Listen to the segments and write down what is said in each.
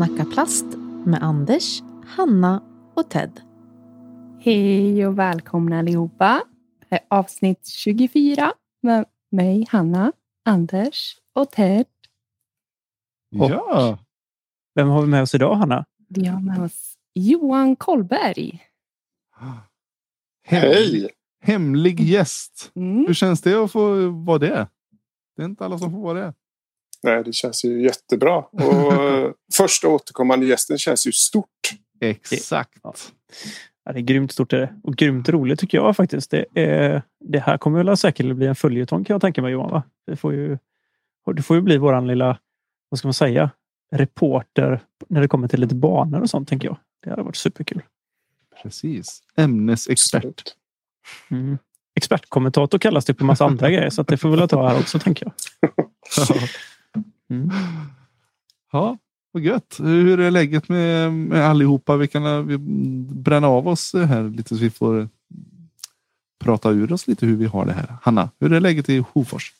Snacka plast med Anders, Hanna och Ted. Hej och välkomna allihopa. Det är avsnitt 24 med mig, Hanna, Anders och Ted. Ja, Vem har vi med oss idag, Hanna? Vi har med oss Johan Kollberg. hem, Hej! hemlig gäst. Mm. Hur känns det att få vara det? Det är inte alla som får vara det. Nej, det känns ju jättebra. Och första återkommande gästen känns ju stort. Exakt. Ja. Ja, det är grymt stort är det. och grymt roligt tycker jag faktiskt. Det, är, det här kommer väl säkert bli en följetong kan jag tänka mig Johan. Va? Det, får ju, det får ju bli våran lilla, vad ska man säga, reporter när det kommer till lite banor och sånt tänker jag. Det hade varit superkul. Precis. Ämnesexpert. Mm. Expertkommentator kallas det på massa andra grejer så att det får vi väl ta här också tänker jag. Mm. Ja, vad gött. Hur är läget med, med allihopa? Vi kan eh, vi bränna av oss här lite så vi får prata ur oss lite hur vi har det här. Hanna, hur är läget i Hofors?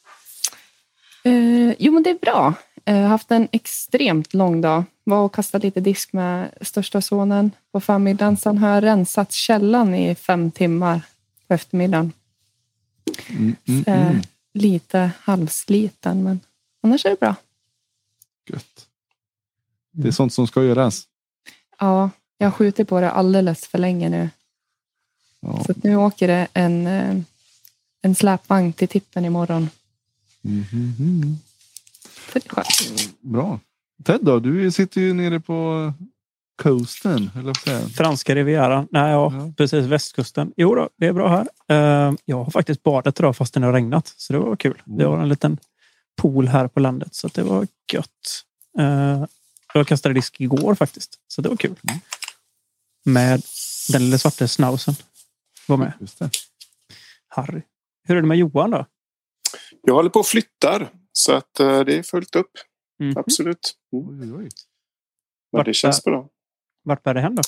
Eh, jo, men det är bra. Jag har haft en extremt lång dag. Var och kastade lite disk med största sonen på förmiddagen. Sen har jag rensat källan i fem timmar på eftermiddagen. Mm, mm, Så, eh, mm. Lite halvsliten, men annars är det bra. Gött. Det är sånt som ska göras. Ja, jag har skjutit på det alldeles för länge nu. Ja. Så att nu åker det en, eh, en släpvagn till tippen imorgon. Mm, mm, mm. Så det är skönt. Bra. Ted då? Du sitter ju nere på coasten. Eller? Franska rivieran. Nej, ja, Ja. precis. Västkusten. Jo då, det är bra här. Eh, jag har faktiskt badat idag fast det har regnat. Så det var kul. Vi har en liten pool här på landet så att det var gött. Eh, jag kastade disk igår faktiskt. Så det var kul. Mm. Med den lilla svarta schnauzen. Var med. Just det. Harry. Hur är det med Johan då? Jag håller på och flyttar. Så att eh, det är fullt upp. Mhm. Absolut. Mm. Oj, oj, oj. Men Vart det känns bra. Vart bär det hem då?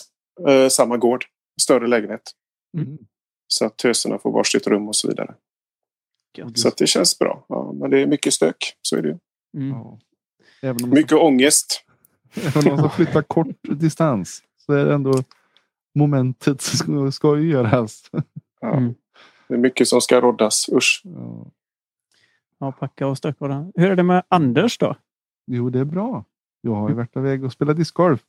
Eh, samma gård. Större lägenhet. Mm. Så att töserna får varsitt rum och så vidare. Gött. Så att det känns bra. Ja, men det är mycket stök. Så är det ju. Mm. Även om man, Mycket ångest. även om man ska flytta kort distans så är det ändå momentet ska, ska ju göras. Ja. Mm. Det är mycket som ska roddas. Usch. Ja. Ja, packa och stöka. Hur är det med Anders då? Jo, det är bra. Jag har ju varit iväg och spelat discgolf.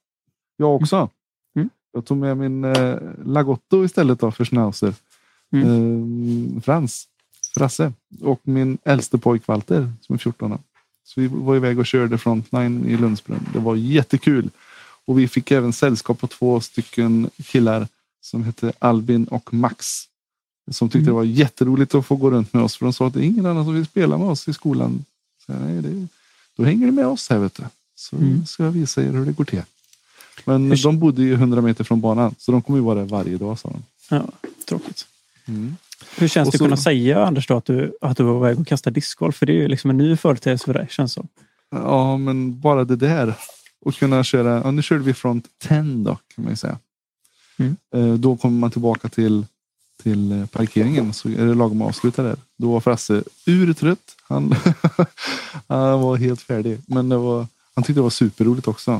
Jag också. Mm. Jag tog med min eh, Lagotto istället då för Schnauzer. Eh, Frans, Frasse och min äldste pojk Walter som är 14 år. Så vi var iväg och körde Frontline i Lundsbrunn. Det var jättekul. Och vi fick även sällskap på två stycken killar som hette Albin och Max. Som tyckte Mm. det var jätteroligt att få gå runt med oss. För de sa att det är ingen annan som vill spela med oss i skolan. Så, nej, det, då hänger ni med oss här vet du. Så Mm. ska jag visa er hur det går till. Men de bodde ju 100 meter från banan. Så de kommer ju vara där varje dag sa de. Ja, tråkigt. Mm. Hur känns Och det att kunna säga Anders då, att du, att du var på väg att kasta discgolf? För det är ju liksom en ny företeelse för dig känns som. Ja, men bara det där. Och kunna köra. Ja, nu körde vi front 10 då kan man ju säga. Mm. Eh, Då kommer man tillbaka till, till eh, parkeringen så är det lagom att avsluta där. Då var Frasse urtrött. Han, han var helt färdig. Men det var, han tyckte det var superroligt också.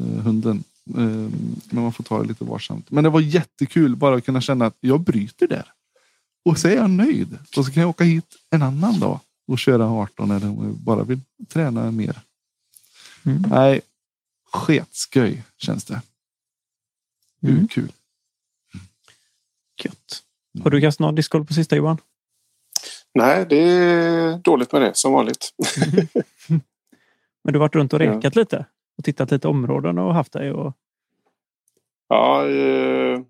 eh, Hunden. Men man får ta det lite varsamt. Men det var jättekul bara att kunna känna att jag bryter där. Och så är jag nöjd. Och så kan jag åka hit en annan dag och köra 18 eller om jag bara vill träna mer. Mm. Nej, sketsköj känns det. Hur Mm. kul. Gött. Har du kastat någon discgolf på sista Johan? Nej, det är dåligt med det som vanligt. Men du har varit runt och Ja. rekat lite? Och tittat lite områden och haft dig? Och... Ja, eh,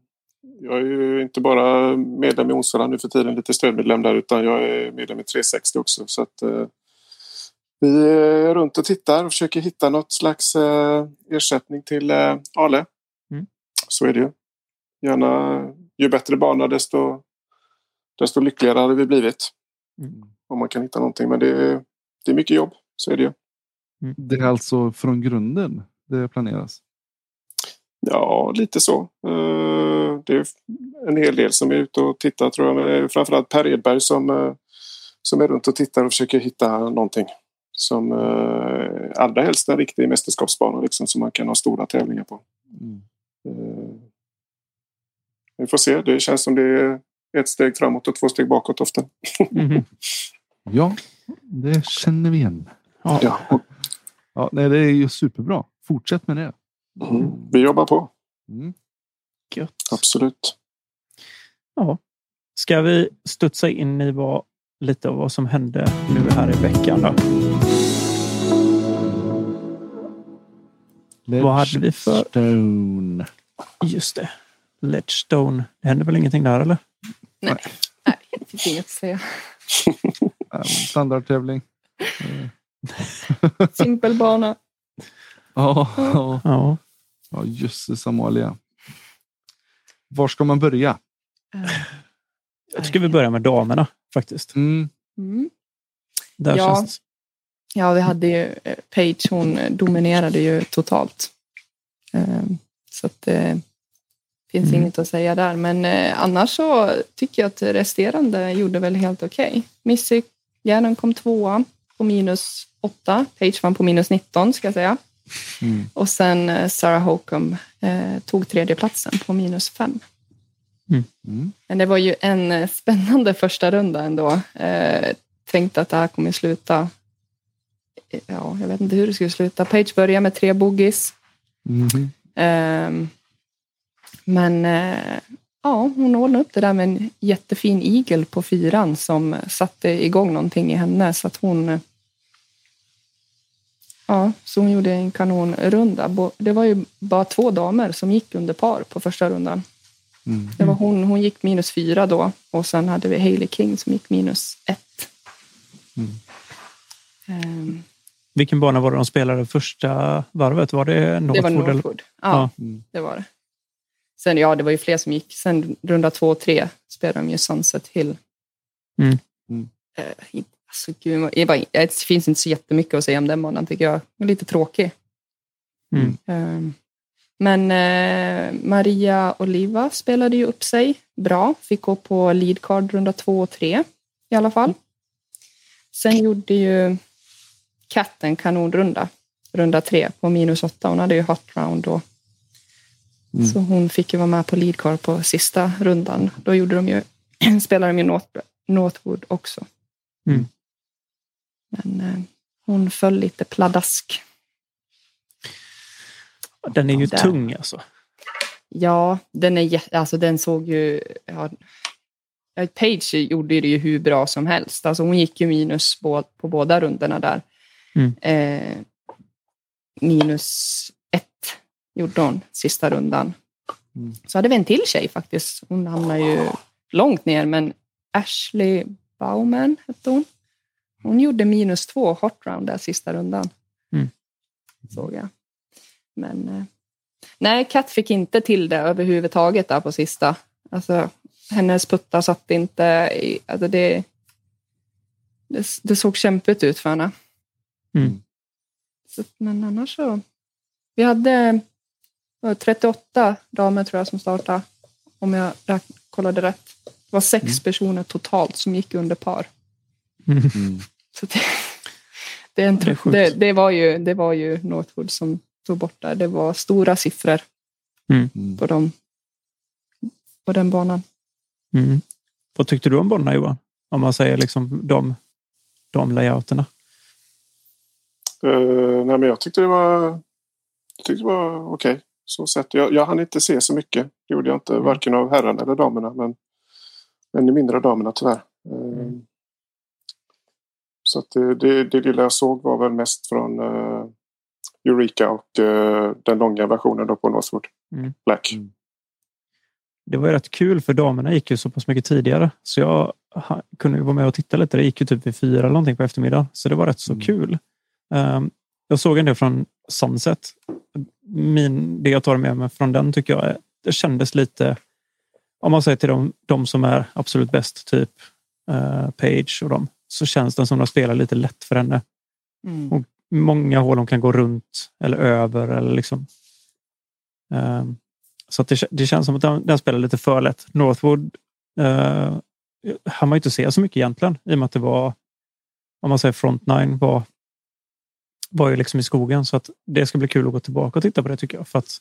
jag är ju inte bara medlem i Onsala nu för tiden, lite stödmedlem där, utan jag är medlem i 360 också. Så att, eh, vi är runt och tittar och försöker hitta något slags eh, ersättning till eh, Ale. Mm. Så är det ju. Gärna, ju bättre bana desto, desto lyckligare hade vi blivit. Mm. Om man kan hitta någonting. Men det är, det är mycket jobb, så är det ju. Det är alltså från grunden det planeras. Ja, lite så. Eh, Det är en hel del som är ute och tittar tror jag. Men det är framförallt Per Edberg som, eh, som är runt och tittar och försöker hitta någonting. som eh, allra helst en riktig mästerskapsbana liksom, som man kan ha stora tävlingar på. Mm. Vi får se. Det känns som det är ett steg framåt och två steg bakåt ofta. Mhm. Ja, det känner vi igen. Ja. Ja. Ja, nej, det är ju superbra. Fortsätt med det. Mm. Vi jobbar på. Mm. Gött. Absolut. Ja. Ska vi studsa in i vad, lite av vad som hände nu här i veckan då? Vad hade vi för- Stone. Just det. Ledgestone. Det hände väl ingenting där eller? Nej, Nej det finns inget att säga. Standardtävling. Simpel bana. Ja, ja. Ja. ja jösses Amalia. Var ska man börja? Jag tycker vi börjar med damerna faktiskt. Mm. Mm. Där Ja. känns Ja, vi hade ju eh, Page, hon eh, dominerade ju totalt. Ehm, Så att det finns Mm. inget att säga där. Men eh, annars så tycker jag att resterande gjorde väl helt okej. Missy Järnen kom tvåa på minus åtta. Page vann på minus 19 ska jag säga. Mm. Och sen eh, Sarah Hokum eh, tog tredjeplatsen på minus fem. Mm. Men det var ju en eh, spännande första runda ändå. Eh, tänkte att det här kommer sluta. Ja, jag vet inte hur det skulle sluta. Page börjar med tre boogies. Mhm. Ehm, men eh, ja, hon ordnade upp det där med en jättefin igel på fyran som satte igång någonting i henne. Så att hon... Ja, så hon gjorde en kanonrunda. Det var ju bara två damer som gick under par på första rundan. Mm. Det var hon, hon gick minus fyra då och sen hade vi Hailey King som gick minus ett. Mm. Ehm, Vilken bana var det de spelade första varvet? Var det det var Northwood? Northwood. Ja, Mm. det var det. Sen, ja, det var ju fler som gick. Sen runda två och tre spelade de ju Sunset Hill. Mm. Mm. Alltså, gud, det, finns inte så jättemycket att säga om den banan tycker jag. Den är lite tråkig. Mm. Ehm, Men eh, Maria Oliva spelade ju upp sig bra. Fick gå på lead card runda två och tre i alla fall. Sen gjorde ju Kat en kanonrunda. Runda tre på minus åtta. Hon hade ju hot round då. Mm. Så hon fick ju vara med på lead card på sista rundan. Då gjorde de ju, spelade de ju North, Northwood också. Mm. Men eh, hon föll lite pladask. Den är ju Där. tung alltså. Ja, den, är, alltså, den såg ju... Ja, ja, Page gjorde det ju hur bra som helst. Alltså, hon gick ju minus på, på båda rundorna där. Mm. Eh, minus ett gjorde hon sista rundan. Mm. Så hade vi en till tjej faktiskt. Hon hamnade ju långt ner, men Ashley Bauman hette hon. Hon gjorde minus två hot round där sista rundan. Mm. Såg jag. Men eh, nej, Kat fick inte till det överhuvudtaget där på sista. Alltså, hennes puttar satt inte i... Alltså det, det, det såg kämpigt ut för henne. Mm. Så, men annars så... Vi hade vad, 38 damer tror jag som startade. Om jag kollade rätt. Det var sex Mm. personer totalt som gick under par. Mm. Mm. Så det, det, är en, Det är det, det, var ju, det var ju Northwood som tog bort det. Det var stora siffror Mm. på, dem, på den banan. Mm. Vad tyckte du om banorna Johan? Om man säger liksom de, de layouterna. Uh, nej, men jag tyckte det var, jag tyckte det var okej. Så sett. Jag, jag hann inte se så mycket. Det gjorde jag inte, varken av herrarna eller damerna. Men ännu mindre av damerna tyvärr. Eh, Så det, det, det lilla jag såg var väl mest från eh, Eureka och eh, den långa versionen då på Northwood Mm. Black. Mm. Det var ju rätt kul för damerna gick ju så pass mycket tidigare. Så jag kunde ju vara med och titta lite. Det gick ju typ vid fyra eller någonting på eftermiddagen. Så det var rätt så Mm. kul. Ehm, jag såg en del från Sunset. Min, det jag tar med mig från den tycker jag det kändes lite, om man säger till de, de som är absolut bäst, typ uh, Page och dem, så känns den som de spelar lite lätt för henne. Och många hål de kan gå runt eller över. Eller liksom. Ehm, så att det, det känns som att den, den spelar lite för lätt. Northwood uh, hann man ju inte se så mycket egentligen i och med att det var, om man säger front nine var var ju liksom i skogen så att det ska bli kul att gå tillbaka och titta på det tycker jag. För att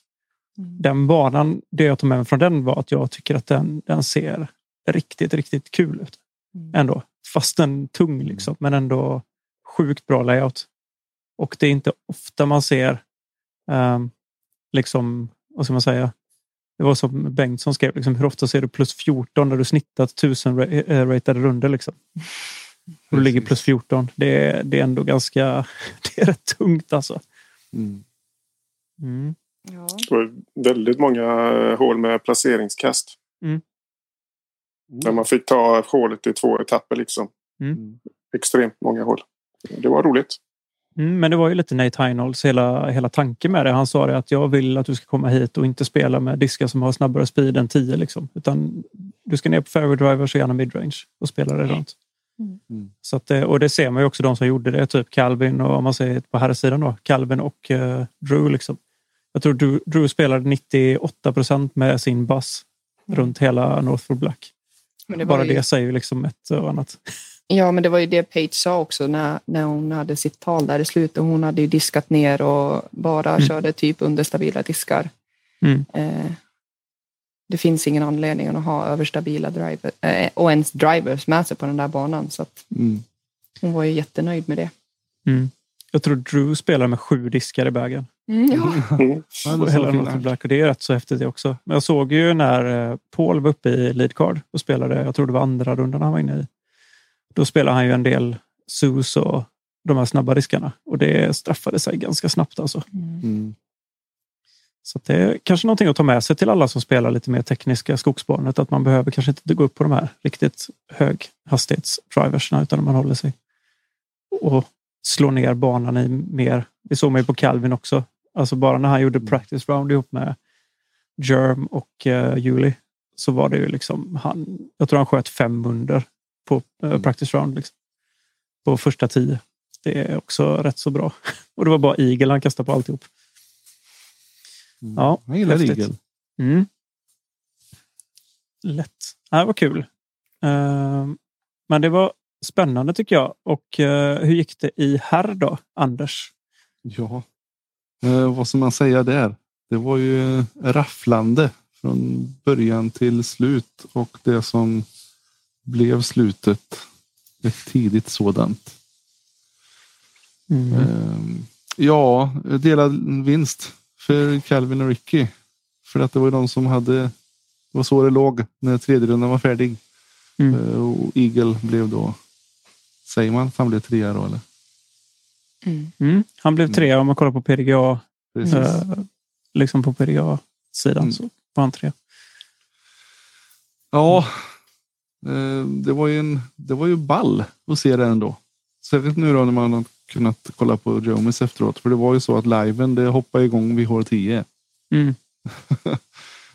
den banan, det jag tog med mig från den var att jag tycker att den, den ser riktigt, riktigt kul ut. Ändå. Fast den tung liksom, men ändå sjukt bra layout. Och det är inte ofta man ser um, liksom, vad ska man säga? Det var som Bengtsson skrev, liksom, hur ofta ser du plus 14 när du snittat 1000 ratade runder liksom? Och du ligger plus 14. Det är, det är ändå ganska, det är rätt tungt alltså. Mm. Mm. Ja. Det var väldigt många hål med placeringskast. Mm. Där man fick ta hålet i två etapper liksom. Mm. Extremt många hål. Det var roligt. Mm, men det var ju lite Nate Heinolds hela, hela tanken med det. Han sa det att jag vill att du ska komma hit och inte spela med diskar som har snabbare speed än 10. Liksom. Utan du ska ner på fairway drivers och gärna midrange och spela det runt. Mm. Så att, det- och det ser man ju också de som gjorde det. Typ Calvin och om man säger på herrsidan då. Calvin och eh, Drew. Liksom. Jag tror Drew, Drew spelade 98 procent med sin bass runt hela Northwood Black. Men det var Bara ju, det säger ju liksom ett och annat. Ja, men det var ju det Paige sa också när, när hon hade sitt tal där i slutet. Hon hade ju diskat ner och bara Mm. körde typ under stabila diskar. Mm. Eh, det finns ingen anledning att ha överstabila driver, eh, och ens drivers med sig på den där banan. Så att Mm. hon var ju jättenöjd med det. Mm. Jag tror Drew spelar med sju diskar i bagen. Mm, ja. Så fint. Black och det är rätt så häftigt det också. Men jag såg ju när eh, Paul var uppe i lead card och spelade, jag tror det var andra rundan han var inne i. Då spelade han ju en del sus och de här snabba diskarna och det straffade sig ganska snabbt alltså. Mm. Så att det är kanske någonting att ta med sig till alla som spelar lite mer tekniska skogsbanet att man behöver kanske inte gå upp på de här riktigt höghastighetsdriversna utan man håller sig och slår ner banan i mer. Det såg man ju på Calvin också. Alltså bara när han gjorde practice round ihop med Germ och uh, Julie så var det ju liksom han. Jag tror han sköt fem under på eh, practice round liksom, på första tio. Det är också rätt så bra. Och det var bara Eagle han kastade på alltihop. Ja, Jag gillar häftigt. Eagle. Mm. Lätt. Det var kul. Ehm, men det var spännande tycker jag. Och eh, hur gick det i herr då, Anders? Ja, eh, vad ska man säga där? Det var ju rafflande från början till slut och det som blev slutet. Ett tidigt sådant. Mm. Eh, ja, delad vinst för Calvin och Ricky. För att det var ju de som hade, det var så det låg när tredje rundan var färdig. Mm. Eh, och Eagle blev då, säger man att han blev trea då eller? Mm. Mm. Han blev trea om man kollar på PDGA. Eh, liksom på PDGA-sidan Mm. så var han trea. Ja, eh, det var ju en, det var ju ball att se det ändå. Särskilt nu då när man har kunnat kolla på Jomis efteråt. För det var ju så att liven det hoppade igång vid hål 10. Mm.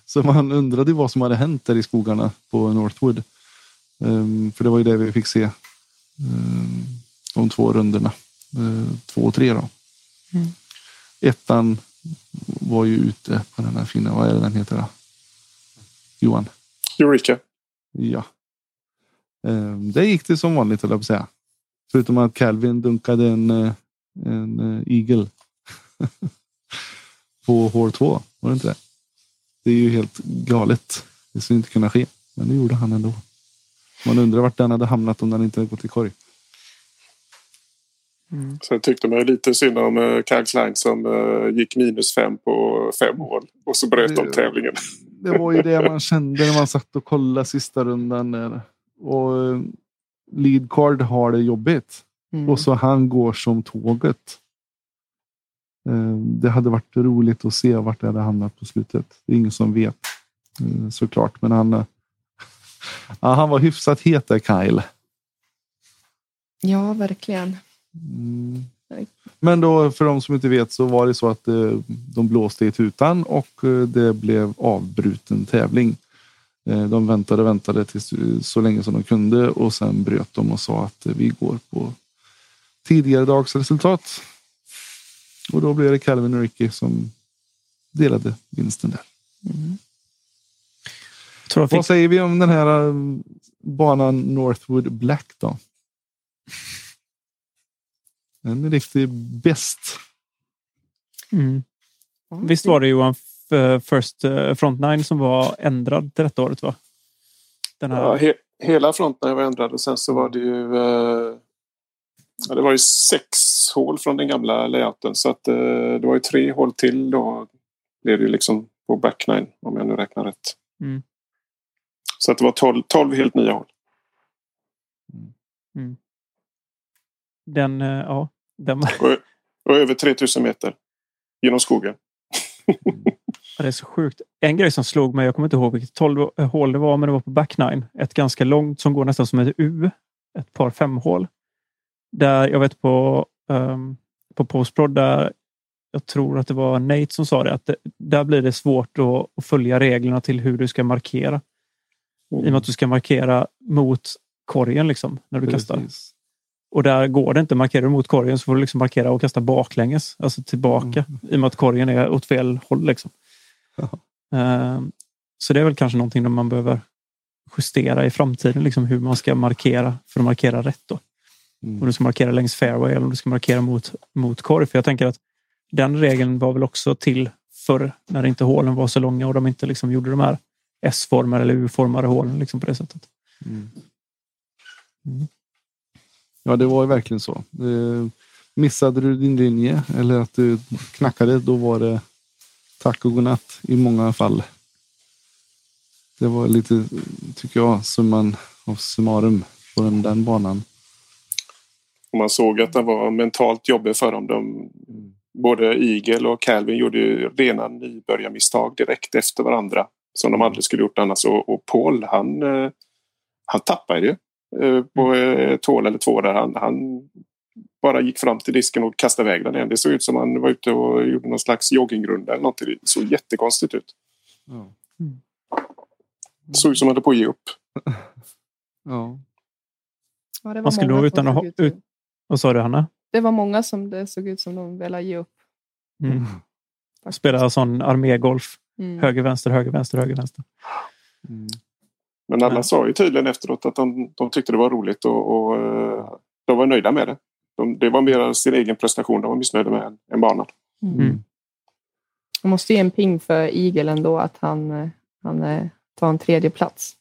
Så man undrade vad som hade hänt där i skogarna på Northwood. Ehm, för det var ju det vi fick se. Um, de två rundorna. Uh, två och tre då. Mm. Ettan var ju ute på den här fina, vad är det den heter då? Johan? Eureka. Ja. Ehm, det gick det som vanligt höll jag på att säga. Förutom att Calvin dunkade en, eh, en eh, Eagle. på hål 2. Var det inte det? Det är ju helt galet. Det skulle inte kunna ske. Men det gjorde han ändå. Man undrar vart den hade hamnat om den inte hade gått i korg. Mm. Så jag tyckte mig lite synd om uh, Kags Line som eh, gick minus fem på fem hål. Och så bröt de tävlingen. Det var ju det man kände när man satt och kollade sista rundan. Där. Och eh, lead card har det jobbigt. Mm. Och så han går som tåget. Eh, Det hade varit roligt att se vart det hade hamnat på slutet. Det är ingen som vet eh, såklart. Men han, eh, ja, han var hyfsat het där Kyle. Ja, verkligen. Mm. Men då för de som inte vet så var det så att eh, de blåste i tutan och eh, det blev avbruten tävling. Eh, de väntade väntade tills, så länge som de kunde och sen bröt de och sa att vi går på tidigare dags resultat. Och då blev det Calvin och Ricky som delade vinsten där. Jag Vad fick, säger vi om den här eh, banan Northwood Black då? En riktig bäst. Mm. Visst var det Johan f- First eh, Frontline som var ändrad till detta året? va? Den här, Ja, he, hela fronten var ändrad och sen så var det ju eh, ja, det var ju sex hål från den gamla layouten så att eh, det var ju tre hål till då blev det ju liksom på back nine om jag nu räknar rätt. Mm. Så att det var 12, 12 helt nya hål. den, eh, ja, den Och, och över 3000 meter genom skogen. Det är så sjukt. En grej som slog mig, jag kommer inte ihåg vilket 12 hål det var, men det var på back nine. Ett ganska långt som går nästan som ett U. Ett par femhål. Där jag vet på, um, på Postprod där jag tror att det var Nate som sa det, att det, där blir det svårt att, att följa reglerna till hur du ska markera. I och med att du ska markera mot korgen liksom, när du kastar. Precis. Och där går det inte. Markerar du mot korgen så får du liksom markera och kasta baklänges. Alltså tillbaka. I och med att korgen är åt fel håll. Liksom. Ehm, så det är väl kanske någonting man behöver justera i framtiden. Liksom hur man ska markera för att markera rätt. Då. Mm. Om du ska markera längs fairway eller om du ska markera mot, mot korg. För jag tänker att den regeln var väl också till förr när inte hålen var så långa och de inte liksom gjorde de här S-formade eller U-formade hålen liksom på det sättet. Mm. Mm. Ja, det var ju verkligen så. Eh, missade du din linje eller att du knackade, då var det tack och godnatt i många fall. Det var lite, tycker jag, summan av summarum på den, den banan. Och man såg att den var mentalt jobbig för dem. De, både Eagle och Calvin gjorde ju rena nybörjarmisstag direkt efter varandra. Som de aldrig skulle gjort annars. Och, och Paul han, eh, han tappade ju eh, på eh, ett hål eller två där. Han, han bara gick fram till disken och kastade iväg den igen. Det såg ut som han var ute och gjorde någon slags joggingrunda eller någonting. Det såg jättekonstigt ut. Ja. Det såg ut som han hade på att ge upp. ja. Ja, det var Man skulle många nog som utan att ut Vad sa du Hanna? Det var många som det såg ut som de ville ge upp. Mm. Spela sån armégolf. Mm. Höger, vänster, höger, vänster, höger, vänster. Mm. Men alla Ja. sa ju tydligen efteråt att de, de tyckte det var roligt och, och eh, de var nöjda med det. De, det var mer sin egen prestation de var missnöjda med än, än banan. Mm. Jag måste ge en ping för Eagle ändå att han, eh, han eh, tar en tredje plats.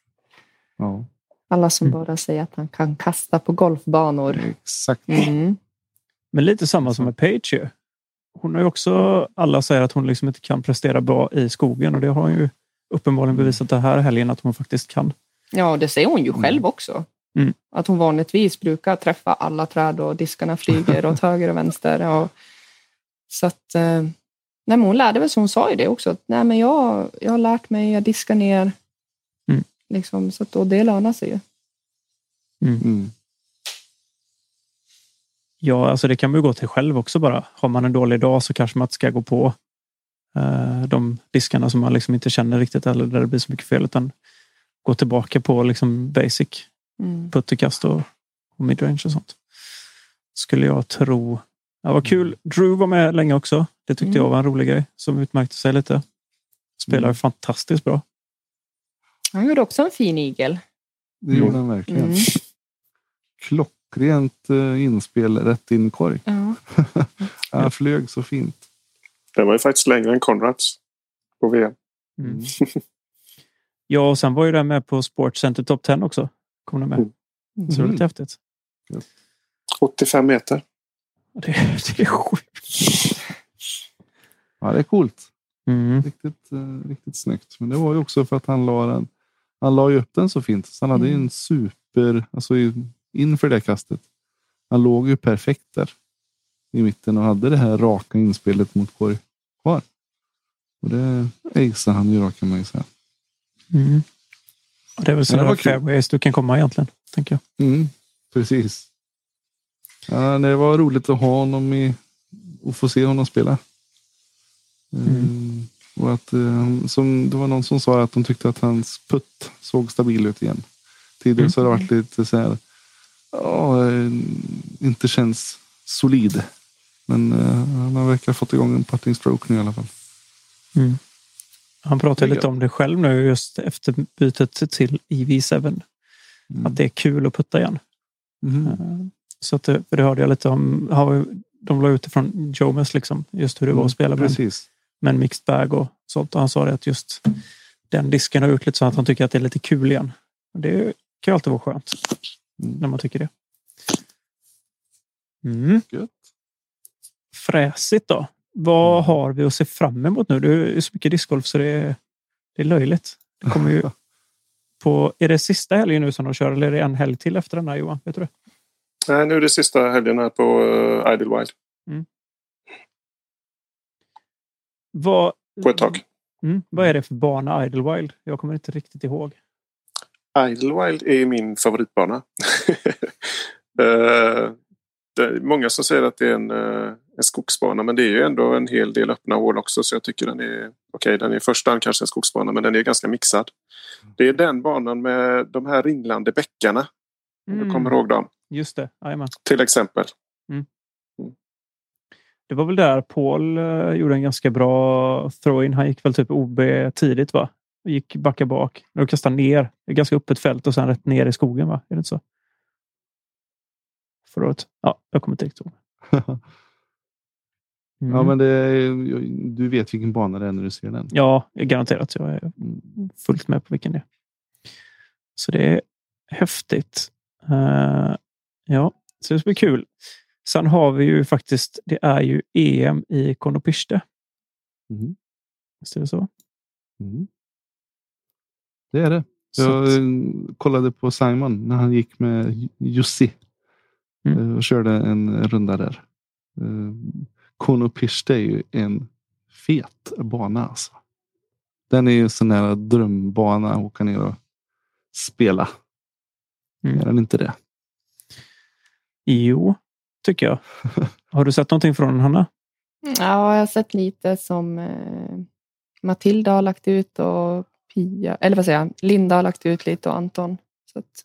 ja, Alla som Mm. bara säger att han kan kasta på golfbanor. exakt. Mm. Men lite samma som med Page ju. Hon har ju också, alla säger att hon liksom inte kan prestera bra i skogen och det har hon ju uppenbarligen bevisat det här helgen att hon faktiskt kan. Ja, det säger hon ju Mm. själv också. Mm. Att hon vanligtvis brukar träffa alla träd och diskarna flyger åt höger och vänster. Och, så att, eh, nej, men hon lärde väl, så hon sa ju det också. Att, nej, men jag, jag har lärt mig, jag diskar ner. Mm. Liksom, så att, och det lönar sig ju. Mm. Ja, alltså det kan man ju gå till själv också bara. Har man en dålig dag så kanske man inte ska gå på eh, de diskarna som man liksom inte känner riktigt eller där det blir så mycket fel utan gå tillbaka på liksom basic Mm. putterkast och, och midrange och sånt. Skulle jag tro. Ja, vad kul. Drew var med länge också. Det tyckte Mm. jag var en rolig grej som utmärkte sig lite. Spelar Mm. fantastiskt bra. Han gjorde också en fin igel. Det gjorde han verkligen. Mm. Klockrent eh, inspel rätt in i korg. Ja. Han flög så fint. Den var ju faktiskt längre än Conrads på VM. Mm. ja, och sen var ju den med på Sports Center Top 10 också. Kom den med. Mm. Så det var Mm. lite häftigt. 85 meter. Det, det är sjukt. Ja, det är coolt. Mm. Riktigt, eh, riktigt snyggt. Men det var ju också för att han la den. Han la ju upp den så fint. Så han hade ju Mm. en super, alltså inför det kastet. Han låg ju perfekt där i mitten och hade det här raka inspelet mot korg kvar. Och det aceade han ju då kan man ju säga. Mm. Och det är väl så Men det var några kul. fairways du kan komma egentligen. Tänker jag. Mm, precis. Ja, det var roligt att ha honom i och få se honom spela. Mm. Och att, eh, som, det var någon som sa att de tyckte att hans putt såg stabil ut igen. Tidigare Mm. så har det varit lite så här. Ja, eh, inte känns solid. Men eh, han verkar ha fått igång en putting stroke nu i alla fall. Han pratade Det är lite om det själv nu just efter bytet till EV7. Mm. Att det är kul att putta igen. Mhm. Eh, Så att, det- för det hörde jag lite om. De la ut det från Jomes liksom. Just hur det var att spela med, Mm, Precis. med en mixed bag och sånt. Och han sa det att just den disken har gjort lite så att han tycker att det är lite kul igen. Det kan ju alltid vara skönt Mm. När man tycker det. Mm. Gött. Fräsigt då. Vad Mm. har vi att se fram emot nu? Det är så mycket discgolf så det är, det är löjligt. Det kommer ju på, är det sista helgen nu som de kör eller är det en helg till efter den här Johan? Vet du det? Nej, nu är det sista helgen här på uh, Idlewild. Vad, På ett tag. Mm. Vad är det för bana Idlewild? Jag kommer inte riktigt ihåg. Idlewild är min favoritbana. Eh, många som säger att det är en, eh, en skogsbana men det är ju ändå en hel del öppna hål också så jag tycker den är okej, den är i första hand kanske en skogsbana men den är ganska mixad. Det är den banan med de här ringlande bäckarna. Om du kommer ihåg dem Just det, jajamän. till exempel. Det var väl där Paul eh, gjorde en ganska bra throw-in. Han gick väl typ OB tidigt va? Och gick backa bak. Och kastade ner. Det är ganska öppet fält och sen rätt ner i skogen va? Är det inte så? Förra året. Ja, jag kommer inte riktigt ihåg. Mm. Ja, men det, du vet vilken bana det är när du ser den. Ja, garanterat. Jag är fullt med på vilken det är. Så det är häftigt. Eh, ja, så det ska bli kul. Sen har vi ju faktiskt, det är ju EM i Konopiste. Mm. Visst är det så? Mm. Det är det. Jag eh, kollade på Simon när han gick med Jussi Mm. eh, och körde en runda där. Eh, Konopiste är ju en fet bana alltså. Den är ju en sån drömbana att åka ner och spela. Mm. Är den inte det? Jo, tycker jag. Har du sett någonting från Hanna? Ja, jag har sett lite som Matilda har lagt ut och Pia, eller vad säger jag, Linda har lagt ut lite och Anton. Så att,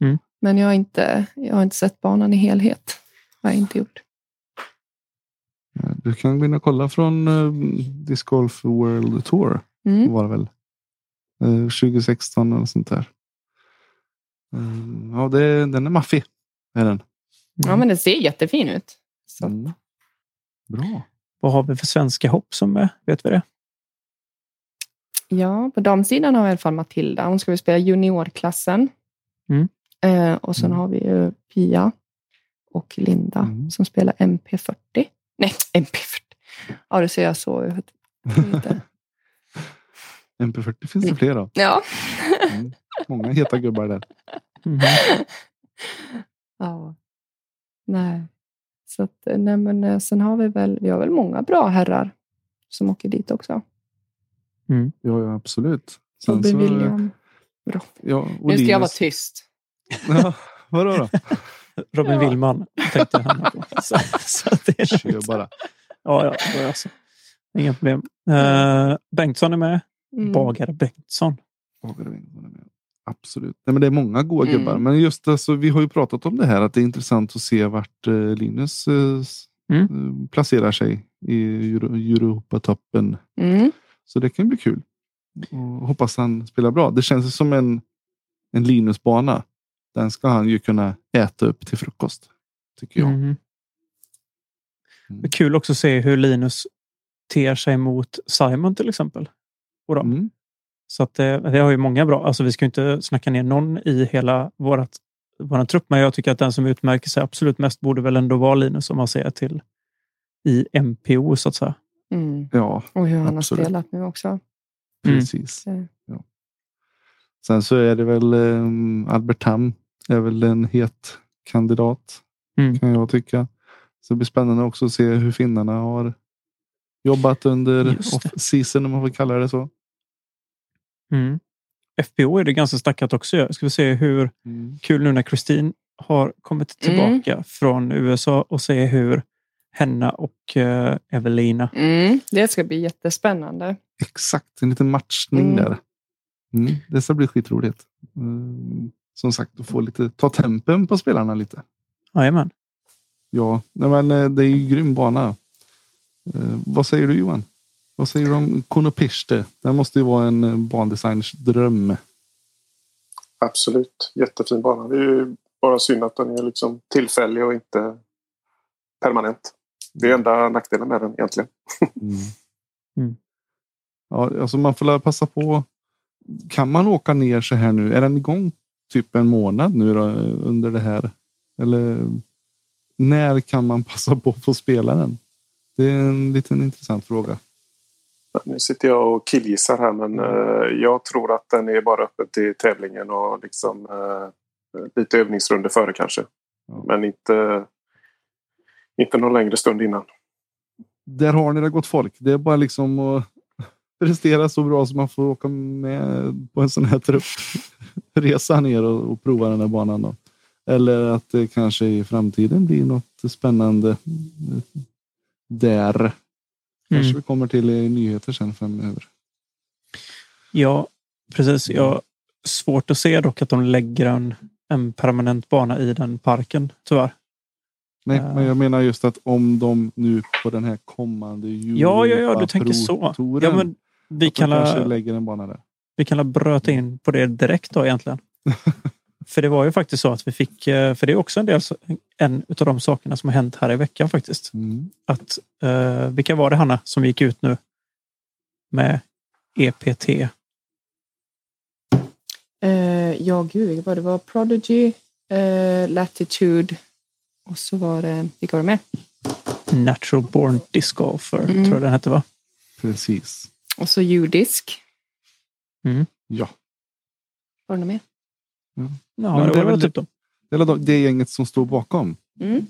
Mm. Men jag har, inte, jag har inte sett banan i helhet. Det har jag inte gjort. Eh, Du kan gå in och kolla från uh, Disc Golf World Tour. Mm. var det väl. Eh, 2016 eller sånt där. Eh, ja, det, den är maffig. Är den. Ja, men den ser jättefin ut. Så. Mm. Bra. Vad har vi för svenska hopp som är? Vet vi det? Ja, på damsidan har vi i alla fall Matilda. Hon ska väl spela juniorklassen. Mm. Eh, och sen Mm. har vi ju Pia och Linda Mm. som spelar MP40. Nej, MP40. Ja, det ser jag så ut. Lite. MP40 finns det fler av. Ja. Mm. Många heta gubbar där. Ja. Nej. Så att, nej, men eh, sen har vi väl, vi har väl många bra herrar som åker dit också. Ja, ja absolut. Sen Robin så, William. Ja, och Nu ska jag vara tyst. Ja, vadå då? Robin Ja. Willman tänkte Hanna på. Så, så det är Kör bara. Ja, ja, det är alltså. Inga problem. Eh, Bengtsson är med. Mm. Bagare Bengtsson. In på det med? Absolut. Nej, men det är många goda Mm. gubbar. Men just alltså, vi har ju pratat om det här att det är intressant att se vart eh, Linus eh, Mm. placerar sig i Euro- Europatoppen. Mm. Så det kan bli kul. Och hoppas han spelar bra. Det känns som en, en Linus-bana. Den ska han ju kunna äta upp till frukost. Tycker jag. Mm. Det är kul också att se hur Linus ter sig mot Simon till exempel. Och. Mm. Så att det, det har ju många bra. Alltså vi ska inte snacka ner någon i hela vårat, våran trupp. Men jag tycker att den som utmärker sig absolut mest borde väl ändå vara Linus om man ser till i MPO så att säga. Mm. Ja, Och hur han Absolut. har spelat nu också. Mm. precis. Så. Ja. Sen så är det väl um, Albert Tam är väl en het kandidat. Mm. Kan jag tycka. Så det blir spännande också att se hur finnarna har jobbat under off-season om man får kalla det så. Mm. FPO är det ganska stackat också. Ska vi se hur kul nu när Christine har kommit Mm. tillbaka från USA och se hur Henna och eh, Evelina. Mm. Det ska bli jättespännande. Exakt, en liten matchning Mm. där. Mm, det ska bli skitroligt. Mm, som sagt, att få lite, ta tempen på spelarna lite. Jajamän. Ja, nej, men eh, det är ju grym bana. Eh, vad säger du Johan? Vad säger du om Konopiste? Det måste ju vara en eh, bandesigners dröm. Absolut. Jättefin bana. Det är ju bara synd att den är liksom tillfällig och inte permanent. Det är enda nackdelen med den egentligen. Mm. Mm. Ja, alltså man får passa på. Kan man åka ner så här nu? Är den igång typ en månad nu då, under det här? Eller när kan man passa på att spela den? Det är en liten intressant fråga. Nu sitter jag och killgissar här men uh, jag tror att den är bara öppen till tävlingen och liksom uh, lite övningsrunder före kanske. Ja. Men inte, inte någon längre stund innan. Där har ni det gott folk. Det är bara liksom att prestera så bra så man får åka med på en sån här truppresa ner och, och prova den här banan. Då. Eller att det kanske i framtiden blir något spännande där. Kanske Mm. vi kommer till i nyheter sen framöver. Ja, precis. Jag svårt att se dock att de lägger en, en permanent bana i den parken, tyvärr. Nej, Ja. men jag menar just att om de nu på den här kommande Ja, ja, ja, du tänker så. Ja, men vi kan, kanske la, lägger en bana där. vi kan la bröta in på det direkt då egentligen. för det var ju faktiskt så att vi fick, eh, för det är också en del, en av de sakerna som har hänt här i veckan faktiskt. Mm. Att, eh, vilka var det Hanna som gick ut nu med EPT? Eh, ja, gud, vad det var. Prodigy, eh, Latitude och så var det, vilka var det med? Natural Born Disc Golfer, Mm. tror jag den hette va? Precis. Och så Judisk. Ja, Var det något mer? Ja, Men det, var väl typ dem. det är det, gänget som står bakom. Mm.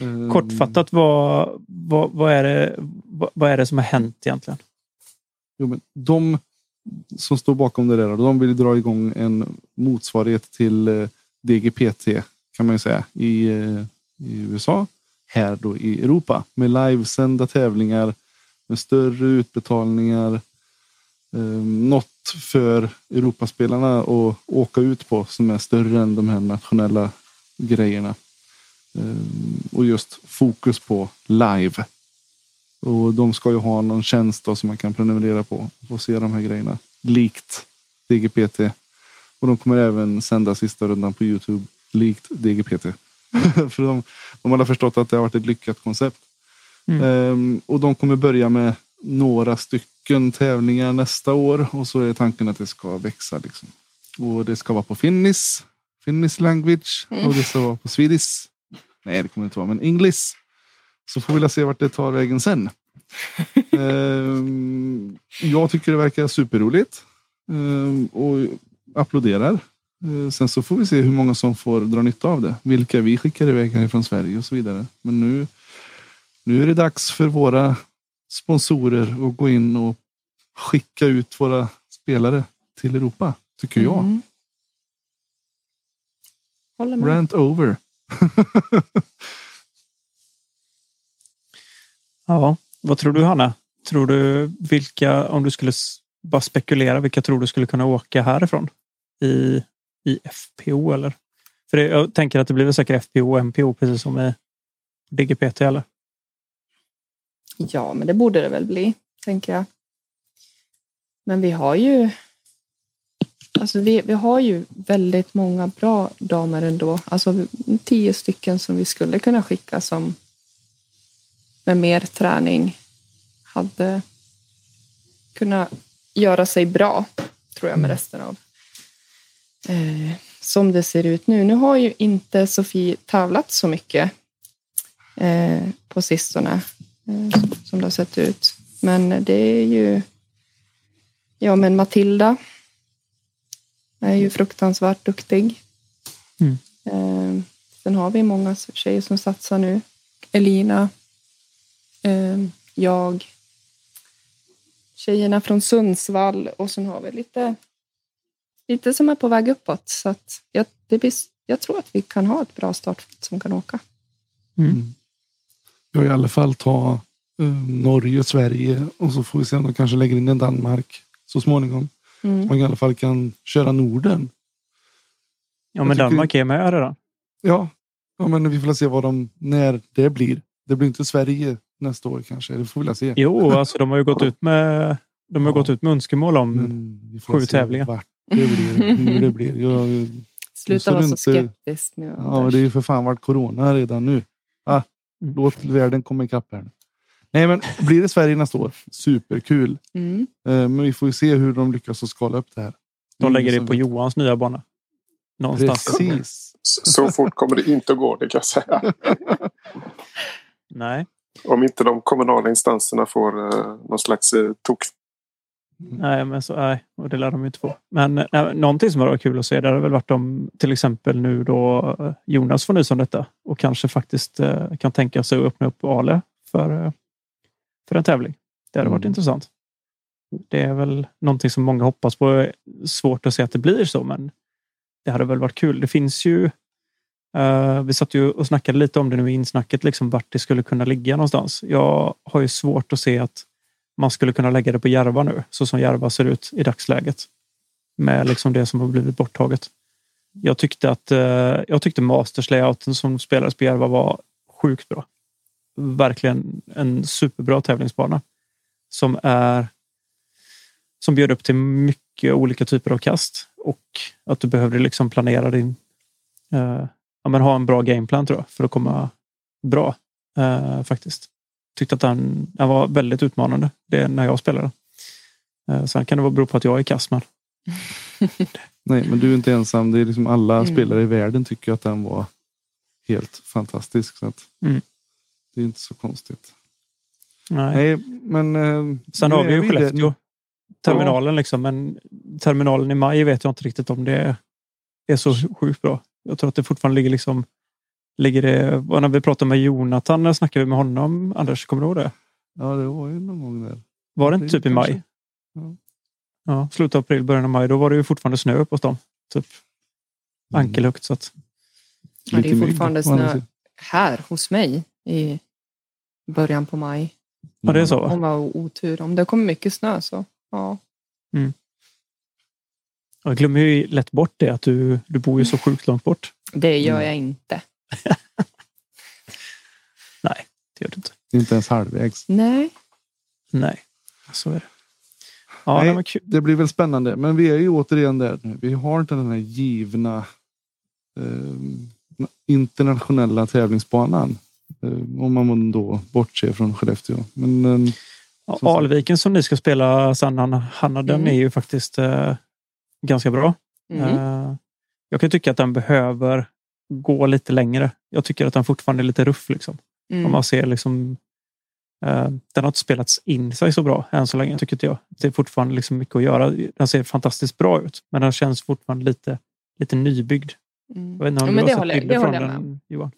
Eh, Kortfattat, vad, vad, vad, är det, vad, vad är det som har hänt egentligen? Jo, men de som står bakom det där, de vill dra igång en motsvarighet till eh, DGPT kan man ju säga i, eh, i USA. Här då i Europa med livesända tävlingar med större utbetalningar. Eh, något för Europaspelarna att åka ut på som är större än de här nationella grejerna. Eh, och just fokus på live. Och de ska ju ha någon tjänst då som man kan prenumerera på och se de här grejerna. Likt DGPT. Och de kommer även sända sista rundan på Youtube. Likt DGPT. För de, de har förstått att det har varit ett lyckat koncept. Mm. Ehm, och de kommer börja med några stycken tävlingar nästa år. Och så är tanken att det ska växa. Liksom. Och det ska vara på finnish. Finnish language. Och det ska vara på swedish. Nej, det kommer inte vara. Men english. Så får vi se vart det tar vägen sen. Ehm, jag tycker det verkar superroligt. Ehm, och applåderar. Ehm, sen så får vi se hur många som får dra nytta av det. Vilka vi skickar iväg härifrån Sverige och så vidare. Men nu, nu är det dags för våra sponsorer att gå in och skicka ut våra spelare till Europa. Tycker jag. Mm. Håller med. Rant over. Ja, vad tror du Hanna? Tror du vilka, om du skulle bara spekulera, vilka tror du skulle kunna åka härifrån? I, i FPO eller? För det, jag tänker att det blir väl säkert FPO och MPO precis som i DGPT eller? Ja, men det borde det väl bli, tänker jag. Men vi har ju Alltså vi, vi har ju väldigt många bra damer ändå. Alltså tio stycken som vi skulle kunna skicka som med mer träning hade kunnat göra sig bra, tror jag, med resten av eh, som det ser ut nu. Nu har ju inte Sofie tävlat så mycket eh, på sistone eh, som det har sett ut. Men det är ju... Ja, men Matilda är ju fruktansvärt duktig. Mm. Eh, sen har vi många tjejer som satsar nu. Elina, eh, jag, tjejerna från Sundsvall och sen har vi lite, lite som är på väg uppåt. Så att jag, det blir, jag tror att vi kan ha ett bra startfält som kan åka. Mm. Jag i alla fall ta eh, Norge och Sverige och så får vi se om de kanske lägger in en Danmark så småningom. Mm. Man i alla fall kan köra Norden. Ja, men tycker- Danmark är med redan. Ja, ja men vi får se vad de, när det blir. Det blir inte Sverige nästa år kanske. Det får vi se. Jo, alltså de har ju gått ut med, de har Ja. gått ut med önskemål om får Sju tävlingar. Vart det blir, hur det blir. Jag, Sluta vara så inte- skeptisk nu. Ja, det är ju för fan varit corona redan nu. Ah, Mm. låt världen komma ikapp här nu. Nej, men blir det Sverige nästa år? Superkul. Mm. Eh, Men vi får ju se hur de lyckas att skala upp det här. De lägger det Ingen på Johans nya bana. Någonstans. Precis. Så så fort kommer det inte att gå, det kan jag säga. Nej. Om inte de kommunala instanserna får eh, någon slags eh, tok. Nej, men så, nej, och det lär de ju inte få. Men eh, nej, någonting som var kul att se det hade väl varit om till exempel nu då eh, Jonas får nys om detta och kanske faktiskt eh, kan tänka sig att öppna upp Ale för, eh, för en tävling. Det hade varit Mm. intressant. Det är väl någonting som många hoppas på. Svårt att se att det blir så, men det hade väl varit kul. Det finns ju. eh, vi satt ju och snackade lite om det nu i insnacket, liksom vart det skulle kunna ligga någonstans. Jag har ju svårt att se att man skulle kunna lägga det på Järva nu, så som Järva ser ut i dagsläget. Med liksom det som har blivit borttaget. Jag tyckte att eh, jag tyckte Masters layouten som spelades på Järva var sjukt bra. Verkligen en superbra tävlingsbana. Som är som bjöd upp till mycket olika typer av kast och att du behövde liksom planera din eh, ja, men ha en bra gameplan tror jag för att komma bra eh, faktiskt tyckte att den, den var väldigt utmanande det när jag spelade. Eh, Sen kan det vara bero på att jag är kass, men Nej, men du är inte ensam. Det är liksom alla Mm. spelare i världen tycker att den var helt fantastisk. Så att Mm. Det är inte så konstigt. nej. Nej, men... eh, Sen har vi ju. Skellefteå. Terminalen liksom, men terminalen i maj vet jag inte riktigt om det är så sjukt bra. Jag tror att det fortfarande ligger liksom Ligger det, och när vi pratade med Jonathan, när snackade vi med honom? Anders, kommer du ihåg det? Ja, det var ju någon gång där. Var det inte typ i maj? Ja. Ja, slutet av april, början av maj. Då var det ju fortfarande snö uppe hos dem. Typ Mm. ankelhögt. Så att, Ja, det är fortfarande snö här hos mig i början på maj. ja, det är så. va? Om det var otur. Om det kommer mycket snö så ja. Jag glömmer ju lätt bort det att du, du bor ju så sjukt långt bort. Det gör Mm. jag inte. Nej, det gör du inte. Inte ens halvvägs. Nej. Nej, så är det. Ja, Nej. kul. Det blir väl spännande. Men vi är ju återigen där nu. Vi har inte den här givna eh, internationella tävlingsbanan. Eh, om man då bortser från Skellefteå. Men eh, Ja, Som. Alviken som ni ska spela sen, Hanna, Hanna den Mm. är ju faktiskt eh, ganska bra. Mm. Eh, jag kan tycka att den behöver gå lite längre. Jag tycker att den fortfarande är lite ruff. Liksom. Om Mm. man ser liksom, eh, den har inte spelats in sig så bra än så länge tycker inte jag. Det är fortfarande liksom mycket att göra. Den ser fantastiskt bra ut, men den känns fortfarande lite, lite nybyggd. Mm. Jag vet inte om Ja, du men har det sett håller, jag- bilder det från håller jag med om. den, Johan?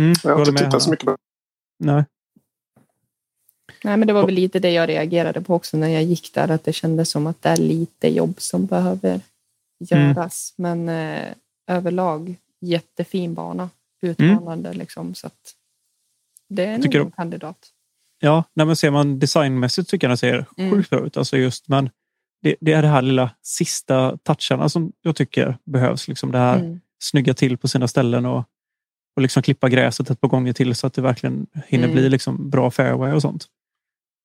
Mm, Jag har inte tittat så mycket på Nej. Nej, men det var väl lite det jag reagerade på också när jag gick där. Att det kändes som att det är lite jobb som behöver Mm. göras. Men eh, överlag jättefin bana. Utmanande liksom. Så att det är nog en kandidat. Ja, nej, men ser man designmässigt tycker jag den ser Mm. sjukt bra ut. Alltså just, men det, det är det här lilla sista toucharna som jag tycker behövs. Liksom det här Mm. snygga till på sina ställen och, och liksom klippa gräset ett par gånger till så att det verkligen hinner Mm. bli liksom bra fairway och sånt.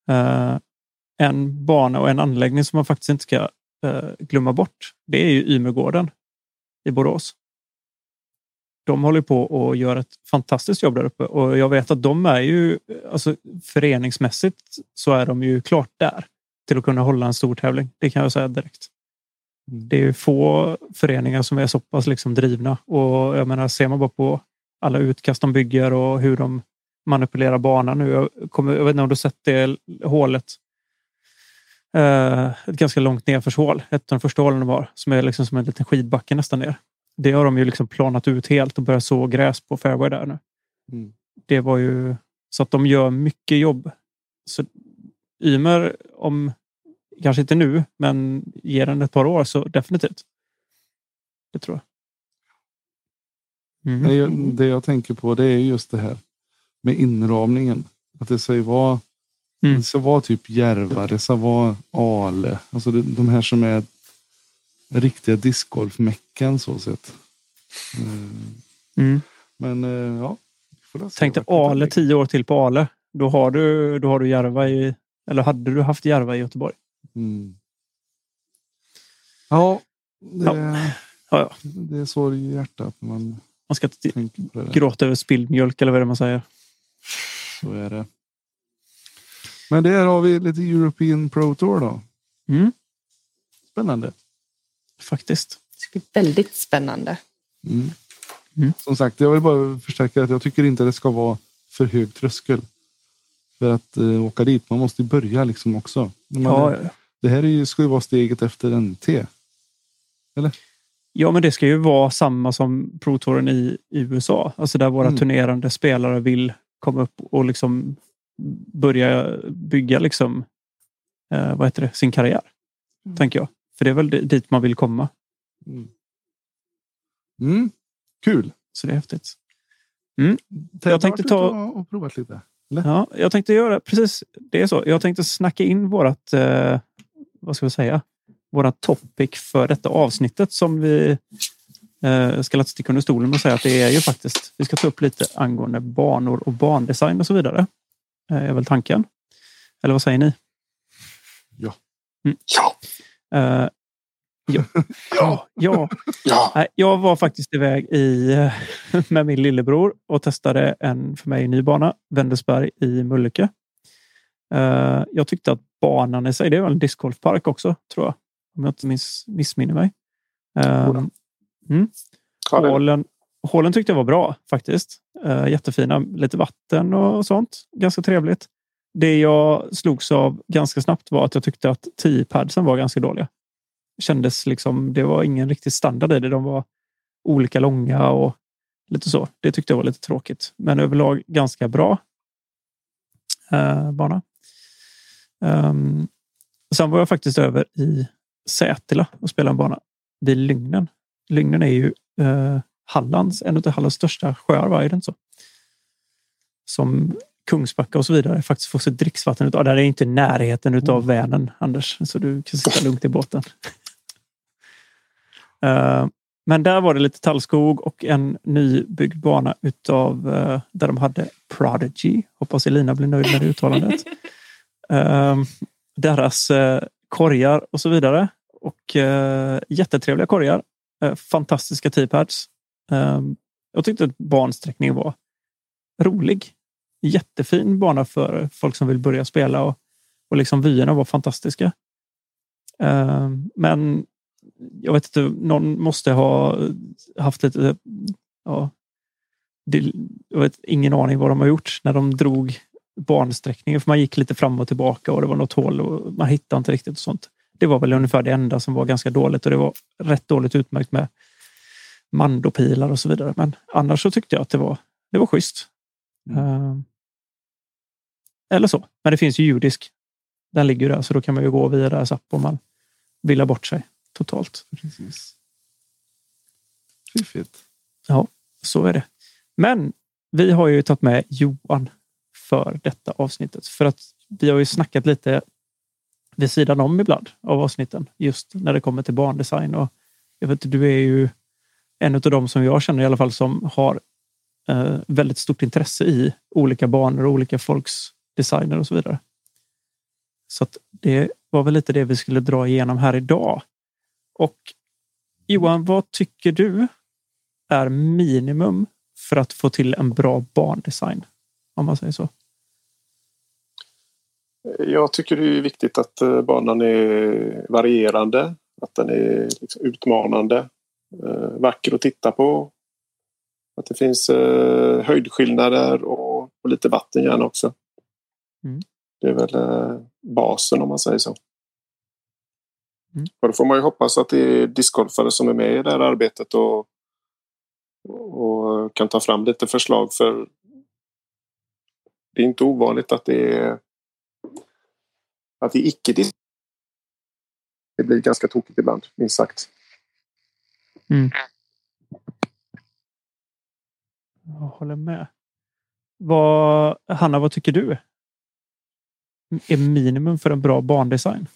Eh, en bana och en anläggning som man faktiskt inte ska eh, glömma bort. Det är ju Ymegården i Borås. De håller på och gör ett fantastiskt jobb där uppe och jag vet att de är ju alltså föreningsmässigt så är de ju klart där till att kunna hålla en stor tävling. Det kan jag säga direkt. Mm. Det är få föreningar som är så pass liksom drivna och jag menar ser man bara på alla utkast de bygger och hur de manipulerar banan nu. Jag, kommer, jag vet inte om du sett det hålet. Eh, ett ganska långt nedförshål. Ett av de första hålen har som är liksom som en liten skidbacke nästan ner. Det har de ju liksom planat ut helt och börjat så gräs på fairway där nu. Mm. Det var ju så att de gör mycket jobb. Så Ymer, om kanske inte nu, men ger den ett par år så definitivt. Det tror jag. Mm. Nej, jag- det jag tänker på det är just det här med inramningen. Att det ska vara, Mm. det ska vara typ Järva, det ska vara Ale. Alltså det, de här som är riktiga discgolfmeckan så sett. Mm. Mm. Men eh, ja. Tänk dig det Ale tio år till på Ale. Då har du, då har du Järva i, eller hade du haft Järva i Göteborg? Mm. Ja, det, Ja. Ja, ja. Det är sorg i hjärtat man Man ska inte det. Gråta över spilld mjölk eller vad det är man säger. Så är det. Men där har vi lite European Pro Tour då. Mm, Spännande. faktiskt. Det ska bli väldigt spännande. Mm. Mm. Som sagt, jag vill bara förstärka att jag tycker inte det ska vara för hög tröskel. För att eh, åka dit, man måste ju börja liksom också. Men Ja, det, här är ju, ska ju vara steget efter NT. ja, men det ska ju vara samma som Pro Touren i, i USA. Alltså där våra Mm. turnerande spelare vill komma upp och liksom börja bygga liksom, eh, vad heter det, sin karriär. Mm. Tänker jag. För det är väl di- dit man vill komma. Mm. Mm. Kul. Så det är häftigt. Ted, Jag tänkte ta- och provat lite. Ja, jag tänkte göra precis det är så. Jag tänkte snacka in vårat, eh, vad ska vi säga, våra topic för detta avsnittet som vi eh, ska låta sticka under stolen och säga att det är ju faktiskt, vi ska ta upp lite angående banor och bandesign och så vidare. Eh, är väl tanken. Eller vad säger ni? Ja. Eh, ja. ja, ja. Ja. Nej, jag var faktiskt iväg i, eh, med min lillebror och testade en för mig ny bana, Vändelsberg i Mölnlycke. Jag tyckte att banan i sig, det är väl en discgolfpark också, tror jag. Om jag inte miss, missminner mig. Eh. Ja, det, Hålen, hålen tyckte jag var bra faktiskt. Eh, jättefina, lite vatten och sånt. Ganska trevligt. Det jag slogs av ganska snabbt var att jag tyckte att 10-padsen var ganska dåliga. Kändes liksom, det var ingen riktig standard i det. De var olika långa och lite så. Det tyckte jag var lite tråkigt. Men överlag ganska bra eh, bana. Um, sen var jag faktiskt över i Sätila och spelade en bana vid Lygnen. Lygnen är ju eh, Hallands, en av Hallands största sjöar, va? är det inte så? Som Kungsbacka och så vidare faktiskt får sitt dricksvatten utav. Där är inte närheten utav Vänern, Anders, så du kan sitta lugnt i båten. Eh, men där var det lite tallskog och en nybyggd bana utav eh, där de hade Prodigy. Hoppas Elina blir nöjd med det uttalandet. Eh, deras eh, korgar och så vidare. Och jättetrevliga korgar. Fantastiska T-pads. Ehm, jag tyckte att bansträckningen var rolig. Jättefin bana för folk som vill börja spela och, och liksom vyerna var fantastiska. Ehm, men jag vet inte, någon måste ha haft lite, ja, det, jag vet ingen aning vad de har gjort när de drog bansträckningen. För man gick lite fram och tillbaka och det var något hål och man hittade inte riktigt och sånt. Det var väl ungefär det enda som var ganska dåligt och det var rätt dåligt utmärkt med mandopilar och så vidare. Men annars så tyckte jag att det var, det var schysst. Eh, eller så. Men det finns ju judisk. Den ligger ju där så då kan man ju gå via deras app om man vill ha bort sig totalt. Precis. Fiffigt. Så är det. Men vi har ju tagit med Johan för detta avsnittet. För att vi har ju snackat lite vid sidan om ibland av avsnitten. Just när det kommer till barndesign. Och jag vet, du är ju en av de som jag känner i alla fall som har eh, väldigt stort intresse i olika banor och olika folks designer och så vidare. Så att det var väl lite det vi skulle dra igenom här idag. Och Johan, vad tycker du är minimum för att få till en bra barndesign? Om man säger så. Jag tycker det är viktigt att eh, banan är varierande. Att den är liksom utmanande eh, Vacker att titta på. Att det finns eh, höjdskillnader och, och lite vatten gärna också. Mm. Det är väl eh, basen om man säger så. Mm. Och då får man ju hoppas att det är discgolfare som är med i det här arbetet och, och kan ta fram lite förslag för det är inte ovanligt att det är att det är icke Det blir ganska tokigt ibland, minst sagt. Jag håller med. Vad, Hanna, vad tycker du? Är minimum för en bra barndesign?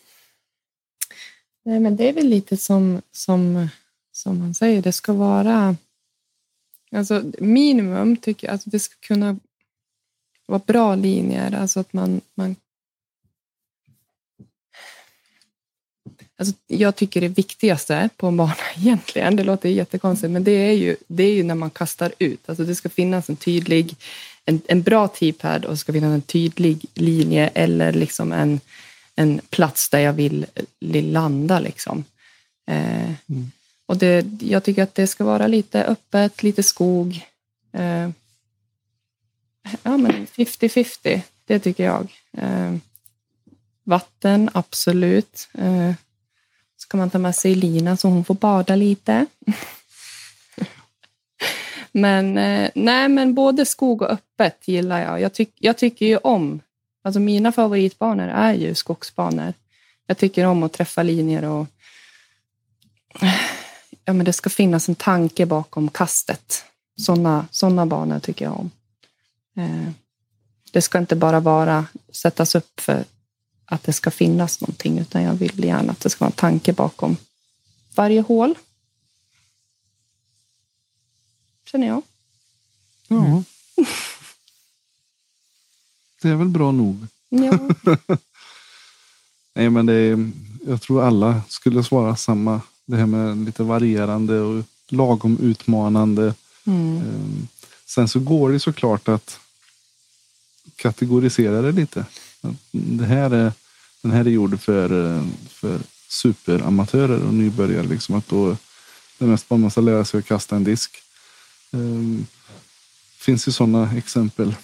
Nej, men det är väl lite som, som, som man säger, det ska vara... Alltså minimum tycker jag att det ska kunna vara bra linjer, alltså att man... man Alltså, jag tycker det viktigaste på en bana egentligen, det låter jättekonstigt, men det är ju, det är ju när man kastar ut. Alltså det ska finnas en tydlig, en, en bra teapad och det ska finnas en tydlig linje eller liksom en, en plats där jag vill, vill landa. Liksom. Eh, Mm. och det, jag tycker att det ska vara lite öppet, lite skog. Eh, ja, men 50-50, det tycker jag. Eh, vatten, absolut. Ska man ta med sig Lina så hon får bada lite. men eh, nej, men både skog och öppet gillar jag. Jag, tyck, jag tycker ju om, alltså mina favoritbanor är ju skogsbanor. Jag tycker om att träffa linjer och ja, men det ska finnas en tanke bakom kastet. Sådana såna banor tycker jag om. Eh, det ska inte bara vara sättas upp för att det ska finnas någonting, utan jag vill gärna att det ska vara en tanke bakom varje hål. Känner jag. Ja. Det är väl bra nog. Ja. Nej, men det är, jag tror alla skulle svara samma. Det här med lite varierande och lagom utmanande. Mm. Ehm, Sen så går det såklart att kategorisera det lite. Det här är, den här är gjord för, för superamatörer och nybörjare. Liksom att då det mest bara man ska lära sig att kasta en disk. Um, finns ju sådana exempel.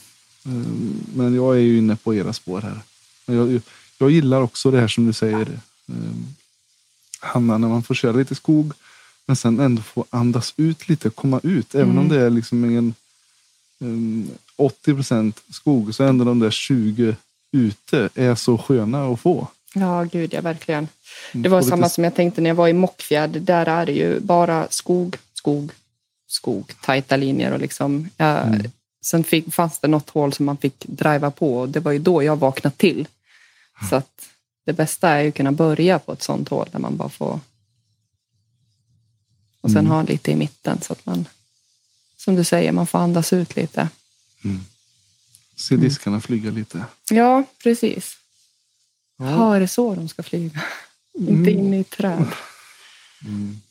Ehm, men jag är ju inne på era spår här. Jag, jag gillar också det här som du säger ehm, Hanna, när man får köra lite skog men sen ändå få andas ut lite, komma ut. Även om Mm. det är liksom en 80 procent skog så är ändå de där 20 ute är så sköna att få. ja, gud ja, verkligen. Mm, Det var samma lite- som jag tänkte när jag var i Mockfjärd. Där är det ju bara skog, skog, skog, tajta linjer och liksom. Ja, Mm. Sen fick, fanns det något hål som man fick driva på och det var ju då jag vaknade till. Så att det bästa är ju att kunna börja på ett sånt hål där man bara får och sen Mm. ha lite i mitten så att man, som du säger, man får andas ut lite. Se diskarna flyga lite. Ja, precis. Ja. Är det så de ska flyga? Inte Mm. in i träd. Mm.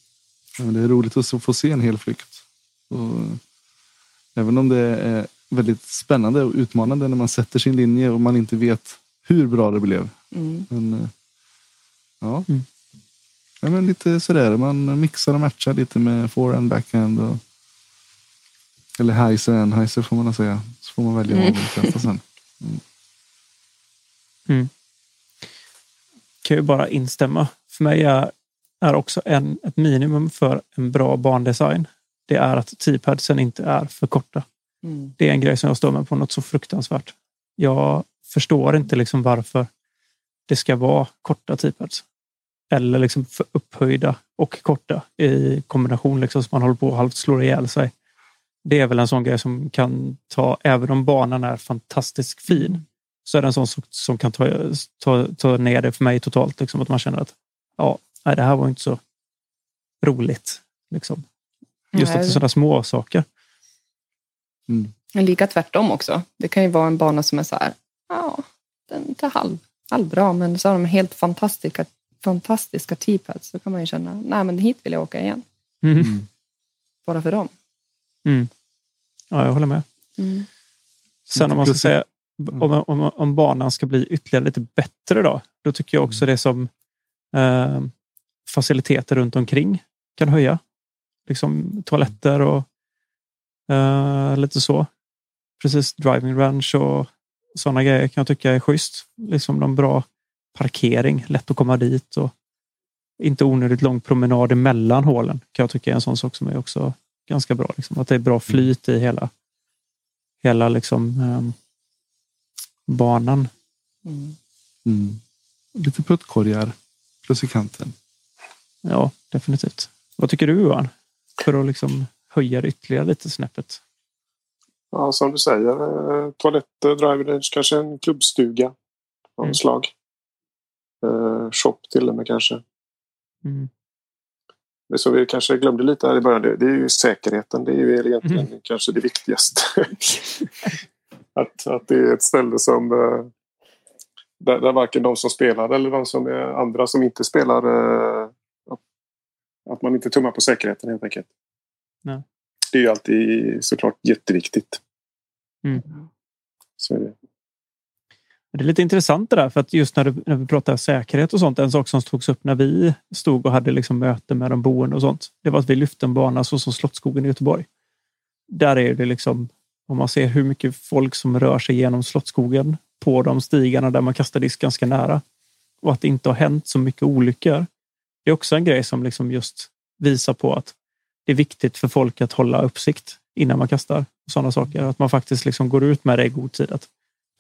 Ja, men det är roligt att få se en hel flykt. Och, även om det är väldigt spännande och utmanande när man sätter sin linje och man inte vet hur bra det blev. Mm. Men, eh, ja. Mm. ja men lite sådär. Man mixar och matchar lite med forehand, backhand. Och, eller heiser and heiser får man säga. Så får man välja vad man vill testa sen. kan ju bara instämma. För mig är, är också en, ett minimum för en bra bandesign. Det är att T-padsen inte är för korta. Mm. Det är en grej som jag står med på något så fruktansvärt. Jag förstår inte liksom varför det ska vara korta T-pads. Eller liksom för upphöjda och korta i kombination liksom så man håller på och halvt slår ihjäl sig. Det är väl en sån grej som kan ta, även om banan är fantastiskt fin, så är det en sån som, som kan ta, ta, ta ner det för mig totalt. Liksom, att man känner att ja, nej, det här var inte så roligt. Liksom. Just att det är Nej. sådana små saker. Mm. Men lika tvärtom också. Det kan ju vara en bana som är så här, ja, den är inte halv, halvbra, men så har de helt fantastiska, fantastiska T-pads. Så kan man ju känna, nej men hit vill jag åka igen. Mm. Mm. Bara för dem. Mm. Ja, jag håller med. Mm. Sen om man ska säga om, om, om banan ska bli ytterligare lite bättre då, då tycker jag också det som eh, faciliteter runt omkring kan höja. Liksom toaletter och eh, lite så. Precis driving range och sådana grejer kan jag tycka är schysst. Liksom någon bra parkering, lätt att komma dit och inte onödigt lång promenad emellan hålen kan jag tycka är en sån sak som är också ganska bra. Liksom. Att det är bra flyt i hela, hela liksom, ehm, banan. Mm. Mm. Lite puttkorgar plus i kanten. Ja, definitivt. Vad tycker du Johan? För att liksom höja det ytterligare lite snäppet. Ja, som du säger. eh, Toaletter, drive range, kanske en klubbstuga av Mm. slag. Eh, shop till och med kanske. Mm. Det som vi kanske glömde lite här i början, det, det är ju säkerheten. Det är ju egentligen Mm. kanske det viktigaste. att, att det är ett ställe som... eh, där, där varken de som spelar eller de som är andra som inte spelar eh, att man inte tummar på säkerheten helt enkelt. Nej. Det är ju alltid såklart jätteviktigt. Mm. Så är det. Det är lite intressant det där, för att just när, du, när vi pratar säkerhet och sånt, en sak som togs upp när vi stod och hade liksom möte med de boende och sånt, det var att vi lyfte en bana så som Slottsskogen i Göteborg. Där är det liksom, om man ser hur mycket folk som rör sig genom Slottsskogen på de stigarna där man kastar disk ganska nära och att det inte har hänt så mycket olyckor. Det är också en grej som liksom just visar på att det är viktigt för folk att hålla uppsikt innan man kastar sådana saker. Att man faktiskt liksom går ut med det i god tid. Att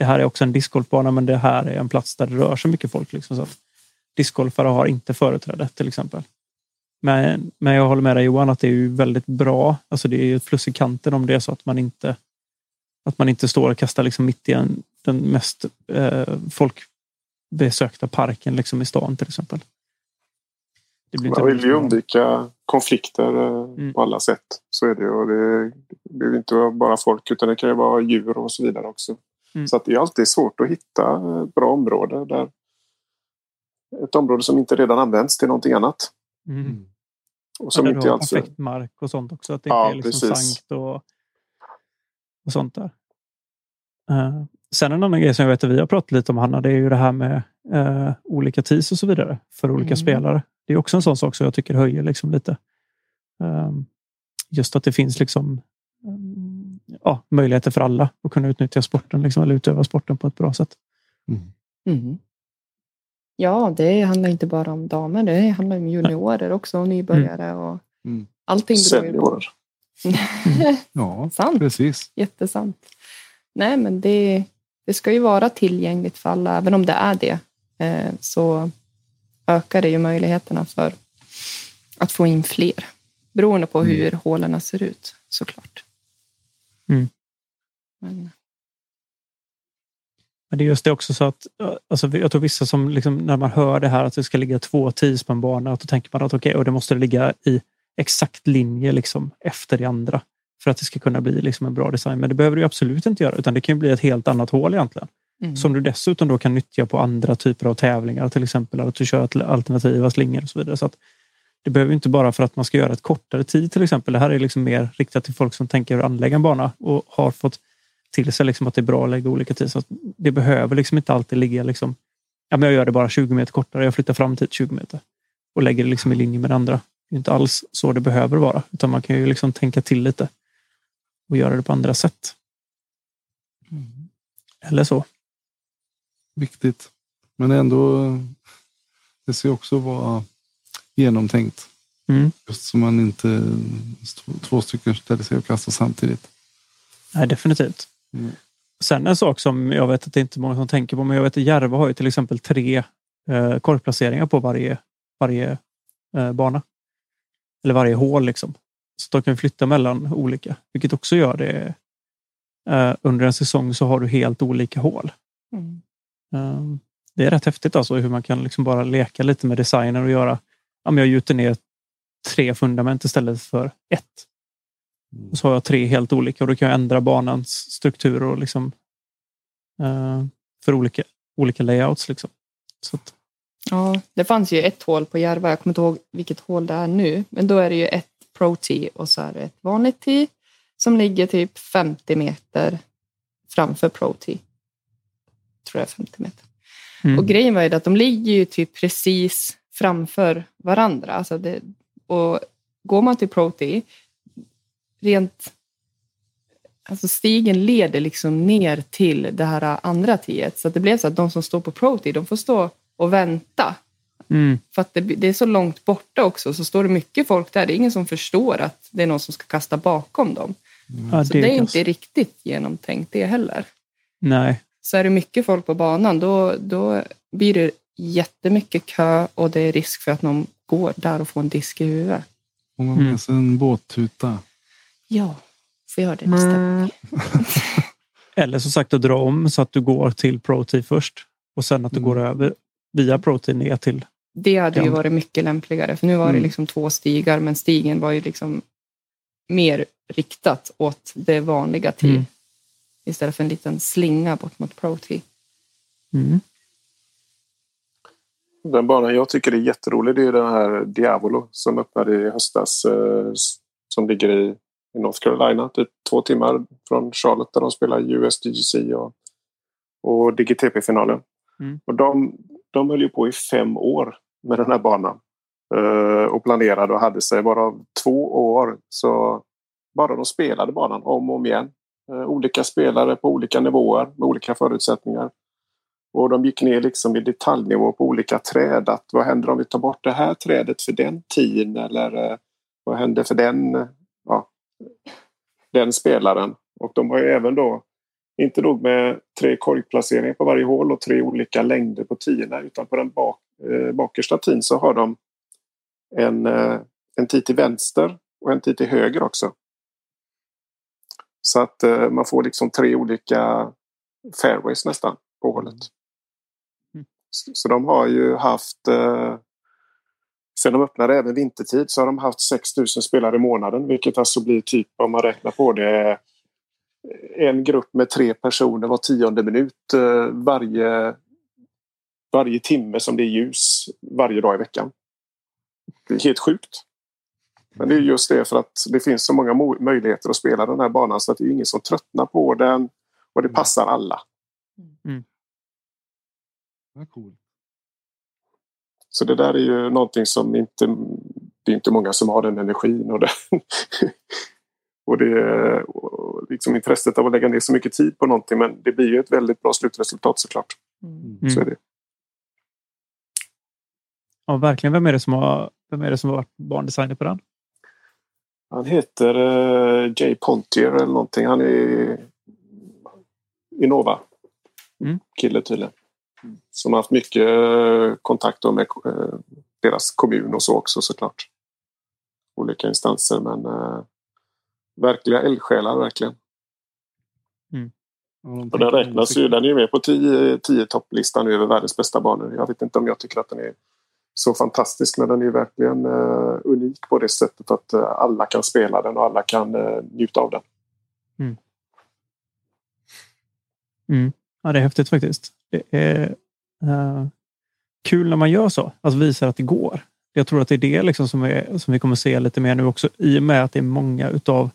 det här är också en discgolfbana, men det här är en plats där det rör sig mycket folk. Liksom, så att discgolfare har inte företräde till exempel. Men, men jag håller med dig Johan att det är ju väldigt bra. Alltså det är ju ett plus i kanten om det är så att man inte att man inte står och kastar liksom mitt i en, den mest eh, folkbesökta parken liksom i stan till exempel. Det blir man vill ju undvika konflikter eh, mm. på alla sätt. Så är det. Och det, det behöver inte vara bara folk utan det kan ju vara djur och så vidare också. Mm. Så att det är alltid svårt att hitta ett bra område. Där ett område som inte redan används till någonting annat. Mm. Och som inte har alltså... perfekt mark och sånt också. Att det Ja, inte är liksom precis. sankt och, och sånt där. Eh, sen en annan grej som jag vet att vi har pratat lite om Hanna, det är ju det här med eh, olika tees och så vidare för olika Mm. spelare. Det är också en sån sak som jag tycker höjer liksom lite. Um, just att det finns liksom ja, möjligheter för alla att kunna utnyttja sporten liksom, eller utöva sporten på ett bra sätt. Mm. Ja, det handlar inte bara om damer. Det handlar om juniorer också och nybörjare. Och Mm. Allting. Seniorer. Ja, Sant. precis. Jättesant. Nej, men det, det ska ju vara tillgängligt för alla. Även om det är det eh, så ökar det ju möjligheterna för att få in fler. Beroende på Mm. hur hålen ser ut såklart. Mm. Men, Men det är just det också så att alltså, jag tror vissa som liksom, när man hör det här att det ska ligga två att då tänker man att okej, och det måste ligga i exakt linje liksom, efter det andra för att det ska kunna bli liksom, en bra design. Men det behöver ju absolut inte göra, utan det kan ju bli ett helt annat hål egentligen. mm. Som du dessutom då kan nyttja på andra typer av tävlingar, till exempel att du kör alternativa slingor och så vidare. Så att det behöver inte bara för att man ska göra ett kortare tid till exempel. Det här är liksom mer riktat till folk som tänker anlägga en bana och har fått till sig liksom att det är bra att lägga olika tid. Så det behöver liksom inte alltid ligga liksom, ja, men jag gör det bara 20 meter kortare, jag flyttar fram tid 20 meter och lägger det liksom i linje med det andra. Det är inte alls så det behöver vara, utan man kan ju liksom tänka till lite och göra det på andra sätt. Mm. Eller så. Viktigt. Men ändå, det ska också vara genomtänkt. Mm. Just så man inte två stycken ställer sig och kastar samtidigt. Nej, definitivt. Mm. Sen en sak som jag vet att det inte är många som tänker på, men jag vet att Järva har ju till exempel tre eh, korgplaceringar på varje, varje eh, bana. Eller varje hål liksom. Så de kan flytta mellan olika, vilket också gör det. Eh, under en säsong så har du helt olika hål. Mm. Eh, det är rätt häftigt alltså hur man kan liksom bara leka lite med designen och göra, ja, men jag gjuter ner tre fundament istället för ett. Och så har jag tre helt olika och då kan jag ändra banans struktur och liksom eh, för olika, olika layouts. Liksom. Så att, Ja, det fanns ju ett hål på Järva. Jag kommer inte ihåg vilket hål det är nu. Men då är det ju ett Pro Tee och så är det ett vanligt tee som ligger typ 50 meter framför Pro Tee. Tror jag är 50 meter. mm. Och grejen var ju att de ligger ju typ precis framför varandra. Alltså det, och går man till Pro Tee, rent... Alltså stigen leder liksom ner till det här andra teet. Så att det blev så att de som står på Pro Tee, de får stå och vänta. Mm. För att det, det är så långt borta också, så står det mycket folk där. Det är ingen som förstår att det är någon som ska kasta bakom dem. Ja, Så det är kass. inte riktigt genomtänkt det heller. Nej, Så är det mycket folk på banan, då, då blir det jättemycket kö och det är risk för att någon går där och får en disk i huvudet. Om man Mm. med sig en båttuta. Ja, får göra det nästa gång. eller som sagt att dra om så att du går till Pro Tee först och sen att du Mm. går över via Pro Tee ner till. Det hade ju varit mycket lämpligare, för nu var det Mm. liksom två stigar, men stigen var ju liksom mer riktat åt det vanliga tee Mm. istället för en liten slinga bort mot Pro Tee. Mm. Den banan jag tycker är jätterolig det är den här Diavolo som öppnade i höstas. Eh, som ligger i, North Carolina. Typ två timmar från Charlotte där de spelar USDGC och, och DGTP-finalen. Mm. Och de, de höll ju på i fem år med den här banan. Eh, och planerade och hade sig. Bara två år så bara de spelade banan om och om igen. Eh, olika spelare på olika nivåer med olika förutsättningar. Och de gick ner liksom i detaljnivå på olika träd. Att vad händer om vi tar bort det här trädet för den tiden? Eller eh, vad händer för den, ja, den spelaren? Och de har ju även då inte nog med tre korgplaceringar på varje hål och tre olika längder på tiorna utan på den bak, eh, bakersta tin så har de en, eh, en tid till vänster och en tid till höger också. Så att eh, man får liksom tre olika fairways nästan på hålet. Mm. Så, de har ju haft eh, Sen de öppnade även vintertid så har de haft 6000 spelare i månaden vilket alltså blir typ om man räknar på det en grupp med tre personer var tionde minut eh, varje, varje timme som det är ljus varje dag i veckan. Det är helt sjukt. Men det är just det för att det finns så många möjligheter att spela den här banan så att det är ingen som tröttnar på den och det passar alla. Ja, cool. Så det där är ju någonting som inte... Det är inte många som har den energin och, det, och det och liksom intresset av att lägga ner så mycket tid på någonting. Men det blir ju ett väldigt bra slutresultat såklart. Mm. Så är det. Ja, verkligen. Vem är det som har, vem är det som har varit barndesigner på den? Han heter uh, Jay Pontier eller någonting. Han är Innova. Mm. Kille tydligen. Som har haft mycket eh, kontakt med eh, deras kommun och så också såklart. Olika instanser men uh, verkliga eldsjälar verkligen. De Och den räknas ju, den är ju med på 10, 10 topplistan över världens bästa banor. Jag vet inte om jag tycker att den är så fantastisk men den är ju verkligen eh, unik på det sättet att eh, alla kan spela den och alla kan uh, njuta av den. Ja, det är häftigt faktiskt. Det är eh, kul när man gör så. Alltså visar att det går. Jag tror att det är det liksom som, är, som vi kommer se lite mer nu också i och med att det är många utav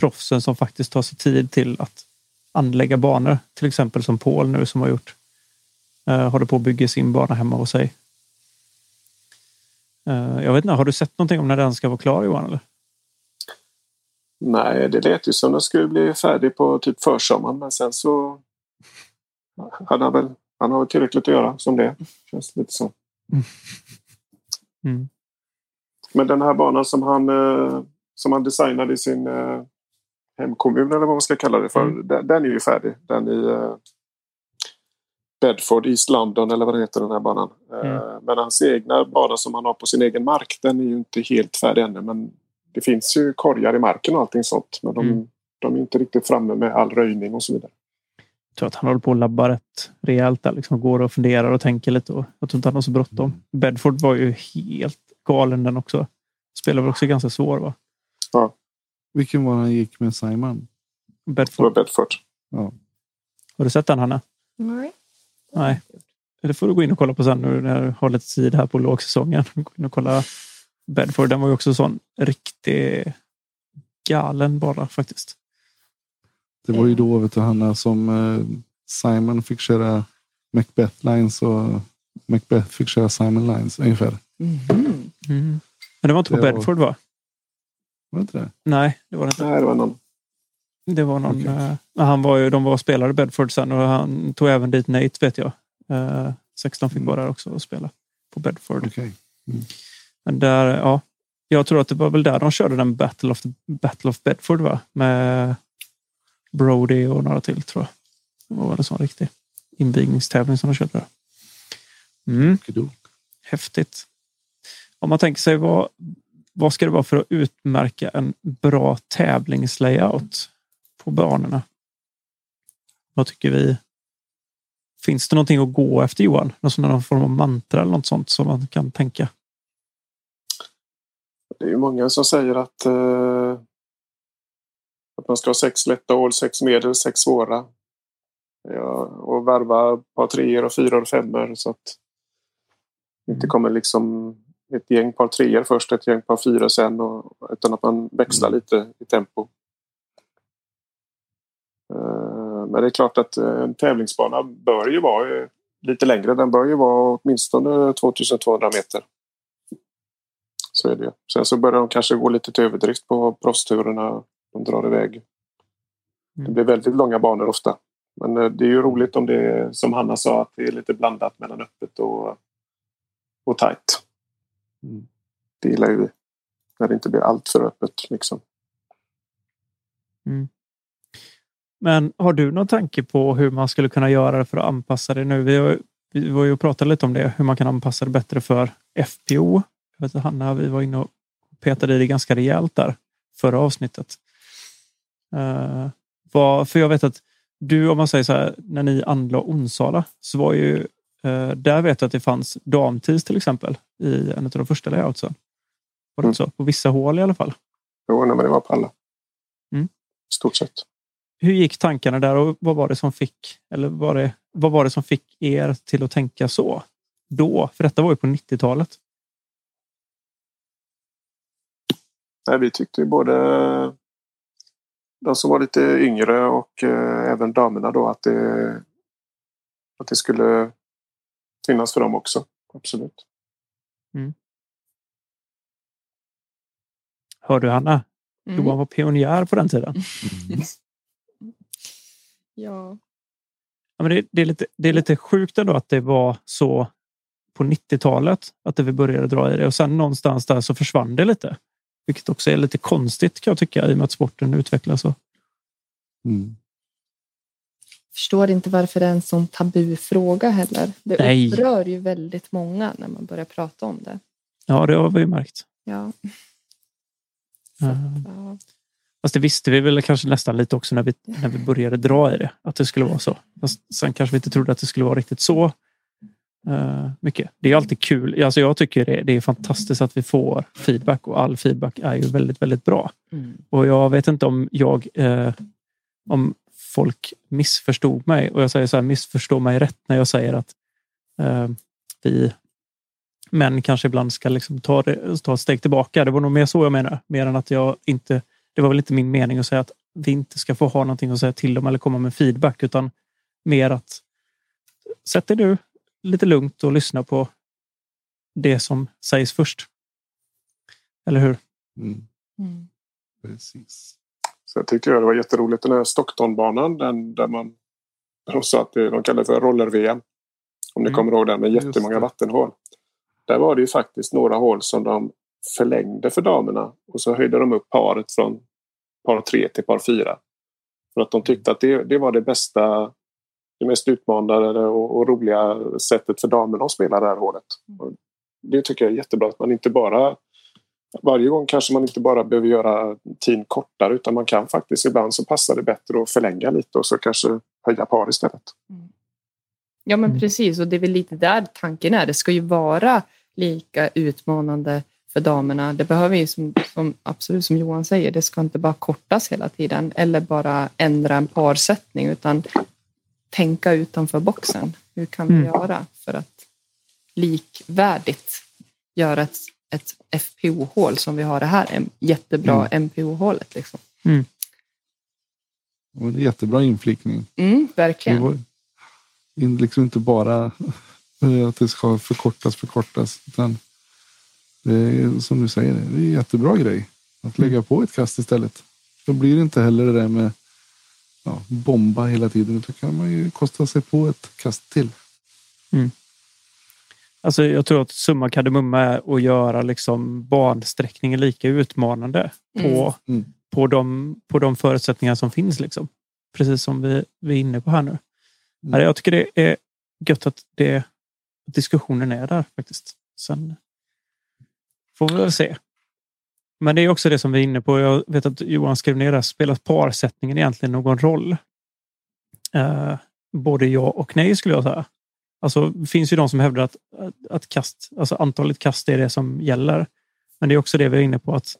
proffsen som faktiskt tar sig tid till att anlägga banor. Till exempel som Paul nu som har gjort eh, håller på att bygga sin bana hemma hos sig. Eh, jag vet inte, har du sett någonting om när den ska vara klar Johan? Eller? Nej, det lät ju som den skulle bli färdig på typ försommaren men sen så hade han väl han har väl tillräckligt att göra som det känns lite så. Mm. Men den här banan som han, eh, som han designade i sin eh, hemkommun eller vad man ska kalla det för. Mm. Den, den är ju färdig. Den i eh, Bedford, East London eller vad det heter den här banan. Mm. Men hans egna bana som han har på sin egen mark den är ju inte helt färdig ännu. Men det finns ju korgar i marken och allting sånt. Men de, Mm. de är inte riktigt framme med all röjning och så vidare. Tror att han håller på att labba rätt rejält där. Liksom går och funderar och tänker lite. Och jag tror inte han har så bråttom. Bedford var ju helt galen den också. Spelar väl också ganska svår va? Vilken var han gick med Simon? Det var Bedford. Bedford. Har du sett den Hanna? Nej. Nej. Det får du gå in och kolla på sen nu när du har lite tid här på lågsäsongen. Gå in och kolla Bedford. Den var ju också sån riktig galen bara faktiskt. Det var ju då vet du, Hanna som eh, Simon fick köra Macbeth Lines och Macbeth fick köra Simon Lines ungefär. Mhm. Mm. Men det var inte på Det var- Bedford va? Var det inte det? Nej, det var det inte. Nej, det var någon. Det var någon, Okej. eh, han var ju, de var och spelade Bedford sen och han tog även dit Nate vet jag. Eh, 16 fick Mm. vara där också och spela på Bedford. Okej. Men där, ja, jag tror att det var väl där de körde den Battle of, Battle of Bedford va? Med Brody och några till tror jag. Det var väl en sån riktig invigningstävling som de körde där. Mm, häftigt. Om man tänker sig vad, vad ska det vara för att utmärka en bra tävlingslayout på banorna? Vad tycker vi? Finns det någonting att gå efter Johan? Någon, form av mantra eller något sånt som man kan tänka? Det är ju många som säger att, eh, att man ska ha sex lätta hål, sex medel, sex svåra. Ja, och värva ett par treor och fyror och femmor. Så att Inte kommer liksom ett gäng par treor först, ett gäng par fyra sen. Och, utan att man växlar Mm. lite i tempo. Eh, Men det är klart att eh, en tävlingsbana bör ju vara eh, lite längre. Den bör ju vara åtminstone 2200 meter. Så är det ju. Sen så börjar de kanske gå lite till överdrift på proffsturerna. De drar iväg. Det Mm. blir väldigt långa banor ofta. Men eh, det är ju roligt om det är som Hanna sa att det är lite blandat mellan öppet och, och tajt. Mm. Det gillar ju vi. När det inte blir allt för öppet. Liksom. Men har du någon tanke på hur man skulle kunna göra det för att anpassa det nu? Vi, har, vi var ju och pratade lite om det, hur man kan anpassa det bättre för FPO. Jag vet Hanna, vi var inne och petade i det ganska rejält där förra avsnittet. Uh, vad, för jag vet att du, om man säger så här, när ni anlade Onsala så var ju eh, där vet jag att det fanns damtis till exempel i en av de första layoutsen. Var det Mm. så? På vissa hål i alla fall. Jo, nej, men det var på alla. Mm. Stort sett. hur gick tankarna där och vad var det som fick eller var det, vad var det som fick er till att tänka så då? För detta var ju på 90-talet. Nej, vi tyckte ju både de som var lite yngre och eh, även damerna då att det, att det skulle finnas för dem också. Absolut. Hör du Hanna? Mm. Johan var pionjär på den tiden. Mm. Ja. Ja, men det, det, är lite, det är lite sjukt ändå att det var så på 90-talet att det vi började dra i det och sen någonstans där så försvann det lite. Vilket också är lite konstigt kan jag tycka i och med att sporten utvecklas. Så. Mm. Förstår inte varför det är en sån tabu fråga heller. Det Nej. upprör ju väldigt många när man börjar prata om det. Ja, det har vi ju märkt. Ja. Så, Mm. ja. Fast det visste vi väl kanske nästan lite också när vi, när vi började dra i det. Att det skulle vara så. Fast sen kanske vi inte trodde att det skulle vara riktigt så mycket. Det är alltid kul. Alltså jag tycker det, det är fantastiskt att vi får feedback och all feedback är ju väldigt, väldigt bra. Mm. Och jag vet inte om jag eh, om folk missförstod mig. Och jag säger så här, missförstå mig rätt när jag säger att eh, vi män kanske ibland ska liksom ta, det, ta ett steg tillbaka. Det var nog mer så jag menar. Mer än att jag inte... Det var väl inte min mening att säga att vi inte ska få ha någonting att säga till dem eller komma med feedback. Utan mer att sätt dig du lite lugnt och lyssna på det som sägs först. Eller hur? Mm. Mm. Precis. Så jag tyckte jag det var jätteroligt den här Stocktonbanan den där man de sa att de kallar det för roller-VM. Om ni Mm. kommer ihåg den med jättemånga det. vattenhål. Där var det ju faktiskt några hål som de förlängde för damerna och så höjde de upp paret från par tre till par fyra. För att de tyckte att det, det var det bästa, det mest utmanande och, och roliga sättet för damerna att spela det här hålet. Och det tycker jag är jättebra att man inte bara varje gång kanske man inte bara behöver göra tiden kortare utan man kan faktiskt ibland så passar det bättre att förlänga lite och så kanske höja par istället. Ja, men Mm. precis. Och det är väl lite där tanken är. Det ska ju vara lika utmanande för damerna. Det behöver ju, som, som, absolut som Johan säger, det ska inte bara kortas hela tiden eller bara ändra en parsättning utan tänka utanför boxen. Hur kan vi Mm. göra för att likvärdigt göra ett, ett FPO-hål som vi har det här, jättebra MPO-hålet. Liksom. Det var en jättebra inflikning. Mm, Det verkligen. var in, liksom inte bara att det ska förkortas, förkortas. Utan det är som du säger, det är en jättebra grej. Att lägga på ett kast istället. Då blir det inte heller det där med ja, bomba hela tiden. Utan kan man ju kosta sig på ett kast till. Alltså jag tror att summa kardemumma är att göra liksom bansträckningen lika utmanande på, Mm. på, de, på de förutsättningar som finns. Liksom. Precis som vi, vi är inne på här nu. Mm. Jag tycker det är gött att, det, att diskussionen är där faktiskt. Sen får vi väl se. Men det är också det som vi är inne på. Jag vet att Johan skrev ner det. Spelar parsättningen egentligen någon roll? Eh, både ja och nej skulle jag säga. Alltså, det finns ju de som hävdar att, att, kast, alltså antalet kast är det som gäller. Men det är också det vi är inne på att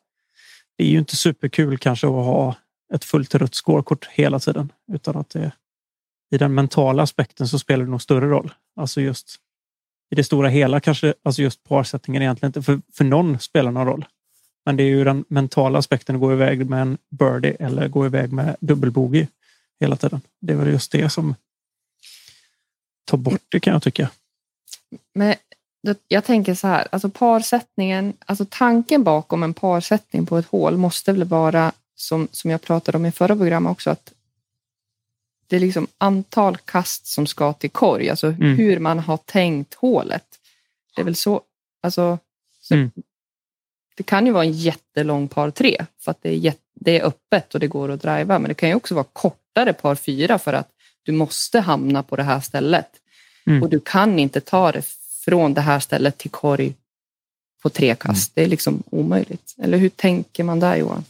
det är ju inte superkul kanske att ha ett fullt rött scorekort hela tiden. Utan att det, i den mentala aspekten så spelar det nog större roll. Alltså just i det stora hela kanske alltså just parsättningen egentligen inte för, för någon spelar någon roll. Men det är ju den mentala aspekten att gå iväg med en birdie eller gå iväg med dubbelbogey hela tiden. Det är väl just det som tar bort det kan jag tycka. Men jag tänker så här, alltså parsättningen, alltså tanken bakom en parsättning på ett hål måste väl vara som, som jag pratade om i förra programmet också, att det är liksom antal kast som ska till korg, alltså mm. hur man har tänkt hålet. Det är väl så, alltså, så mm. Det kan ju vara en jättelång par tre för att det är, jätte, det är öppet och det går att driva, men det kan ju också vara kortare par fyra för att du måste hamna på det här stället mm. och du kan inte ta det från det här stället till korg på tre kast. Mm. Det är liksom omöjligt. Eller hur tänker man där Johan?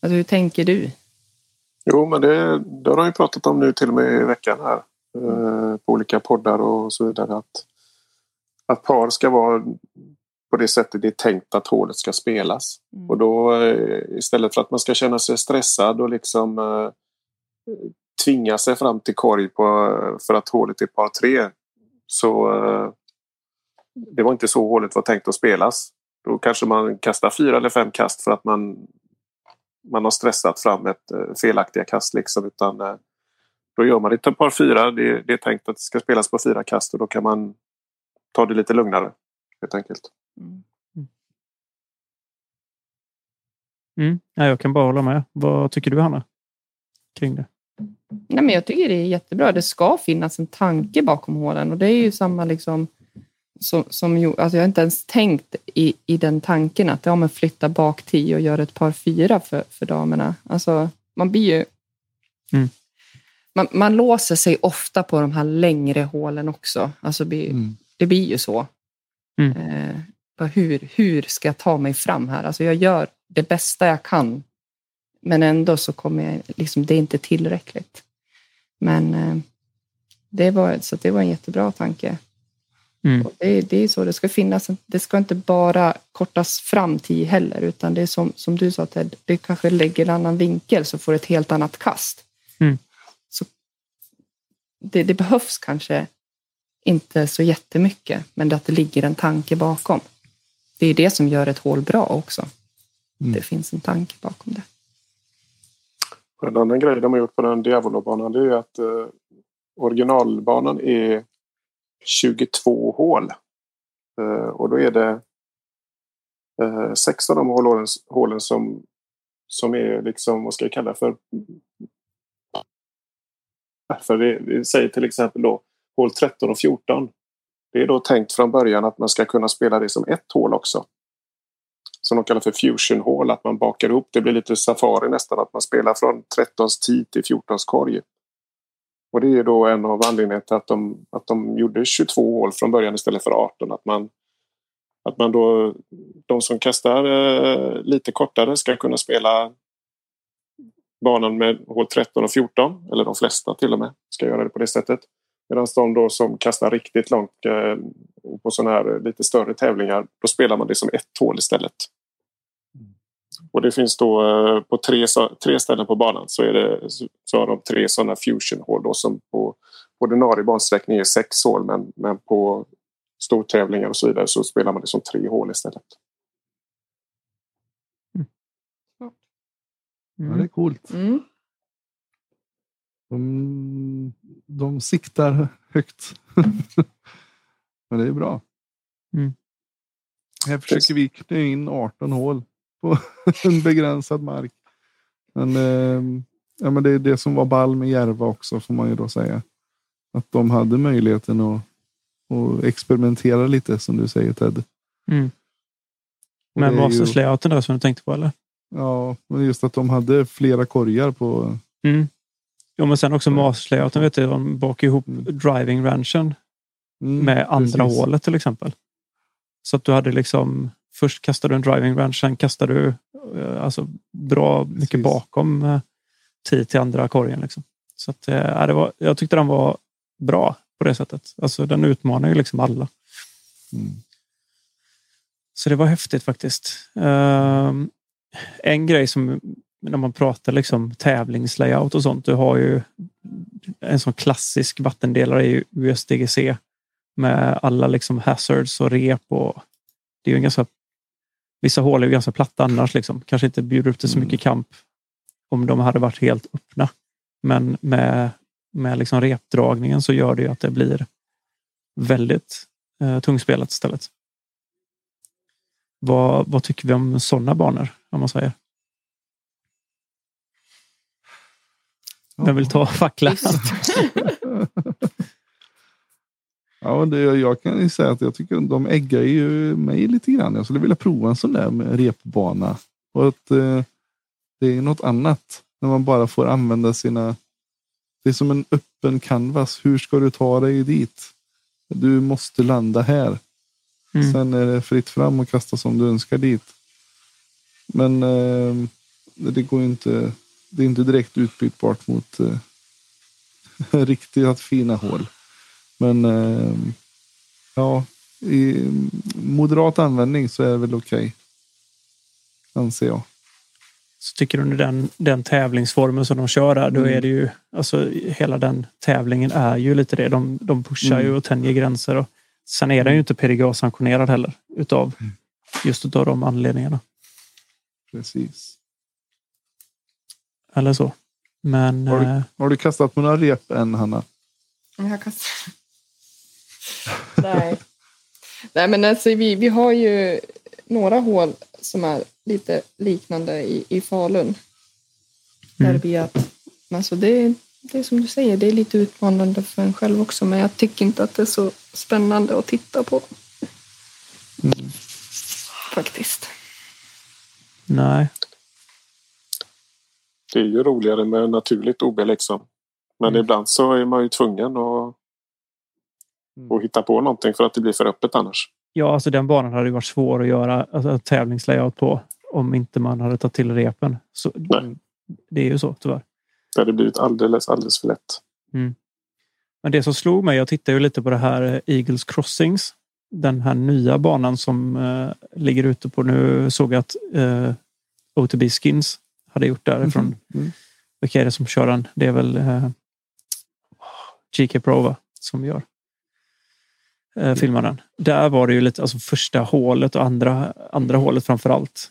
Alltså, hur tänker du? Jo, men det, det har de ju pratat om nu till och med i veckan här. Eh, på olika poddar och så vidare. Att, att par ska vara på det sättet det är tänkt att hålet ska spelas. Mm. Och då eh, istället för att man ska känna sig stressad och liksom eh, tvinga sig fram till korg på, för att hålet är par tre. Så eh, det var inte så hålet var tänkt att spelas. Då kanske man kastar fyra eller fem kast för att man man har stressat fram ett eh, felaktiga kast liksom utan eh, då gör man det ett par fyra. Det, det är tänkt att det ska spelas på fyra kast och då kan man ta det lite lugnare helt enkelt. Mm. Mm. Ja, jag kan bara hålla med. Vad tycker du Hanna? Kring det? Nej, men jag tycker det är jättebra. Det ska finnas en tanke bakom hålen och det är ju samma liksom som, som alltså jag har inte ens tänkt i, i den tanken att ja, men flytta bak tio och göra ett par fyra för, för damerna. Alltså, man blir ju... Mm. Man, man, låser sig ofta på de här längre hålen också. Alltså, blir, mm. Det blir ju så. Mm. Eh, hur, hur ska jag ta mig fram här? Alltså, jag gör det bästa jag kan. Men ändå så kommer jag... Liksom, det är inte tillräckligt. Men eh, det, var, så det var en jättebra tanke. Mm. Det, det, är så det ska finnas. Det ska inte bara kortas fram till heller, utan det är som, som du sa Ted, det kanske lägger en annan vinkel så får ett helt annat kast. Mm. Så det, det, behövs kanske inte så jättemycket, men det att det ligger en tanke bakom. Det är det som gör ett hål bra också. Mm. Det finns en tanke bakom det. En annan grej de har gjort på den Diavolo-banan det är att eh, originalbanan är 22 hål. Eh, och då är det eh, sex av de hålen, hålen som, som är liksom, vad ska jag kalla för? För vi, vi säger till exempel då hål 13 och 14. Det är då tänkt från början att man ska kunna spela det som ett hål också. Som de kallar för fusion hål, att man bakar ihop. Det blir lite safari nästan, att man spelar från 13 tid till 14 korg. Och det är då en av anledningarna till att de, att de gjorde 22 hål från början istället för 18. Att man, att man då, de som kastar eh, lite kortare ska kunna spela banan med hål 13 och 14, eller de flesta till och med, ska göra det på det sättet. Medan de då som kastar riktigt långt eh, på sådana här lite större tävlingar, då spelar man det som ett hål istället. Och det finns då eh, på tre, tre ställen på banan så, är det, så har de tre sådana fusion-hål då som på ordinarie bansträckning är sex hål men, men på stortävlingar och så vidare så spelar man det som tre hål istället. Mm. Ja, det är coolt. Mm. De, de siktar högt. Men det är bra. Mm. Här försöker vi knö in 18 hål på en begränsad mark. Men, eh, ja, men det är det som var ball med Järva också får man ju då säga. Att de hade möjligheten att, att experimentera lite som du säger Ted. Mm. Men Masters layouten där som du tänkte på eller? Ja, men just att de hade flera korgar på. Mm. Jo, men sen också Masters layouten vet du, de bakar ihop mm. driving ranchen mm, med andra precis. hålet till exempel. Så att du hade liksom först kastar du en driving range, sen kastar du eh, alltså, bra mycket Precis. bakom eh, tid till andra korgen. Liksom. Så att, äh, det var, jag tyckte den var bra på det sättet. Alltså, den utmanar ju liksom alla. Mm. Så det var häftigt faktiskt. Uh, en grej som när man pratar liksom tävlingslayout och sånt. Du har ju en sån klassisk vattendelare i USDGC Med alla liksom hazards och rep. Och det är ju en ganska, vissa hål är ju ganska platta annars. Liksom. Kanske inte bjuder upp till så mycket kamp om de hade varit helt öppna. Men med, med liksom repdragningen så gör det ju att det blir väldigt eh, tungspelat istället. Vad, vad tycker vi om sådana banor? Om man säger? Vem vill ta facklan? Ja, det, jag kan ju säga att jag tycker de äggar ju mig lite grann. Jag skulle vilja prova en sån där med repbana. Och att eh, det är något annat när man bara får använda sina. Det är som en öppen canvas. Hur ska du ta dig dit? Du måste landa här. Mm. Sen är det fritt fram och kasta som du önskar dit. Men eh, det går ju inte. Det är inte direkt utbytbart mot eh, riktigt fina hål. Men eh, ja, i moderat användning så är det väl okej. Anser jag. Så tycker du den, den tävlingsformen som de kör där, då Mm. är det ju alltså hela den tävlingen är ju lite det. De, de pushar Mm. ju och tänjer gränser. Och sen är den ju inte PDGA-sanktionerad heller utav Mm. just utav de anledningarna. Precis. Eller så. Men Har du- eh, Har du kastat på några rep än Hanna? Jag kastar. Nej. Nej, men alltså vi, vi har ju några hål som är lite liknande i, i Falun. Där Mm. det blir att, alltså det, det är som du säger, det är lite utmanande för en själv också, men jag tycker inte att det är så spännande att titta på. Mm. Faktiskt. nej. Det är ju roligare med naturligt OB liksom. Men Mm. ibland så är man ju tvungen att, Mm. att hitta på någonting för att det blir för öppet annars. Ja, alltså den banan hade ju varit svår att göra alltså, tävlingslayout på om inte man hade tagit till repen. Så, Nej. det är ju så tyvärr. Det hade blivit alldeles, alldeles för lätt. Men det som slog mig, jag tittade ju lite på det här eh, Eagles Crossings. Den här nya banan som eh, ligger ute på nu såg jag att eh, OTB Skins hade gjort därifrån. Mm. Vilka är det som kör den? Det är väl eh, GK Pro va? som gör eh, filmar den. Där var det ju lite, alltså första hålet och andra, andra hålet framför allt.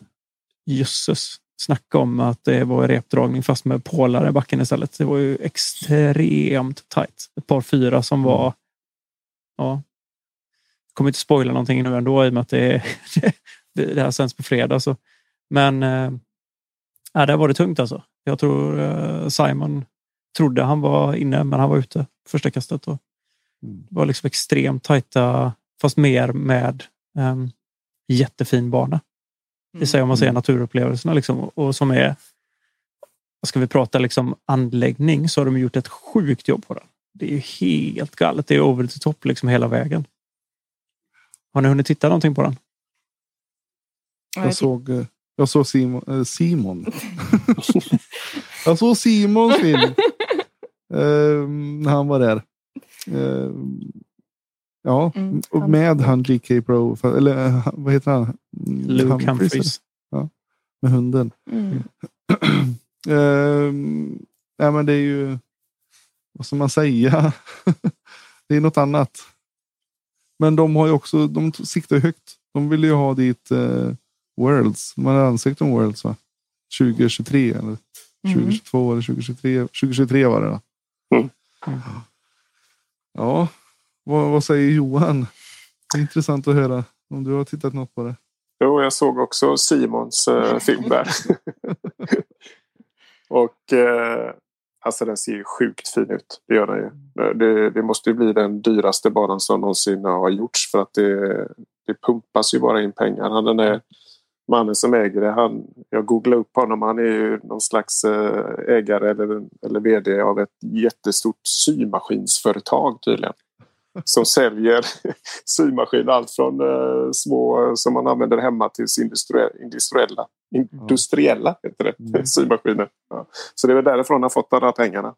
Jösses. Snacka om att det var repdragning fast med pålar i backen istället. Det var ju extremt tajt. Ett par fyra som var... Ja. Jag kommer inte spoila någonting nu ändå i och med att det, det, det här sänds på fredag. Så. Men eh, ja, där var det tungt alltså. Jag tror eh, Simon trodde han var inne men han var ute första kastet. Och Mm. det var liksom extremt tajta fast mer med um, jättefin bana. Det säger om man ser naturupplevelserna liksom, och som är ska vi prata liksom anläggning så har de gjort ett sjukt jobb på den. Det är helt galet. Det är over the top liksom hela vägen. Har ni hunnit titta någonting på den? Jag såg, eh, jag såg Simon. Eh, Simon. jag såg Simons film. eh, när han var där. Eh, ja, Mm, och med han GK Pro. Eller eh, vad heter han? Luke Humphreys. Med hunden. Mm. Ehm, nej, men det är ju. Vad ska man säga? det är något annat. Men de har ju också. De siktar högt. De vill ju ha dit eh, Worlds. Man har ansökt om Worlds va? 2023 eller Mm. 2022 eller 2023. 2023 var det va? Mm. Ja, vad, vad säger Johan? Det är intressant att höra om du har tittat något på det. Jo, jag såg också Simons eh, film där. och eh, alltså den ser ju sjukt fin ut. Det gör den ju. Det, det måste ju bli den dyraste banan som någonsin har gjorts för att det, det pumpas ju bara in pengar. Han den är mannen som äger det. Han, jag googlade upp honom. Han är ju någon slags eh, ägare eller, eller vd av ett jättestort symaskinsföretag tydligen. Som säljer symaskiner. Allt från eh, små som man använder hemma till industrie- industriella. Industriella heter det. Mm. Symaskiner. Ja. Så det är väl därifrån han har fått här pengarna.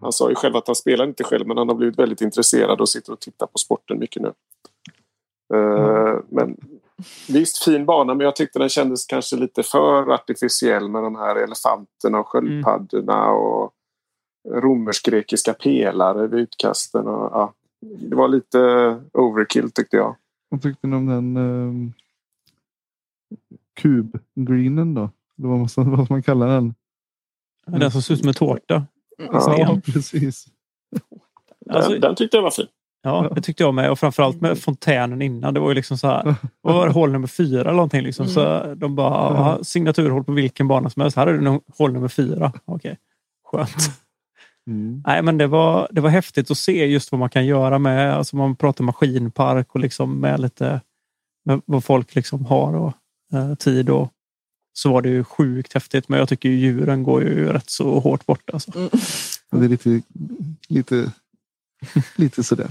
Han sa ju själv att han spelar inte själv men han har blivit väldigt intresserad och sitter och tittar på sporten mycket nu. Eh, Men visst, fin bana men jag tyckte den kändes kanske lite för artificiell med de här elefanterna och sköldpaddorna och romersk-grekiska pelare vid utkasten. Och, ja, det var lite overkill tyckte jag. Vad tyckte ni om den eh, kubgreenen då? Eller vad man, vad man kallar den. Den som ser ut som en tårta. Ja. precis. Alltså- den, den tyckte jag var fin. Ja, det tyckte jag med. Och framförallt med fontänen innan. Det var ju liksom så här. Vad var det? Hål nummer fyra eller någonting. Liksom. Så de bara, ja, signaturhål på vilken bana som helst. Här är det hål nummer fyra. Okej, skönt. Mm. Nej, men det var, det var häftigt att se just vad man kan göra med, alltså man pratar maskinpark och liksom med lite med vad folk liksom har och eh, tid och så var det ju sjukt häftigt. Men jag tycker ju djuren går ju rätt så hårt bort. Alltså. Mm. Det är lite, lite, lite sådär.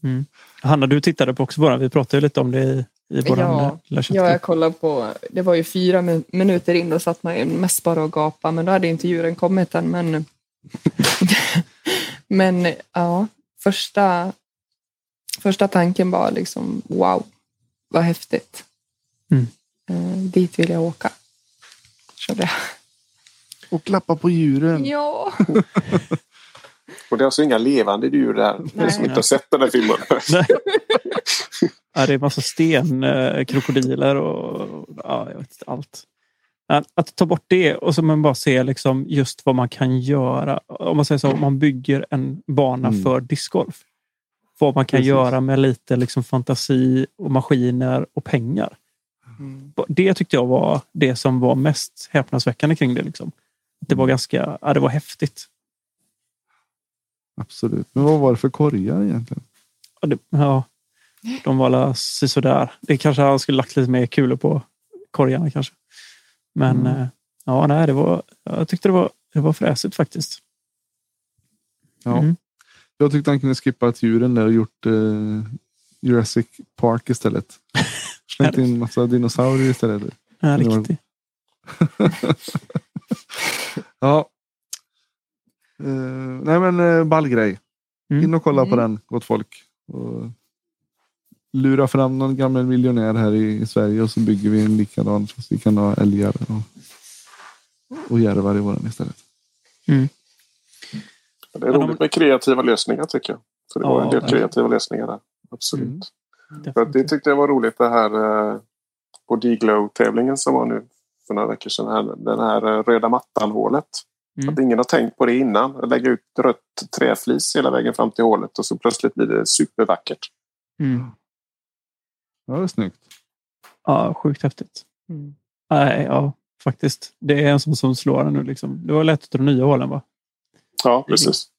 Hanna, du tittade på också bara. Vi pratade ju lite om det i, i vår Ja, lilla. Ja, jag kollade på, det var ju fyra min- minuter in, då satt man mest bara och gapade, men då hade inte djuren kommit än. Men, men ja, första, första tanken var liksom wow, vad häftigt. Mm. Eh, dit vill jag åka. Kände jag. Och klappa på djuren. Ja. Och det är alltså inga levande djur där. Ni som inte har sett den här filmen. Nej. ja, det är massa sten, eh, krokodiler och, ja, jag vet inte, allt. Att, att ta bort det och så man bara se liksom just vad man kan göra. Om man säger så, om man bygger en bana Mm. för discgolf. Vad man kan Precis. göra med lite liksom fantasi och maskiner och pengar. Mm. Det tyckte jag var det som var mest häpnadsväckande kring det. Liksom. Det var ganska, ja, det var häftigt. Absolut. Men vad var det för korgar egentligen? Ja, det, ja, de var alla sådär. Det kanske han skulle lagt lite mer kulor på korgarna kanske. Men Mm. eh, ja, nej, det var, jag tyckte det var, det var fräsigt faktiskt. Ja. Mm. Jag tyckte han kunde skippat djuren där och gjort eh, Jurassic Park istället. Slängt in massa dinosaurier istället. Ja, riktigt. Ja. Eh, nej men uh, ball grej. Mm. In och kolla på Mm. den gott folk. Och lura fram någon gammal miljonär här i, i Sverige och så bygger vi en likadan fast vi kan ha älgar och, och järvar i våran istället. Det är roligt med kreativa lösningar tycker jag. För det var Ja, en del kreativa lösningar där. Absolut. Mm. För det tyckte jag var roligt det här eh, på D-Glow-tävlingen som var nu för några veckor sedan. Här, den här röda mattan-hålet. Mm. Att ingen har tänkt på det innan. Att lägga ut rött träflis hela vägen fram till hålet och så plötsligt blir det supervackert. Mm. Ja, det är snyggt. Ja, sjukt häftigt. Mm. Nej, ja, faktiskt. Det är en sån som slår den nu. Liksom. Det var lätt av de nya hålen va? Ja, precis.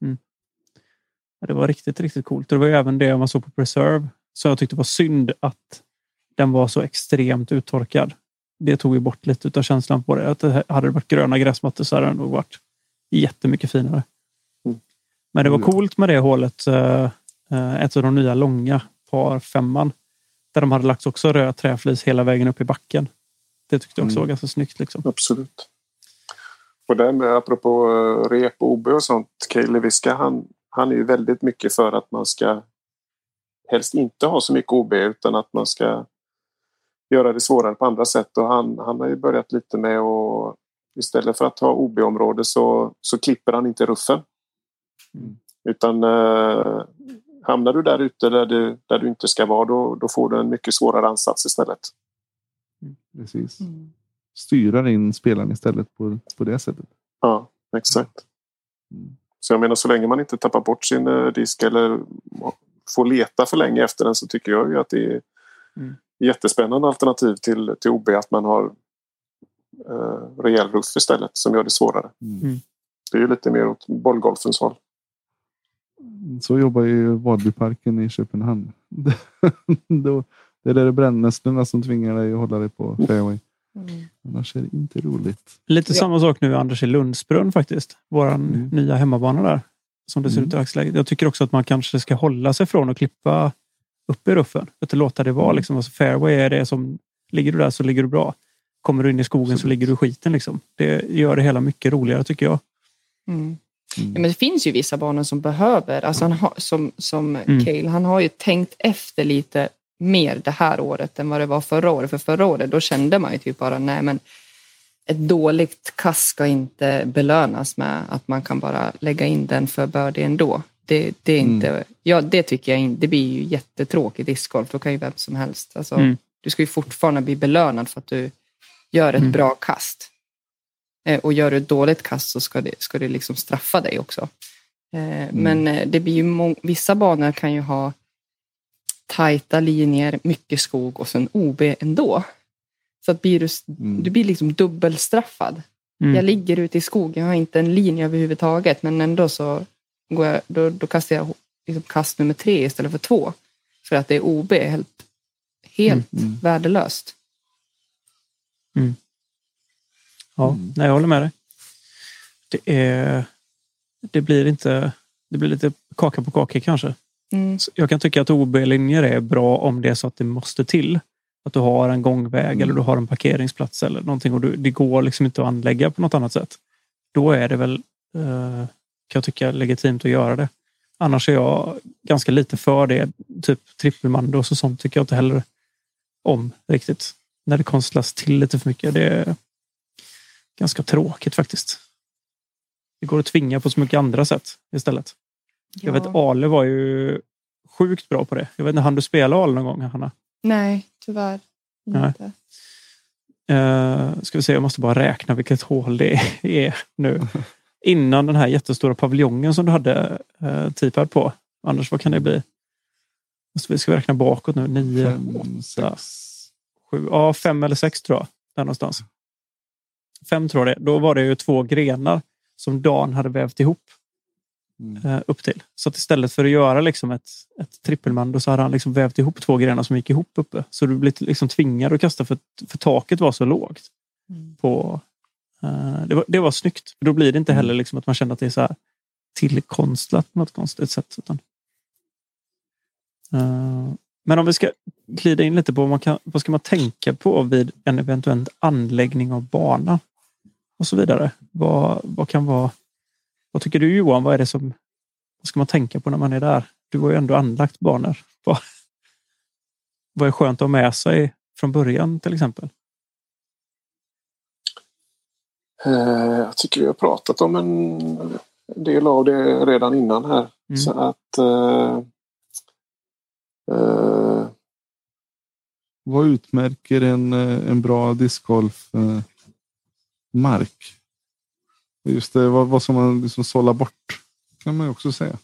Ja, Det var riktigt, riktigt coolt. Det var ju även det man såg på Preserve. Så jag tyckte det var synd att den var så extremt uttorkad. Det tog ju bort lite av känslan på det. Att det hade det varit gröna gräsmattor så hade den nog varit jättemycket finare. Mm. Men det var Mm. coolt med det hålet. eh, eh, Ett av de nya långa, par femman. Där de hade lagt också röd träflis hela vägen upp i backen. Det tyckte jag också Mm. var ganska snyggt. Liksom. Absolut. Och där med apropå eh, rep och OB och sånt. Kaeli Viska han, han är ju väldigt mycket för att man ska helst inte ha så mycket OB utan att man ska göra det svårare på andra sätt. Och han, han har ju börjat lite med att istället för att ha OB-område så, så klipper han inte ruffen. Mm. Utan eh, hamnar du där ute där du, där du inte ska vara då, då får du en mycket svårare ansats istället. Precis. Mm. Styra in spelaren istället på, på det sättet. Ja, exakt. Mm. Så jag menar så länge man inte tappar bort sin eh, disk eller får leta för länge efter den så tycker jag ju att det är Mm. Jättespännande alternativ till, till OB att man har eh, rejäl ruff istället som gör det svårare. Mm. Mm. Det är ju lite mer åt bollgolfens håll. Så jobbar ju Vadbyparken i Köpenhamn. Det är där det är brännässlorna som tvingar dig att hålla dig på fairway. Mm. Annars är det inte roligt. Lite Ja. samma sak nu Anders i Lundsbrunn faktiskt. Våran Mm. nya hemmabana där. Som det ser Mm. ut i dagsläget. Jag tycker också att man kanske ska hålla sig från att klippa upp i ruffen. Att låta det vara Mm. liksom. Alltså fairway är det som... Ligger du där så ligger du bra. Kommer du in i skogen så ligger du i skiten liksom. Det gör det hela mycket roligare tycker jag. Mm. Mm. Ja, men det finns ju vissa banor som behöver, alltså han har, som, som Mm. Cale, han har ju tänkt efter lite mer det här året än vad det var förra året. För förra året då kände man ju typ bara, nej men ett dåligt kast ska inte belönas med att man kan bara lägga in den för bördig ändå. Det, det, är inte, ja, det tycker jag inte. Det blir ju jättetråkigt discgolf. Då kan ju vem som helst. Alltså, Mm. Du ska ju fortfarande bli belönad för att du gör ett Mm. bra kast. Eh, och gör du ett dåligt kast så ska det, ska det liksom straffa dig också. Eh, Men eh, det blir ju vissa banor kan ju ha tajta linjer, mycket skog och sen OB ändå. Så att blir du, Mm. du blir liksom dubbelstraffad. Mm. Jag ligger ute i skogen, jag har inte en linje överhuvudtaget, men ändå så går jag, då, då kastar jag liksom kast nummer tre istället för två. För att det är OB, helt, helt Mm. värdelöst. Ja, Mm. nej, jag håller med dig. Det, är, det blir inte... Det blir lite kaka på kaka kanske. Mm. Jag kan tycka att OB-linjer är bra om det är så att det måste till. Att du har en gångväg Mm. eller du har en parkeringsplats eller någonting och du, det går liksom inte att anlägga på något annat sätt. Då är det väl, eh, kan jag tycka, legitimt att göra det. Annars är jag ganska lite för det. Typ trippelmandos och sånt tycker jag inte heller om riktigt. När det konstlas till lite för mycket. Det är ganska tråkigt faktiskt. Det går att tvinga på så mycket andra sätt istället. Jag vet Ja. Ale var ju sjukt bra på det. Jag vet inte, hann du spela Ale någon gång Hanna? Nej, tyvärr Nej. inte. Uh, ska vi se, jag måste bara räkna vilket hål det är nu. Innan den här jättestora paviljongen som du hade uh, T-pad på. Anders, vad kan det bli? Måste vi ska vi räkna bakåt nu? Nio, Fem, åtta, sex. sju, ja fem eller sex tror jag. Där någonstans. Fem tror jag det. Då var det ju två grenar som Dan hade vävt ihop. Mm. eh, upp till. Så att istället för att göra liksom ett, ett trippelmando så hade han liksom vävt ihop två grenar som gick ihop uppe. Så du blir liksom tvingad att kasta för, för taket var så lågt. Mm. På, eh, det, var, det var snyggt. Då blir det inte heller Mm. liksom att man känner att det är så här tillkonstlat på något konstigt sätt. Utan, Eh, men om vi ska glida in lite på vad, man kan, vad ska man tänka på vid en eventuell anläggning av bana och så vidare. Vad, vad kan vara vad tycker du Johan? Vad är det som vad ska man tänka på när man är där? Du har ju ändå anlagt banor. Vad, vad är skönt att ha med sig från början till exempel? Eh, Jag tycker vi har pratat om en del av det redan innan här. Mm. Så att... Eh, eh, Vad utmärker en, eh, en bra discgolf eh, mark? Just det, vad, vad som man liksom sålla bort kan man ju också säga.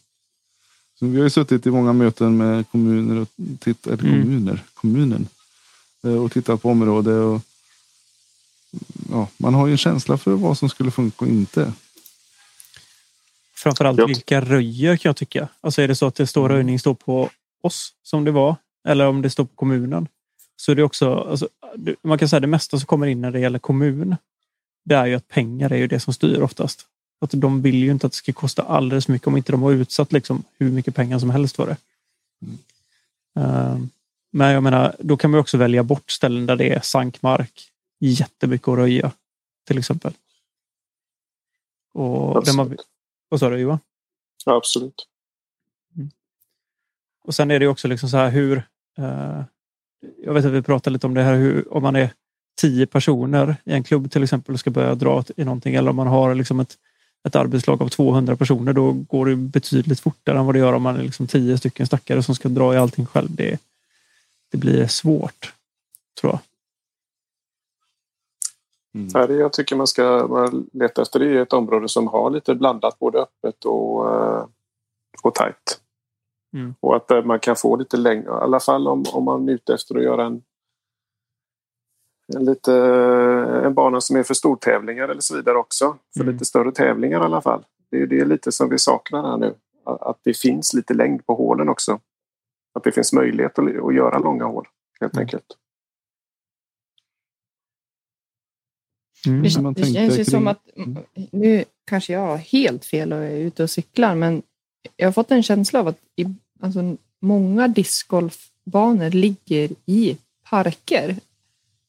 Så vi har ju suttit i många möten med kommuner och titt, eller Mm. kommuner, kommunen eh, och tittat på område. Och, ja, man har ju en känsla för vad som skulle funka och inte. Framförallt Ja. vilka röjer kan jag tycka. Alltså är det så att det står röjning står på oss som det var eller om det står på kommunen. Så är det också, alltså, man kan säga det mesta som kommer in när det gäller kommun. Det är ju att pengar är ju det som styr oftast. Att de vill ju inte att det ska kosta alldeles mycket om inte de har utsatt liksom hur mycket pengar som helst för det. Mm. Eh, Men jag menar, då kan man också välja bort ställen där det är sankmark. Jättemycket att röja till exempel. Och man, absolut. vad sa du Johan? Ja, absolut. Och sen är det också liksom så här hur... Eh, jag vet att vi pratade lite om det här hur, om man är tio personer i en klubb till exempel och ska börja dra i någonting eller om man har liksom ett, ett arbetslag av 200 personer då går det betydligt fortare än vad det gör om man är liksom tio stycken stackare som ska dra i allting själv. Det, det blir svårt, tror jag. Mm. Ja, det jag tycker man ska leta efter det är ett område som har lite blandat både öppet och, eh, och tajt. Mm. Och att eh, man kan få lite längre, i alla fall om, om man är ute efter att göra en, en, lite, en bana som är för stortävlingar eller så vidare också. För Mm. lite större tävlingar i alla fall. Det, är- det är lite som vi saknar här nu. Att att det finns lite längd på hålen också. Att det finns möjlighet att, att göra långa hål helt Mm. enkelt. Mm. Det, det känns ju kring- som att, nu kanske jag har helt fel och är ute och cyklar, men jag har fått en känsla av att i, alltså, många discgolfbanor ligger i parker.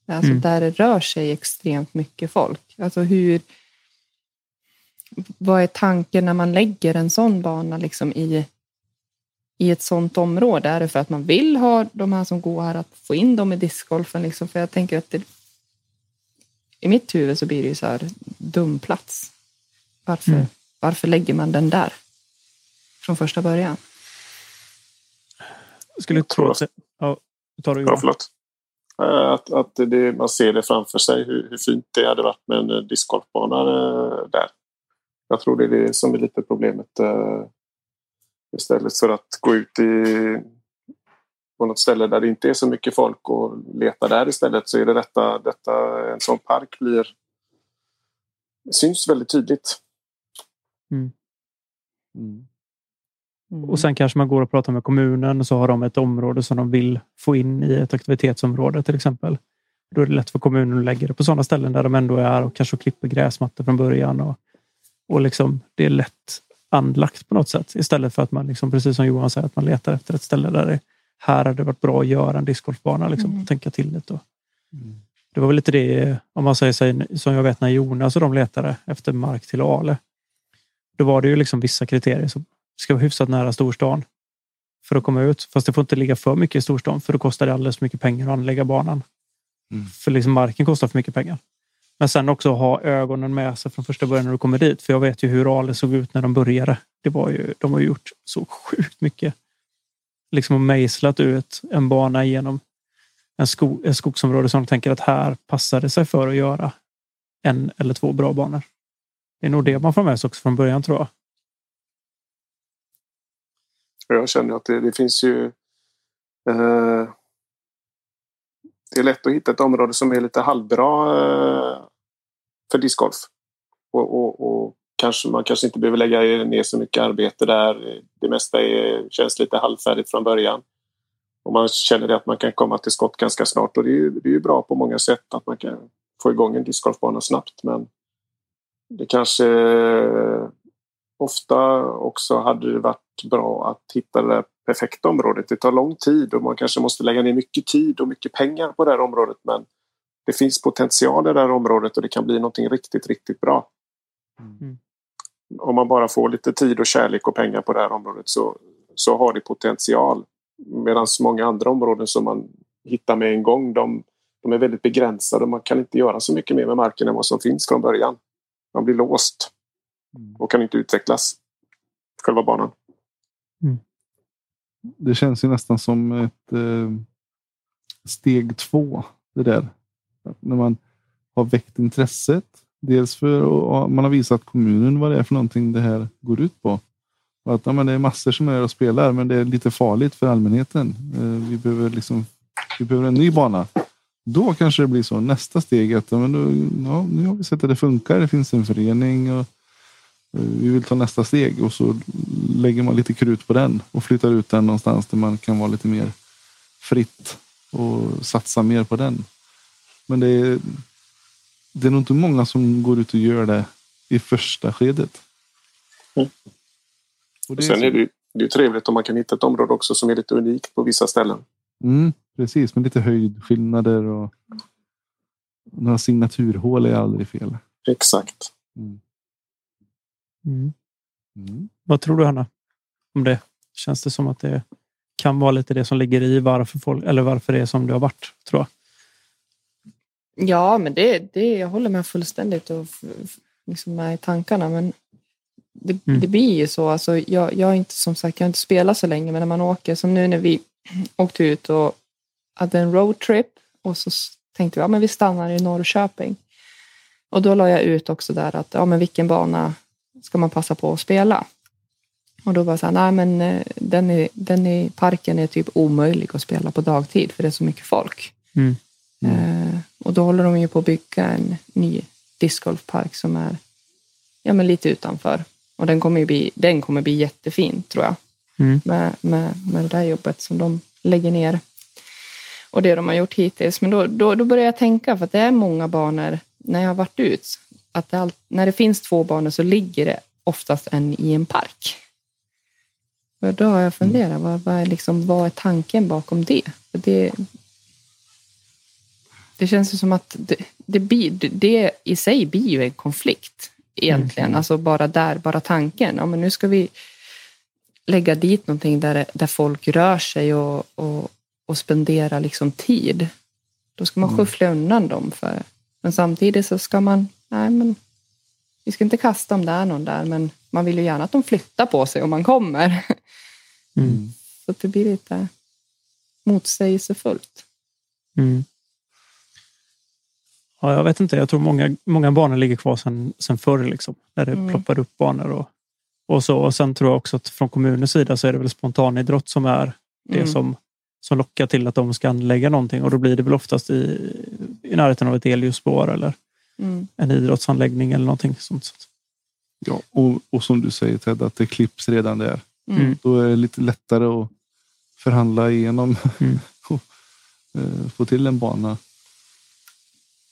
Alltså Mm. där det rör sig extremt mycket folk. Alltså hur... Vad är tanken när man lägger en sån bana liksom i, i ett sånt område? Är det för att man vill ha de här som går här att få in dem i discgolfen? Liksom? För jag tänker att det, i mitt huvud så blir det ju så här dum plats. Varför, Mm. varför lägger man den där? från första början. Skulle Jag tror tro att-. Ja, tar du Ja, förlåt. Eh, Att, att det, man ser det framför sig hur, hur fint det hade varit med en eh, discgolfbana eh, där. Jag tror det är det som är lite problemet. Istället för att gå ut i, på något ställe där det inte är så mycket folk och leta där istället så är det detta, detta en sån park blir syns väldigt tydligt. Mm. Och sen kanske man går och pratar med kommunen och så har de ett område som de vill få in i ett aktivitetsområde till exempel. Då är det lätt för kommunen att lägga det på sådana ställen där de ändå är och kanske klipper gräsmattor från början. Och, och liksom, det är lätt anlagt på något sätt istället för att man, liksom, precis som Johan säger, att man letar efter ett ställe där det här hade varit bra att göra en discgolfbana. Liksom, Mm. och tänka till lite. Och. Det var väl lite det, om man säger sig, som jag vet när Jonas och de letade efter mark till Ale. Då var det ju liksom vissa kriterier som ska vara hyfsat nära storstan för att komma ut. Fast det får inte ligga för mycket i storstan för då kostar det alldeles för mycket pengar att anlägga banan. Mm. För liksom marken kostar för mycket pengar. Men sen också ha ögonen med sig från första början när du kommer dit. För jag vet ju hur Ale såg ut när de började. Det var ju, de har gjort så sjukt mycket. Liksom och mejslat ut en bana genom en, sko, ett skogsområde som de tänker att här passar det sig för att göra en eller två bra banor. Det är nog det man får med sig också från början tror jag. Jag känner att det, det finns ju... Eh, det är lätt att hitta ett område som är lite halvbra eh, för discgolf. Och, och, och kanske, man kanske inte behöver lägga ner så mycket arbete där. Det mesta är, känns lite halvfärdigt från början. Och man känner det att man kan komma till skott ganska snart. Och det är ju, det är ju bra på många sätt att man kan få igång en discgolfbana snabbt. Men det kanske ofta också hade det varit bra att hitta det perfekta området. Det tar lång tid och man kanske måste lägga ner mycket tid och mycket pengar på det här området. Men det finns potential i det här området och det kan bli någonting riktigt, riktigt bra. Mm. Om man bara får lite tid och kärlek och pengar på det här området så, så har det potential. Medan många andra områden som man hittar med en gång, de, de är väldigt begränsade och man kan inte göra så mycket mer med marken än vad som finns från början. Man blir låst och kan inte utvecklas. Själva banan. Det känns ju nästan som ett eh, steg två. Det där. Att När man har väckt intresset. Dels för att man har visat kommunen vad det är för någonting det här går ut på. Och att ja, men det är massor som är där och spelar men det är lite farligt för allmänheten. Eh, vi, behöver liksom, vi behöver en ny bana. Då kanske det blir så. Nästa steg att ja, men då, ja, nu har vi sett att det funkar. Det finns en förening. Och, eh, vi vill ta nästa steg och så lägger man lite krut på den och flyttar ut den någonstans där man kan vara lite mer fritt och satsa mer på den. Men det är, det är nog inte många som går ut och gör det i första skedet. Mm. Och Och sen är det ju det är ju trevligt om man kan hitta ett område också som är lite unikt på vissa ställen. Mm, precis, med lite höjdskillnader och några signaturhål är aldrig fel. Exakt. Mm. Mm. Mm. Vad tror du Hanna? Om det? Känns det som att det kan vara lite det som ligger i varför, folk, eller varför det är som det har varit? Tror jag. Ja, men det, det, jag håller med fullständigt och liksom med i tankarna. Men det, Mm. det blir ju så. Alltså, jag, jag inte som sagt jag har inte spelat så länge, men när man åker, som nu när vi åkte ut och hade en roadtrip och så tänkte vi ja, men vi stannar i Norrköping. Och då la jag ut också där att ja, men vilken bana ska man passa på att spela? Och då var det så här, nej men eh, den i, den i parken är typ omöjlig att spela på dagtid för det är så mycket folk. Mm. Eh, och då håller de ju på att bygga en ny discgolfpark som är ja, men lite utanför. Och den kommer, ju bli, den kommer bli jättefin tror jag. Mm. Med, med, med det där jobbet som de lägger ner. Och det de har gjort hittills. Men då, då, då börjar jag tänka, för att det är många banor när jag har varit ut. Att det all, när det finns två banor så ligger det oftast en i en park. Och då har jag funderat, vad, vad, är liksom, vad är tanken bakom det? För det, det känns ju som att det, det, blir, det i sig blir ju en konflikt egentligen. Alltså bara där, bara tanken. Ja, men nu ska vi lägga dit någonting där, där folk rör sig och, och, och spendera liksom tid. Då ska man Mm. skyffla undan dem. För, men samtidigt så ska man, nej men vi ska inte kasta om det är någon där, men man vill ju gärna att de flyttar på sig om man kommer. Mm. Så det blir lite motsägelsefullt. Mm. Ja, jag vet inte. Jag tror många, många banor ligger kvar sen, sen förr. Liksom, när det Mm. ploppar upp banor och, och så. Och sen tror jag också att från kommunens sida så är det väl spontanidrott som är det Mm. som, som lockar till att de ska anlägga någonting. Och då blir det väl oftast i, i närheten av ett elljusspår eller Mm. en idrottsanläggning eller någonting sånt. Ja, och, och som du säger Ted, att det klipps redan där. Mm. Mm. Då är det lite lättare att förhandla igenom Mm. och eh, få till en bana.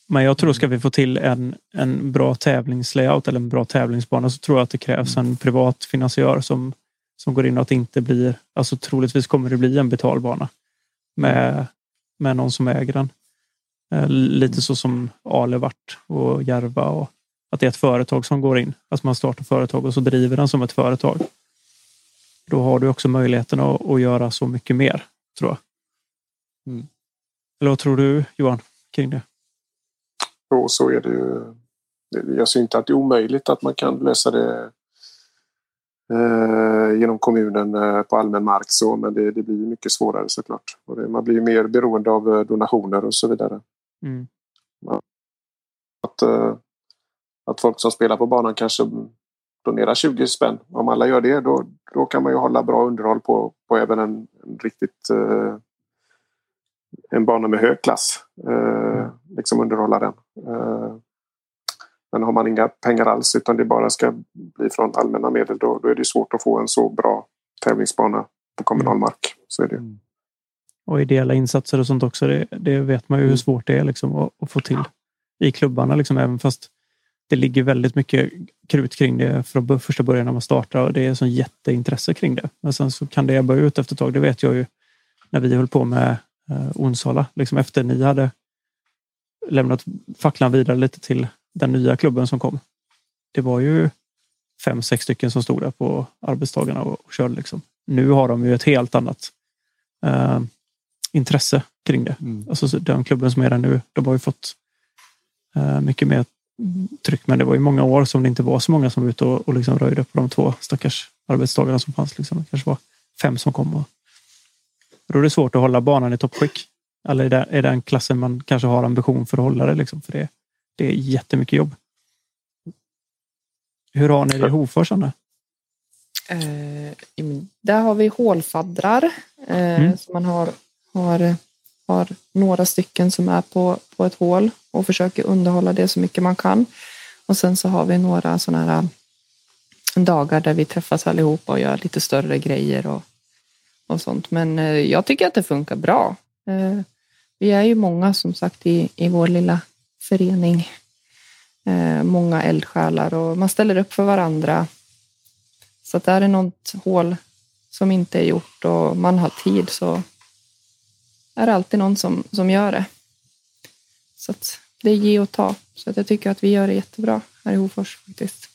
Men jag tror ska vi få till en, en bra tävlingslayout eller en bra tävlingsbana så tror jag att det krävs en privat finansiör som, som går in och att det inte blir, alltså troligtvis kommer det bli en betalbana med, med någon som äger den. Eh, Lite så som Ale vart och Järva och att det är ett företag som går in. Alltså man startar företag och så driver den som ett företag. Då har du också möjligheten att, att göra så mycket mer, tror jag. Mm. Eller vad tror du Johan kring det? Och så är det ju. Jag ser inte att det är omöjligt att man kan lösa det eh, genom kommunen eh, på allmän mark så, men det, det blir mycket svårare såklart. Och det, man blir mer beroende av eh, donationer och så vidare. Mm. Att, eh, att folk som spelar på banan kanske donerar 20 spänn. Om alla gör det då, då kan man ju hålla bra underhåll på, på även en, en riktigt eh, en bana med hög klass. Eh, liksom underhålla den. Eh, men har man inga pengar alls utan det bara ska bli från allmänna medel då, då är det svårt att få en så bra tävlingsbana på kommunal mark. Så är det. och ideella insatser och sånt också. Det, det vet man ju hur svårt det är liksom att, att få till i klubbarna. Liksom, även fast det ligger väldigt mycket krut kring det från första början när man startar och det är sån jätteintresse kring det. Men sen så kan det ebba ut efter ett tag. Det vet jag ju när vi höll på med eh, Onsala. Liksom efter ni hade lämnat facklan vidare lite till den nya klubben som kom. Det var ju fem, sex stycken som stod där på arbetstagarna och, och körde. Liksom. Nu har de ju ett helt annat eh, intresse kring det. Mm. Alltså så den klubben som är där nu, de har ju fått eh, mycket mer tryck. Men det var ju många år som det inte var så många som var ute och, och liksom röjde på de två stackars arbetstagarna som fanns. Liksom. Det kanske var fem som kom. Och, då är det svårt att hålla banan i toppskick. Eller är det, är den klassen man kanske har ambition för att hålla det. Liksom, för det, det är jättemycket jobb. Hur har ni det i Hofors, Anna? Eh, där har vi hålfaddrar. Eh, Mm. man har, har, har några stycken som är på, på ett hål och försöker underhålla det så mycket man kan. Och sen så har vi några sådana här eh, dagar där vi träffas allihopa och gör lite större grejer och, och sånt. Men eh, jag tycker att det funkar bra. Eh, vi är ju många som sagt i, i vår lilla förening. Eh, många eldsjälar och man ställer upp för varandra. Så att är det något hål som inte är gjort och man har tid så är det alltid någon som, som gör det. Så att det är ge och ta. Så att jag tycker att vi gör det jättebra här i Hofors faktiskt.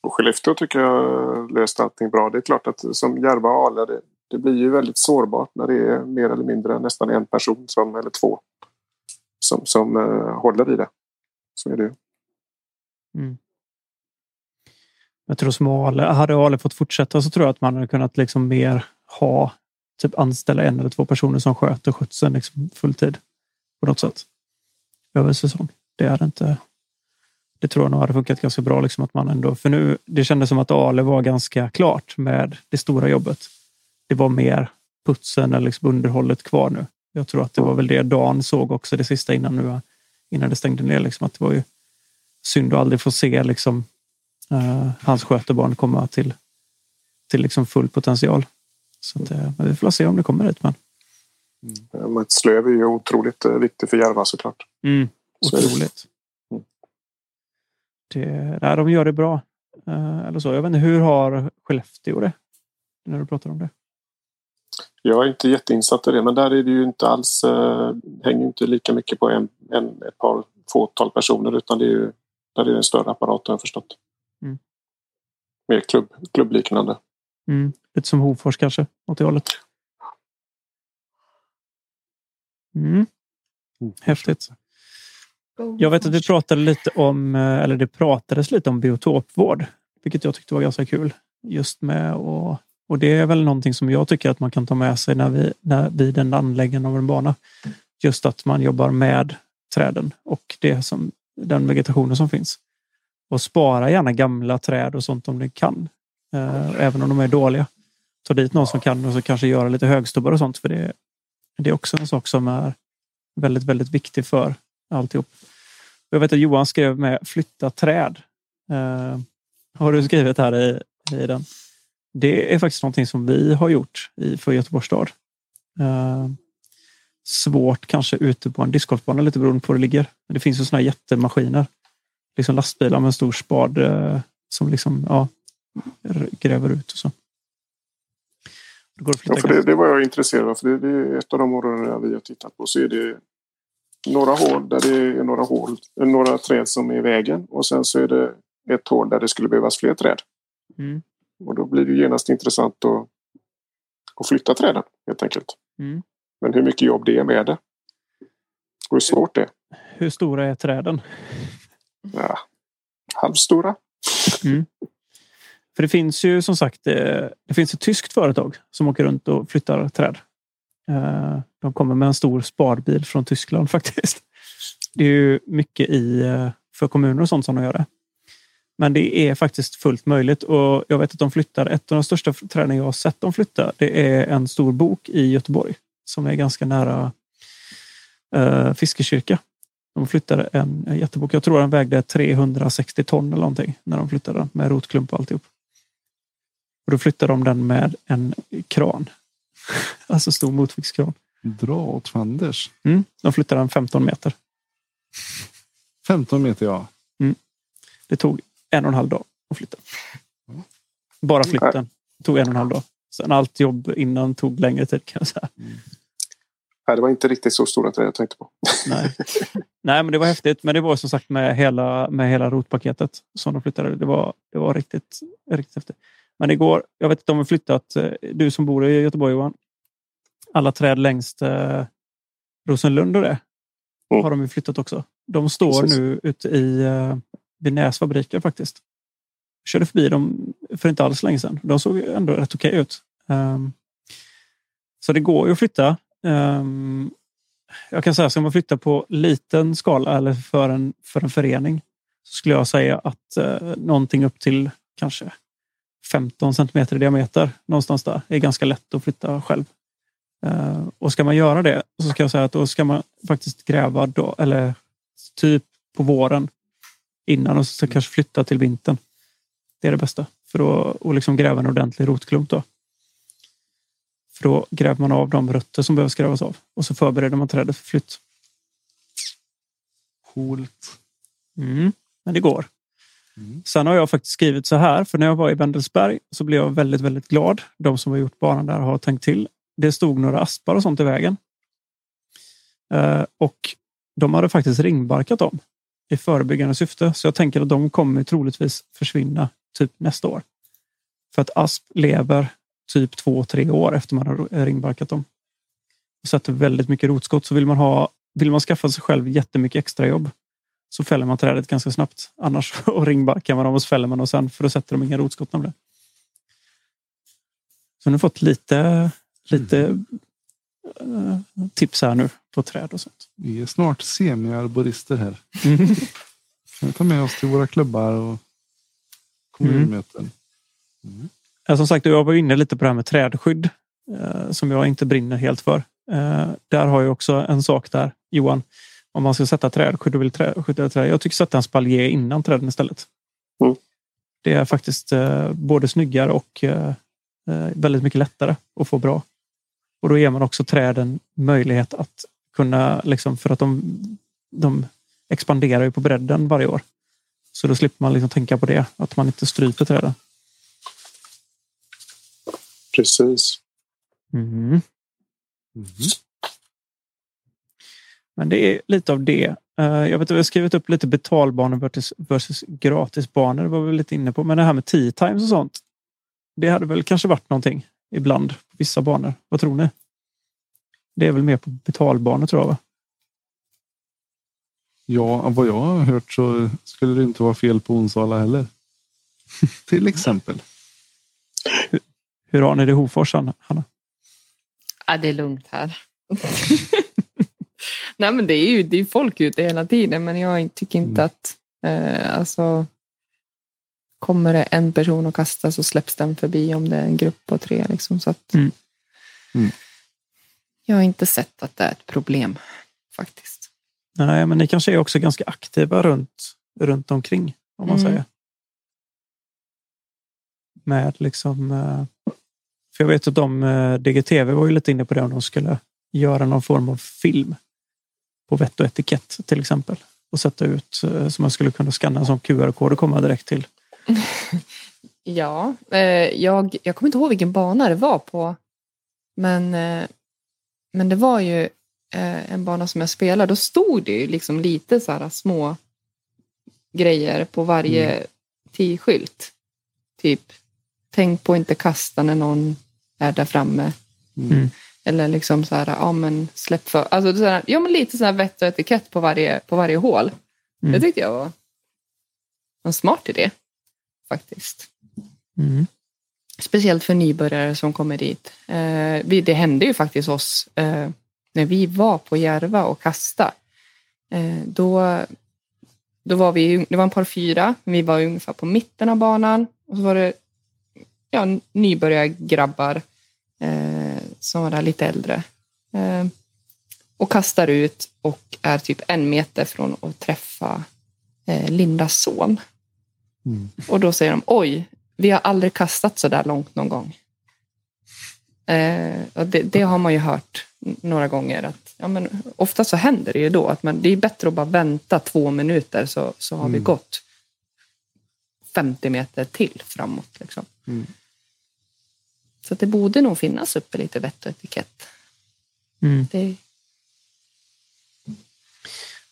Och Skellefteå tycker jag löst allting bra. Det är klart att som Järva och Ale, det, blir ju väldigt sårbart när det är mer eller mindre nästan en person som, eller två som, som uh, håller i det. Så är det ju. Mm. Jag tror som Ale, hade Ale fått fortsätta så tror jag att man hade kunnat liksom mer ha typ anställa en eller två personer som sköter skötseln liksom fulltid på något sätt över säsong. Det är inte. Det tror jag nog hade funkat ganska bra liksom att man ändå för nu. Det kändes som att Ale var ganska klart med det stora jobbet. Det var mer putsen eller liksom underhållet kvar nu. Jag tror att det var väl det Dan såg också det sista innan nu innan det stängde ner liksom att det var ju synd att aldrig få se liksom eh, hans skötebarn komma till, till liksom full potential. Så att, eh, men vi får se om det kommer dit. Men, Eh, Mats Löv är ju otroligt eh, viktig för Järva såklart. Det. otroligt. Mm. Det, nej, de gör det bra. Eh, eller så. Jag vet inte, hur har Skellefteå det? När du pratar om det. Jag är inte jätteinsatt i det men där är det ju inte alls eh, hänger ju inte lika mycket på en, en, ett par fåtal personer utan det är ju där är det en större apparat har jag förstått. Mm. Mer klubb, klubbliknande. Mm. Lite som Hofors kanske, åt det hållet. Mm. Häftigt. Jag vet att vi pratade lite om, eh, eller det pratades lite om biotopvård, vilket jag tyckte var ganska kul. Just med och, och det är väl någonting som jag tycker att man kan ta med sig när vi, när, vid en anläggande av en bana. Just att man jobbar med träden och det som, den vegetationen som finns. Och spara gärna gamla träd och sånt om ni kan. Eh, även om de är dåliga. Ta dit någon som kan och så kanske göra lite högstubbar och sånt. För det, det är också en sak som är väldigt, väldigt viktig för alltihop. Jag vet att Johan skrev med flytta träd. Eh, har du skrivit här i, i den? Det är faktiskt någonting som vi har gjort i, för Göteborgs stad. Eh, svårt kanske ute på en discgolfbana lite beroende på var det ligger. Men det finns ju sådana jättemaskiner. Liksom lastbilar med en stor spad eh, som liksom ja, gräver ut och så. Det, ja, för det, det var jag intresserad av. För det, det är ett av de områdena vi har tittat på. Så är det några hål där det är några, hål, några träd som är i vägen och sen så är det ett hål där det skulle behövas fler träd. Mm. Och då blir det genast intressant att, att flytta träden helt enkelt. Mm. Men hur mycket jobb det är med det. Och hur svårt det är. Hur stora är träden? Ja, halvstora. Mm. För det finns ju som sagt eh, det finns ett tyskt företag som åker runt och flyttar träd. Eh, de kommer med en stor sparbil från Tyskland faktiskt. Det är ju mycket i, eh, för kommuner och sånt som de gör det. Men det är faktiskt fullt möjligt och jag vet att de flyttar. Ett av de största träden jag har sett dem flytta, det är en stor bok i Göteborg som är ganska nära uh, Fiskekyrka. De flyttade en, en jättebok. Jag tror den vägde 360 ton eller någonting när de flyttade den med rotklump och alltihop. Och då flyttade de den med en kran. alltså stor motviktskran. Dra åt fanders. Mm, de flyttade den 15 meter. 15 meter ja. Mm. Det tog en och en halv dag att flytta. Bara flytten tog en och en halv dag. Sen allt jobb innan tog längre tid kan jag säga. Mm. Nej, det var inte riktigt så stora träd jag tänkte på. Nej. Nej, men det var häftigt. Men det var som sagt med hela, med hela rotpaketet som de flyttade. Det var, det var riktigt, riktigt häftigt. Men igår, jag vet inte om de har flyttat, eh, du som bor i Göteborg Johan, alla träd längst eh, Rosenlund och det mm. har de flyttat också. De står Precis. nu ute i eh, vid Näs fabriker faktiskt. Jag körde förbi dem för inte alls länge sedan. De såg ändå rätt okej okay ut. Um, så det går ju att flytta. Um, jag kan säga, ska man flytta på liten skala eller för en, för en förening så skulle jag säga att uh, någonting upp till kanske 15 centimeter i diameter någonstans där är ganska lätt att flytta själv. Uh, och ska man göra det så ska jag säga att då ska man faktiskt gräva då, eller typ på våren innan och så kanske flytta till vintern. Det är det bästa för att liksom gräva en ordentlig rotklump. Då. För då gräver man av de rötter som behöver grävas av och så förbereder man trädet för flytt. Coolt. Mm, men det går. Mm. Sen har jag faktiskt skrivit så här, för när jag var i Wendelsberg så blev jag väldigt, väldigt glad. De som har gjort banan där har tänkt till. Det stod några aspar och sånt i vägen. Eh, och de hade faktiskt ringbarkat dem i förebyggande syfte. Så jag tänker att de kommer troligtvis försvinna typ nästa år. För att asp lever typ två, tre år efter man har ringbarkat dem. Och sätter väldigt mycket rotskott. Så vill man, ha, vill man skaffa sig själv jättemycket extrajobb så fäller man trädet ganska snabbt. Annars och ringbarkar man dem och så fäller man dem sen för då sätter de inga rotskott nämligen. Så nu har fått lite, lite mm uh, tips här nu på träd och sånt. Vi är snart semi-arborister här. Mm. Kan vi ta med oss till våra klubbar och kommunmöten. Mm. Ja, som sagt, jag var inne lite på det här med trädskydd eh, som jag inte brinner helt för. Eh, där har jag också en sak där, Johan. Om man ska sätta trädskydd och vill trä, skydda träd. Jag tycker sätta en spaljer innan träden istället. Mm. Det är faktiskt eh, både snyggare och eh, eh, väldigt mycket lättare att få bra. Och då ger man också träden möjlighet att kunna, liksom, för att de, de expanderar ju på bredden varje år. Så då slipper man liksom tänka på det, att man inte stryper träden. Precis. Mm. Mm. Men det är lite av det. Eh, jag vet att vi har skrivit upp lite betalbanor versus, versus gratisbanor. Det var vi lite inne på. Men det här med tee times och sånt. Det hade väl kanske varit någonting ibland på vissa banor. Vad tror ni? Det är väl mer på betalbanor tror jag. Va? Ja, vad jag har hört så skulle det inte vara fel på Onsala heller. Till exempel. Hur har ni det i Hofors, Anna- Hanna? Ja, det är lugnt här. Nej, men det är ju det är folk ute hela tiden, men jag tycker inte Mm. att... Eh, alltså, kommer det en person och kastar så släpps den förbi om det är en grupp på tre. Liksom, så att, Mm. Mm. Jag har inte sett att det är ett problem faktiskt. Nej, men ni kanske är också ganska aktiva runt, runt omkring, om man Mm. säger. Med liksom... eh, För jag vet att de, eh, DGTV var ju lite inne på det om de skulle göra någon form av film på vett och etikett till exempel. Och sätta ut eh, så man skulle kunna scanna som QR-kod och komma direkt till. Ja, eh, jag, jag kommer inte ihåg vilken bana det var på. Men, eh, men det var ju eh, en bana som jag spelade. Då stod det ju liksom lite så här små grejer på varje Mm. T-skylt. Typ, tänk på att inte kasta när någon är där framme. Mm. Eller liksom så här, ja men släpp för... Alltså så här, ja men lite så här vett och etikett på varje, på varje hål. Mm. Det tyckte jag var en smart idé. Faktiskt. Mm. Speciellt för nybörjare som kommer dit. Eh, det hände ju faktiskt oss eh, när vi var på Järva och kasta. Eh, då, då var vi, det var en par fyra, vi var ungefär på mitten av banan. Och så var det ja, nybörjargrabbar eh, som var där lite äldre. Eh, och kastar ut och är typ en meter från att träffa eh, Lindas son. Mm. Och då säger de oj, vi har aldrig kastat så där långt någon gång. Eh, och det, det har man ju hört några gånger. Att, ja, men ofta så händer det ju då att man, det är bättre att bara vänta två minuter så, så har vi Mm. gått 50 meter till framåt. Liksom. Mm. Så det borde nog finnas uppe lite vett och etikett. Mm. Det,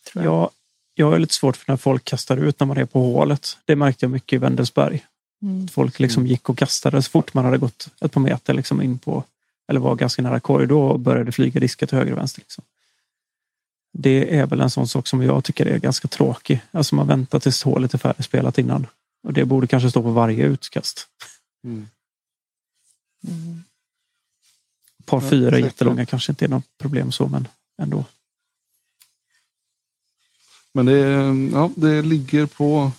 tror jag. Ja, jag är lite svårt för när folk kastar ut när man är på hålet. Det märkte jag mycket i Vändelsberg. Mm. Folk liksom gick och kastade så fort man hade gått ett par meter liksom in på eller var ganska nära korg. Då började flyga diskar till höger och vänster. Liksom. Det är väl en sån sak som jag tycker är ganska tråkig. Alltså man väntar tills hålet är färdigspelat innan. Och det borde kanske stå på varje utkast. Mm. Mm. Par fyra jättelånga kanske inte är något problem så, men ändå. Men det, ja, det ligger på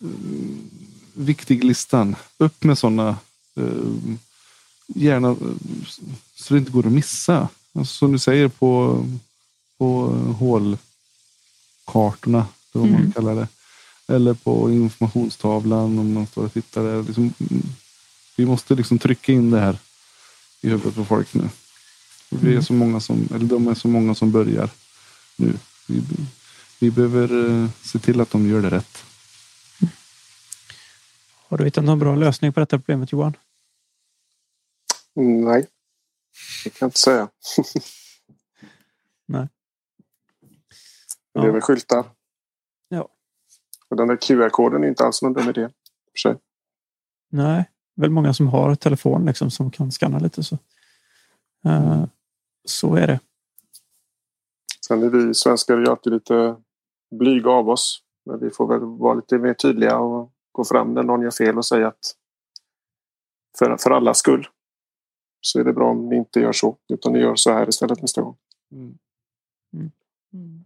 mm, viktiglistan. Upp med sådana. Uh, gärna eh, så det inte går att missa. Alltså, som du säger på, på hålkartorna. Det vad man Mm. kallar det. Eller på informationstavlan om man står och tittar där. Liksom, vi måste liksom trycka in det här i huvudet på folk nu. Vi är Mm. så många som, eller de är så många som börjar nu. Vi, vi behöver eh, se till att de gör det rätt. Har du hittat någon bra lösning på detta problemet Johan? Nej, det kan jag inte säga. Nej. Men Det är Ja. väl skyltar. Ja. Och den där QR-koden är inte alls någon dum idé. För sig. Nej, väl många som har telefon liksom, som kan scanna lite. Så, Eh, så är det. Sen är vi svenskar ju alltid lite blyga av oss. Men vi får väl vara lite mer tydliga och gå fram när någon gör fel och säga att för, för allas skull så är det bra om ni inte gör så. Utan ni gör så här istället nästa gång. Mm. Mm. Mm.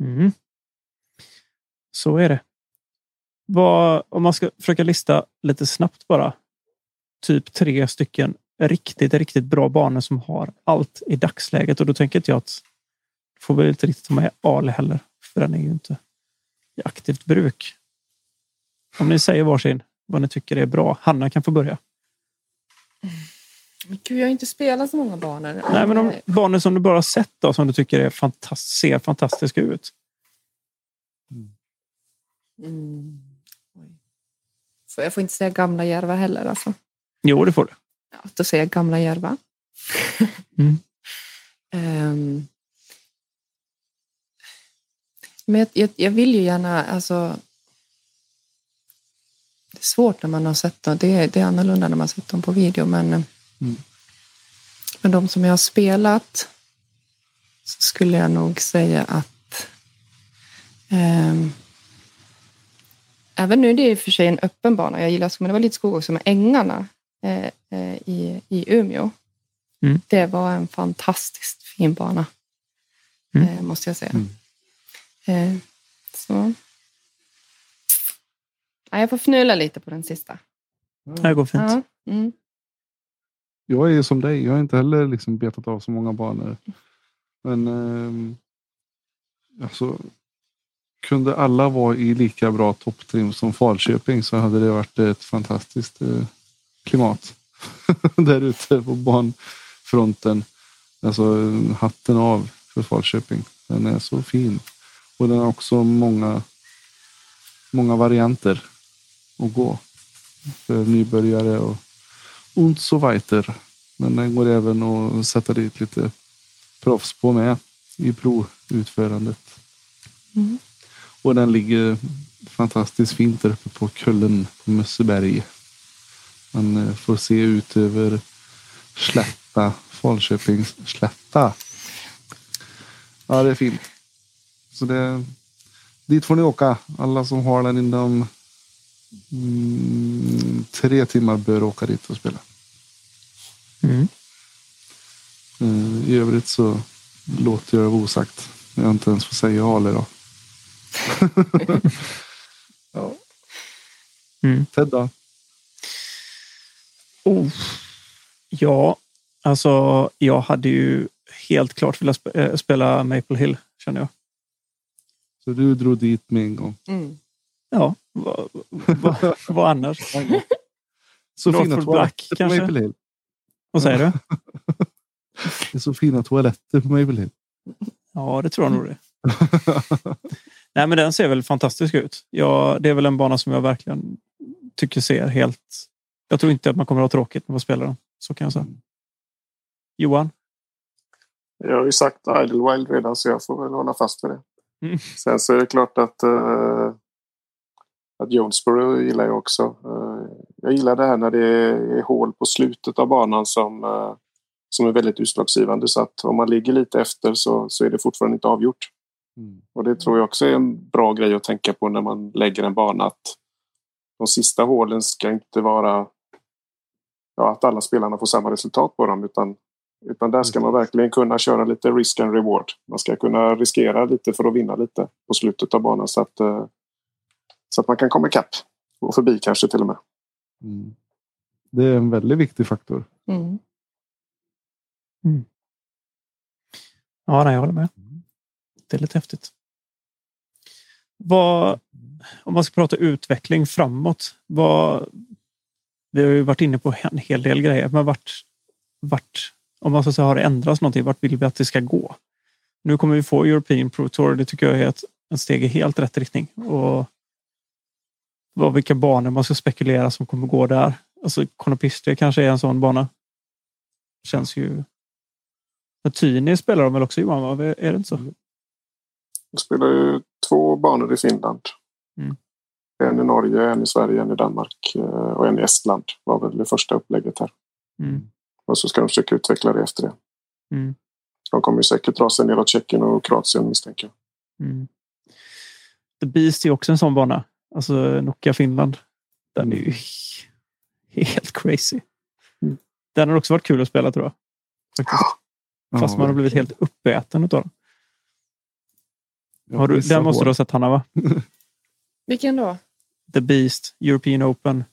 mm. Så är det. Vad, om man ska försöka lista lite snabbt bara. Typ tre stycken riktigt, riktigt bra banor som har allt i dagsläget. Och då tänker inte jag att får vi inte riktigt ta med Ale heller. För den är ju inte i aktivt bruk. Om ni säger varsin vad ni tycker är bra. Hanna kan få börja. Men Gud, jag har inte spelat så många banor. Nej, men de banor som du bara sett då, som du tycker är fantast ser fantastiska ut. Mm. Oj. Får jag får inte säga gamla Järva heller. Alltså. Jo, det får du. Säger jag gamla Järva. Mm. Ehm. men jag, jag, vill ju gärna... Alltså, det är svårt när man har sett dem. Det är, det är annorlunda när man sett dem på video. Men, Mm. men de som jag har spelat så skulle jag nog säga att ehm, även nu är det i och för sig en öppen bana. Jag gillar men det var lite skog också med ängarna eh, eh, i, i Umeå. Mm. Det var en fantastiskt fin bana, Mm. eh, måste jag säga. Mm. Eh, så. Ja, jag får fnula lite på den sista. Det går fint. Ja. Mm. Jag är som dig. Jag har inte heller liksom betat av så många banor. Men ehm, alltså, kunde alla vara i lika bra topptrim som Falköping så hade det varit ett fantastiskt eh, klimat där ute på banfronten. Alltså hatten av för Falköping. Den är så fin. Och den har också många, många varianter att gå. För nybörjare och und so weiter. Men den går även att sätta dit lite proffs på med i provutförandet. Mm. Och den ligger fantastiskt fint där uppe på kullen på Mösseberg. Man eh, får se ut över slätta, Falköpings slätta. Ja, det är fint. Så det, dit får ni åka. Alla som har den inom mm, tre timmar bör åka dit och spela. Mm. Eh, I övrigt så låter jag det vara osagt. Jag inte ens får säga Ale då. ja. Mm. Ted då? Oh. Ja, alltså jag hade ju helt klart velat sp- äh, spela Maple Hill, känner jag. Så du drog dit med en gång. Mm. Ja, vad, vad, vad annars? Så Northwood fina Black, toaletter på kanske? Maple Hill. Vad säger du? Det är så fina toaletter på Maple Hill. Ja, det tror jag nog det. Nej, men den ser väl fantastisk ut. Ja, det är väl en bana som jag verkligen tycker ser helt... Jag tror inte att man kommer att ha tråkigt med att spela den. Så kan jag säga. Johan? Jag har ju sagt Idlewild redan så jag får väl hålla fast vid det. Mm. Sen så är det klart att, uh, att Jonesboro gillar jag också. Uh, jag gillar det här när det är hål på slutet av banan som, uh, som är väldigt utslagsgivande. Så att om man ligger lite efter så, så är det fortfarande inte avgjort. Mm. Och det tror jag också är en bra grej att tänka på när man lägger en bana. Att de sista hålen ska inte vara ja, att alla spelarna får samma resultat på dem. Utan, utan där ska man verkligen kunna köra lite risk and reward. Man ska kunna riskera lite för att vinna lite på slutet av banan. Så att, eh, så att man kan komma ikapp. Och förbi kanske till och med. Mm. Det är en väldigt viktig faktor. Mm. Ja, nej, jag håller med. Det är lite häftigt. Vad, om man ska prata utveckling framåt. Vad, vi har ju varit inne på en hel del grejer, men vart, vart om man så säga, har det ändrats någonting, vart vill vi att det ska gå? Nu kommer vi få European Pro Tour. Det tycker jag är ett, ett steg i helt rätt riktning. Och vad, vilka banor man ska spekulera som kommer gå där. Alltså Konopistri kanske är en sån bana. Känns ju... Tyni spelar de väl också Johan? Är det inte så? De spelar ju två banor i Finland. Mm. En i Norge, en i Sverige, en i Danmark eh, och en i Estland. var väl det första upplägget här. Mm. Och så ska de försöka utveckla det efter det. Mm. De kommer ju säkert dra sig neråt Tjeckien och Kroatien misstänker jag. Mm. The Beast är också en sån bana. Alltså Nokia Finland. Den är ju helt crazy. Mm. Den har också varit kul att spela tror jag. Faktiskt. Fast man har blivit helt uppäten utav den. Har du, den måste du ha sett Hanna va? Vilken då? The Beast, European Open.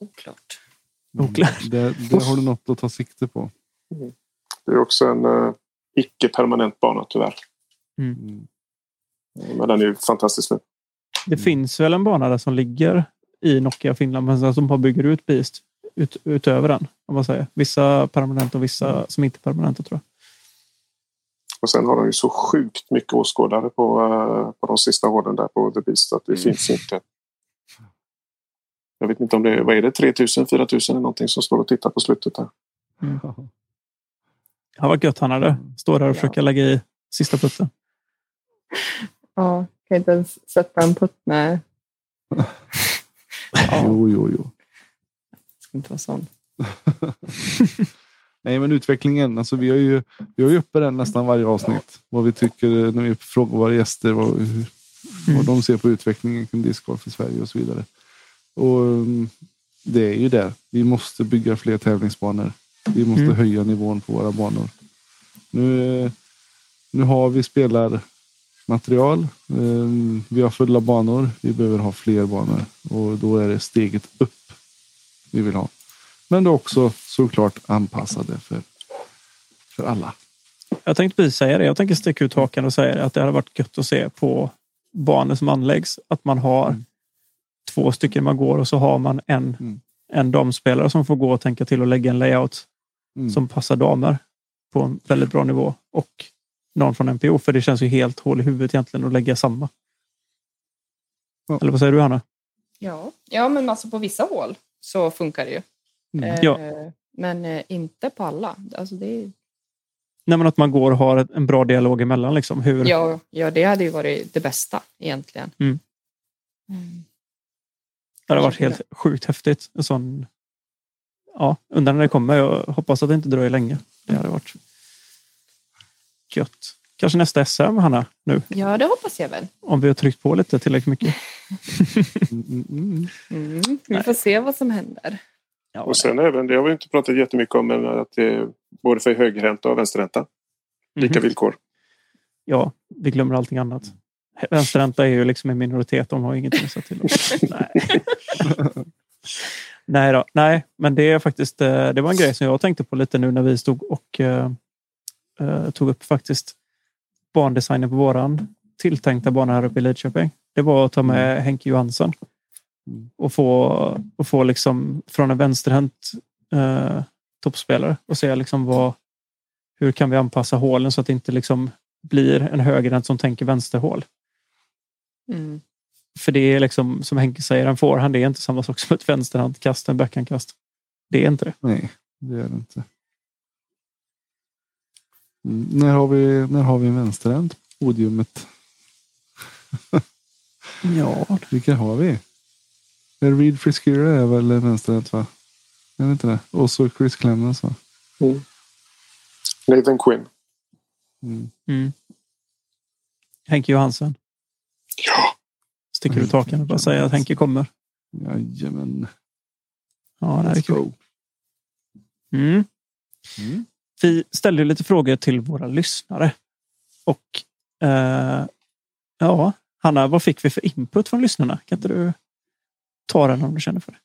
Oklart. Oklart. Mm. Det, det har du något att ta sikte på. Det är också en uh, icke-permanent bana tyvärr. Mm. Men den är ju fantastiskt fin. Det finns väl en bana där som ligger i Nokia Finland men som bara bygger ut Beast ut, utöver den. Om man säger. Vissa permanenta och vissa som inte är permanenta tror jag. Och sen har de ju så sjukt mycket åskådare på, uh, på de sista hålen där på The Beast. Att det Mm. finns inte. Jag vet inte om det är, vad är det, 3000, 4000 eller någonting som står och tittar på slutet där. Ja, vad gött han hade. Stå där och Ja. försöka lägga i sista putten. Ja, kan inte ens sätta en putt med. Ja, Jo, jo, jo. ska inte vara sån. Nej, men utvecklingen. Alltså, vi har ju, vi har ju uppe den nästan varje avsnitt. Vad vi tycker när vi frågar våra gäster vad, hur, vad de ser på utvecklingen kring discgolf i Sverige och så vidare. Och mm, det är ju där. Vi måste bygga fler tävlingsbanor. Vi måste Mm. höja nivån på våra banor. Nu, eh, nu har vi spelarmaterial. Eh, Vi har fulla banor. Vi behöver ha fler banor och då är det steget upp vi vill ha. Men det är också såklart anpassade för, för alla. Jag tänkte precis säga det. Jag tänker sticka ut hakan och säga det, att det hade varit gött att se på banor som anläggs. Att man har Mm. två stycken man går och så har man en, Mm. en damspelare som får gå och tänka till och lägga en layout Mm. som passar damer på en väldigt bra nivå. Och någon från NPO. För det känns ju helt hål i huvudet egentligen att lägga samma. Ja. Eller vad säger du Hanna? Ja. ja, men alltså på vissa hål så funkar det ju. Mm. Eh, Ja. Men eh, inte på alla. Alltså det är, Nej, men att man går och har en bra dialog emellan. Liksom. Hur, ja, ja, det hade ju varit det bästa egentligen. Mm. Mm. Det hade varit helt sjukt häftigt. En sån, ja, undrar när det kommer. Jag hoppas att det inte dröjer länge. Det hade varit gött. Kanske nästa SM, Hanna, nu. Ja, det hoppas jag väl. Om vi har tryckt på lite tillräckligt mycket. Mm, mm, mm. Mm. Vi får se vad som händer. Ja, Och sen även, det har vi inte pratat jättemycket om, men att det är både för högerränta och vänsterränta. Lika Mhm. villkor. Ja, vi glömmer allting annat. Vänsterränta är ju liksom en minoritet. De har ingenting att säga till om. Nej. Nej, då. Nej, men det är faktiskt eh, det var en grej som jag tänkte på lite nu när vi stod och eh, tog upp faktiskt bandesignen på våran tilltänkta bana här uppe i Lidköping. Det var att ta med Henke Johansson Mm. Och få, och få liksom från en vänsterhänt eh, toppspelare och se liksom vad, hur kan vi anpassa hålen så att det inte liksom blir en högerhänt som tänker vänsterhål. Mm. För det är liksom som Henke säger, en forehand det är inte samma sak som ett vänsterhandkast, en backhandkast. Det är inte det. Nej, det är det inte. Mm. När, har vi, när har vi en vänsterhänt på podiumet? Ja, Vilka har vi? Reed Friskera är väl vänsterhänt va? Är det inte det? Och så Chris Clemens va? Nathan Quinn. Mm. mm. Henke Johansen. Ja, Sticker ut hakan och bara säger att Henke kommer. Jajamän. Ja, det här är kul. Mm. Mm. Vi ställde lite frågor till våra lyssnare. Och eh, ja, Hanna, vad fick vi för input från lyssnarna? Kan inte du ta den om du känner för det?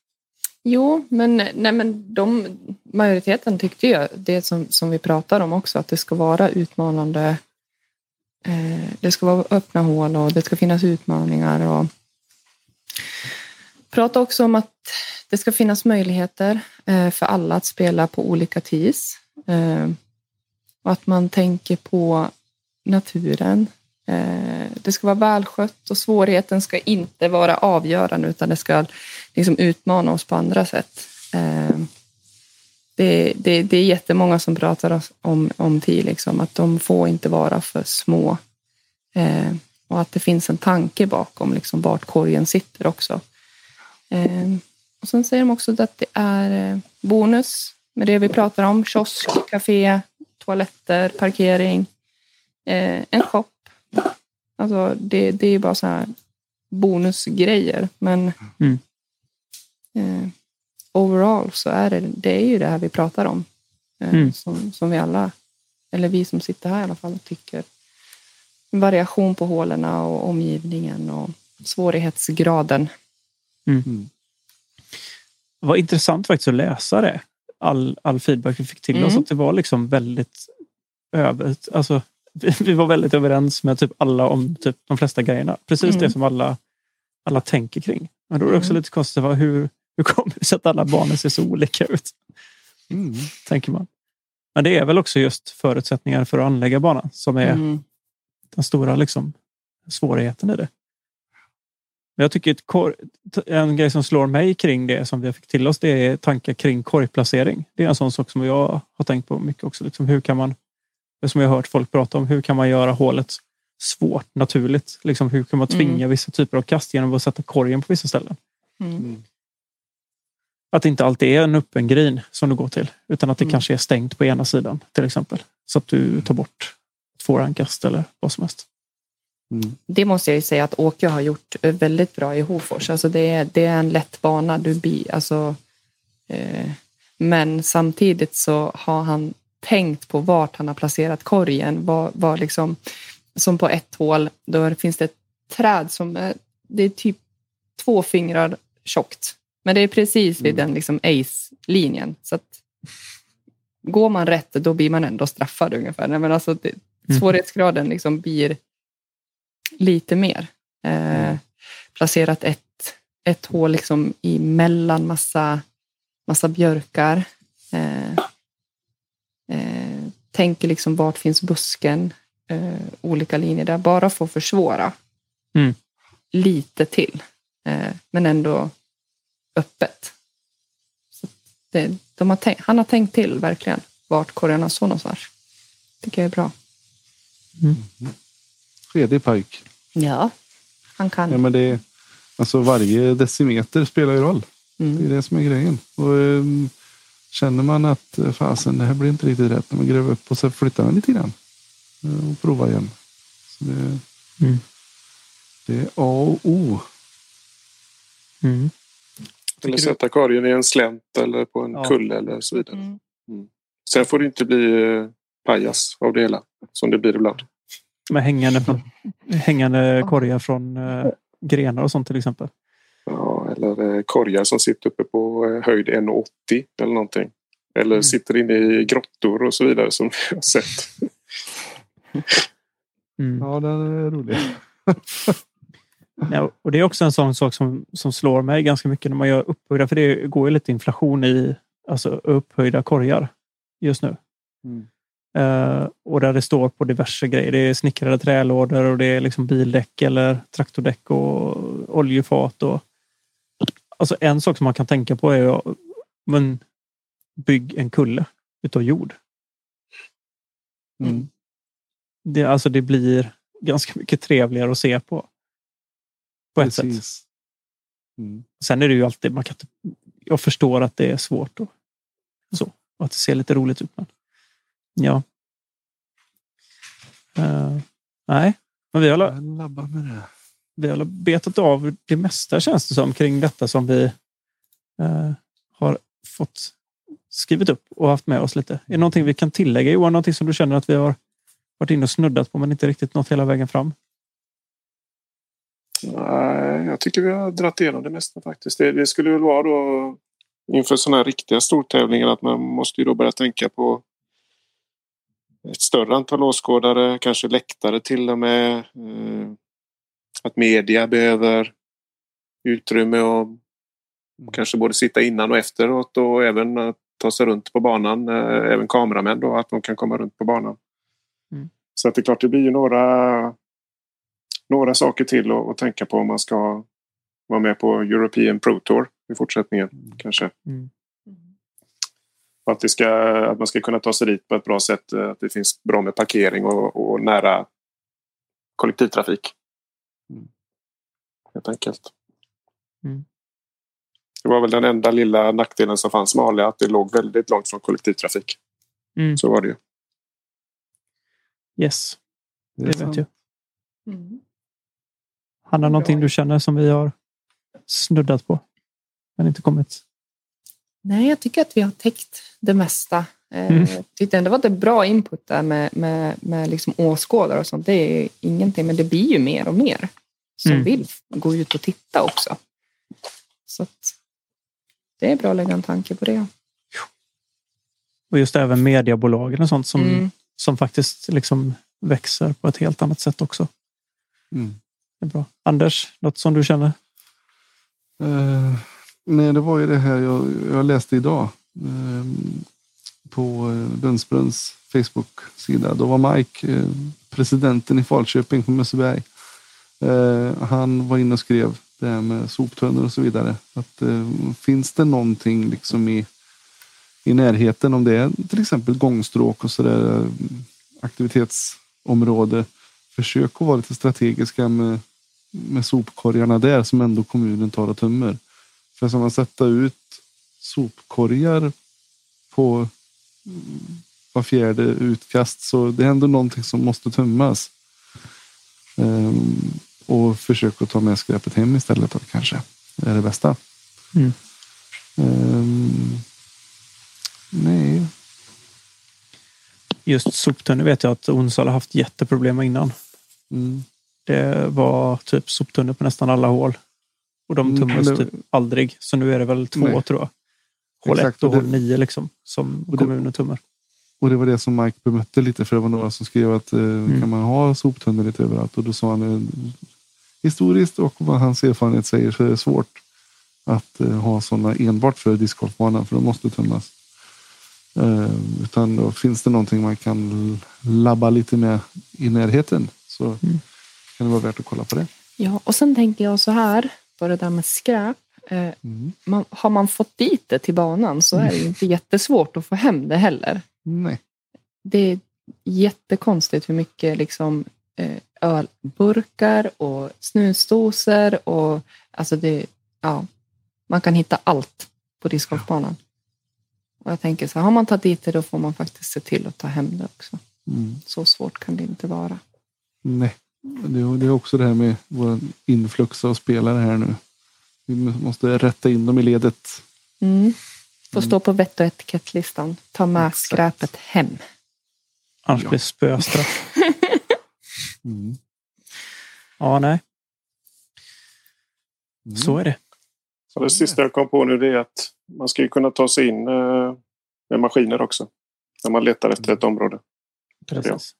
Jo, men, nej, men de, majoriteten tyckte ju det som, som vi pratar om också, att det ska vara utmanande. Eh, det ska vara öppna hål och det ska finnas utmaningar. Och prata också om att det ska finnas möjligheter eh, för alla att spela på olika tis. Eh, och att man tänker på naturen. Eh, det ska vara välskött och svårigheten ska inte vara avgörande utan det ska liksom utmana oss på andra sätt. Eh, det, det, det är jättemånga som pratar om, om tid, liksom, att de får inte vara för små. Eh, och att det finns en tanke bakom liksom, vart korgen sitter också. Eh, och sen säger de också att det är eh, bonus med det vi pratar om. Kiosk, café, toaletter, parkering, eh, en shop. Alltså det, det är bara så här bonusgrejer. Men Mm. eh, overall så är det, det är ju det här vi pratar om. Eh, Mm. som, som vi alla, eller vi som sitter här i alla fall, tycker. Variation på hålen och omgivningen och svårighetsgraden. Mm. Det var intressant faktiskt att läsa det. All, all feedback vi fick till oss. Mm. Att det var liksom väldigt över... Alltså, vi, var väldigt överens med typ alla om typ de flesta grejerna. Precis Mm. det som alla, alla tänker kring. Men då är det också Mm. lite konstigt. Vad, hur, hur kommer det sig att alla barnen ser så olika ut? Mm. Tänker man. Men det är väl också just förutsättningar för att anlägga banan som är Mm. den stora liksom, svårigheten i det. Men jag tycker en grej som slår mig kring det som vi fick till oss, det är tankar kring korgplacering. Det är en sån sak som jag har tänkt på mycket också. Liksom hur kan man, som jag har hört folk prata om, hur kan man göra hålet svårt, naturligt? Liksom hur kan man tvinga vissa typer av kast genom att sätta korgen på vissa ställen? Mm. Att det inte alltid är en öppen grin som du går till. Utan att det Mm. kanske är stängt på ena sidan till exempel. Så att du tar bort ett fårankast eller vad som helst. Mm. Det måste jag ju säga att Åke har gjort eh, väldigt bra i Hofors. Alltså det, är, det är en lätt bana. Du bi, alltså, eh, men samtidigt så har han tänkt på vart han har placerat korgen. Var, var liksom, som på ett hål, då finns det ett träd som är, det är typ två fingrar tjockt. Men det är precis vid Mm. den liksom ace-linjen. Så att, går man rätt, då blir man ändå straffad ungefär. Men alltså, det, Mm. svårighetsgraden liksom blir lite mer. Eh, placerat ett, ett hål liksom emellan massa, massa björkar. Eh, tänker liksom vart finns busken? Eh, olika linjer där, bara för att försvåra. Mm. Lite till, eh, men ändå öppet. Så det, de har tänkt, han har tänkt till verkligen vart korgarna står någonstans. tycker jag är bra. Redig pojk. Ja, han kan. Ja, men det är, alltså varje decimeter spelar ju roll. Det är Mm. det som är grejen. Och, ehm, känner man att eh, fasen, det här blir inte riktigt rätt. Man gräver upp och så flyttar man lite grann. Eh, Och prova igen. Så det, Mm. det är A och O. Mm. Eller sätta korgen i en slänt eller på en Ja. kulle eller så vidare. Mm. Sen får det inte bli eh, pajas av det hela. Som det blir ibland. Med hängande, hängande korgar från grenar och sånt till exempel. Eller eh, korgar som sitter uppe på eh, höjd 1,80 eller någonting. Eller Mm. sitter inne i grottor och så vidare som jag har sett. Mm. Ja, den är rolig. Ja, och det är också en sån sak som, som slår mig ganska mycket när man gör upphöjda. För det går ju lite inflation i alltså, upphöjda korgar just nu. Mm. Eh, och där det står på diverse grejer. Det är snickrade trälådor och det är liksom bildäck eller traktordäck och oljefat. Och, alltså en sak som man kan tänka på är men bygg en kulle utav jord. Mm. Det, alltså det blir ganska mycket trevligare att se på. På ett sätt. Precis. Mm. Sen är det ju alltid, man kan jag förstår att det är svårt och så. Och att det ser lite roligt ut. Men, ja. Eh, nej, men vi har, la- Jag labbar med det vi har betat av det mesta känns det som kring detta som vi eh, har fått skrivit upp och haft med oss lite. Är det någonting vi kan tillägga Johan? Någonting som du känner att vi har varit inne och snuddat på men inte riktigt nått hela vägen fram? Nej, jag tycker vi har dragit igenom det mesta faktiskt. Det, det skulle väl vara då inför sådana här riktiga stortävlingar att man måste ju då börja tänka på ett större antal åskådare, kanske läktare till och med. Eh, att media behöver utrymme och kanske både sitta innan och efteråt och även att ta sig runt på banan. Eh, även kameramän då, att de kan komma runt på banan. Mm. Så att det är klart, det blir ju några, några saker till att, att tänka på om man ska vara med på European Pro Tour i fortsättningen kanske. Mm. Att, det ska, att man ska kunna ta sig dit på ett bra sätt. eh, Att det finns bra med parkering och, och nära kollektivtrafik. Helt enkelt. Mm. Det var väl den enda lilla nackdelen som fanns med att det låg väldigt långt från kollektivtrafik. Mm. Så var det ju. Yes, Det är det vet jag. Mm. Hanna, någonting du känner som vi har snuddat på men inte kommit? Nej, jag tycker att vi har täckt det mesta. Eh, Mm. Jag tyckte ändå att det var bra input där med, med, med liksom åskådare och sånt. Det är ingenting, men det blir ju mer och mer som Mm. vill gå ut och titta också. Så att det är bra att lägga en tanke på det. Och just även mediebolagen och sånt som, Mm. som faktiskt liksom växer på ett helt annat sätt också. Mm. Det är bra. Anders, något som du känner? Eh, nej, det var ju det här jag, jag läste idag. Eh, på eh, Lundsbrunns Facebook-sida. Då var Mike, eh, presidenten i Falköping på Mösseberg. Eh, han var inne och skrev det här med soptunnor och så vidare. Att, eh, finns det någonting liksom i, i närheten om det är till exempel gångstråk och sådär eh, aktivitetsområde. Försök att vara lite strategiska med, med sopkorgarna där som ändå kommunen tar och tömmer. För som man sätta ut sopkorgar på mm, var fjärde utkast. Så det är ändå någonting som måste tömmas. Ehm, och försök att ta med skräpet hem istället då, kanske. Det är det bästa. Mm. Ehm, nej, Just soptunnor vet jag att Onsala haft jätteproblem med innan. mm. Det var typ soptunnor på nästan alla hål. Och de Mm, det- typ aldrig. Så nu är det väl två Nej. tror jag. Hål Exakt, 1 och och det- hål 9 liksom. Som Och kommunen tummar. Och det var det som Mike bemötte lite för det var några som skrev att eh, kan man ha soptunnor lite överallt och då sa han eh, historiskt och vad hans erfarenhet säger så är det svårt att eh, ha sådana enbart för discgolfbanan för de måste tömmas. Eh, utan då finns det någonting man kan labba lite med i närheten så Mm. kan det vara värt att kolla på det. Ja, och sen tänker jag så här, på det där med skräp. Eh, Mm. man, har man fått dit det till banan så är det ju inte jättesvårt att få hem det heller. Nej. Det är jättekonstigt hur mycket liksom, eh, ölburkar och snusdosor och alltså det, ja, man kan hitta allt på discgolfbanan. Och jag tänker så här, har man tagit dit det då får man faktiskt se till att ta hem det också. Mm. Så svårt kan det inte vara. Nej. Det är, också det här med vår influx av spelare här nu. Vi måste rätta in dem i ledet. Mm. Får Mm. stå på vett och etikettslistan. Ta med Exakt. skräpet hem. Annars blir det spöstraff. Mm. Ja, nej. Mm. Så är det. Så det sista jag kom på nu det är att man ska ju kunna ta sig in eh, med maskiner också. När man letar efter ett område. Precis.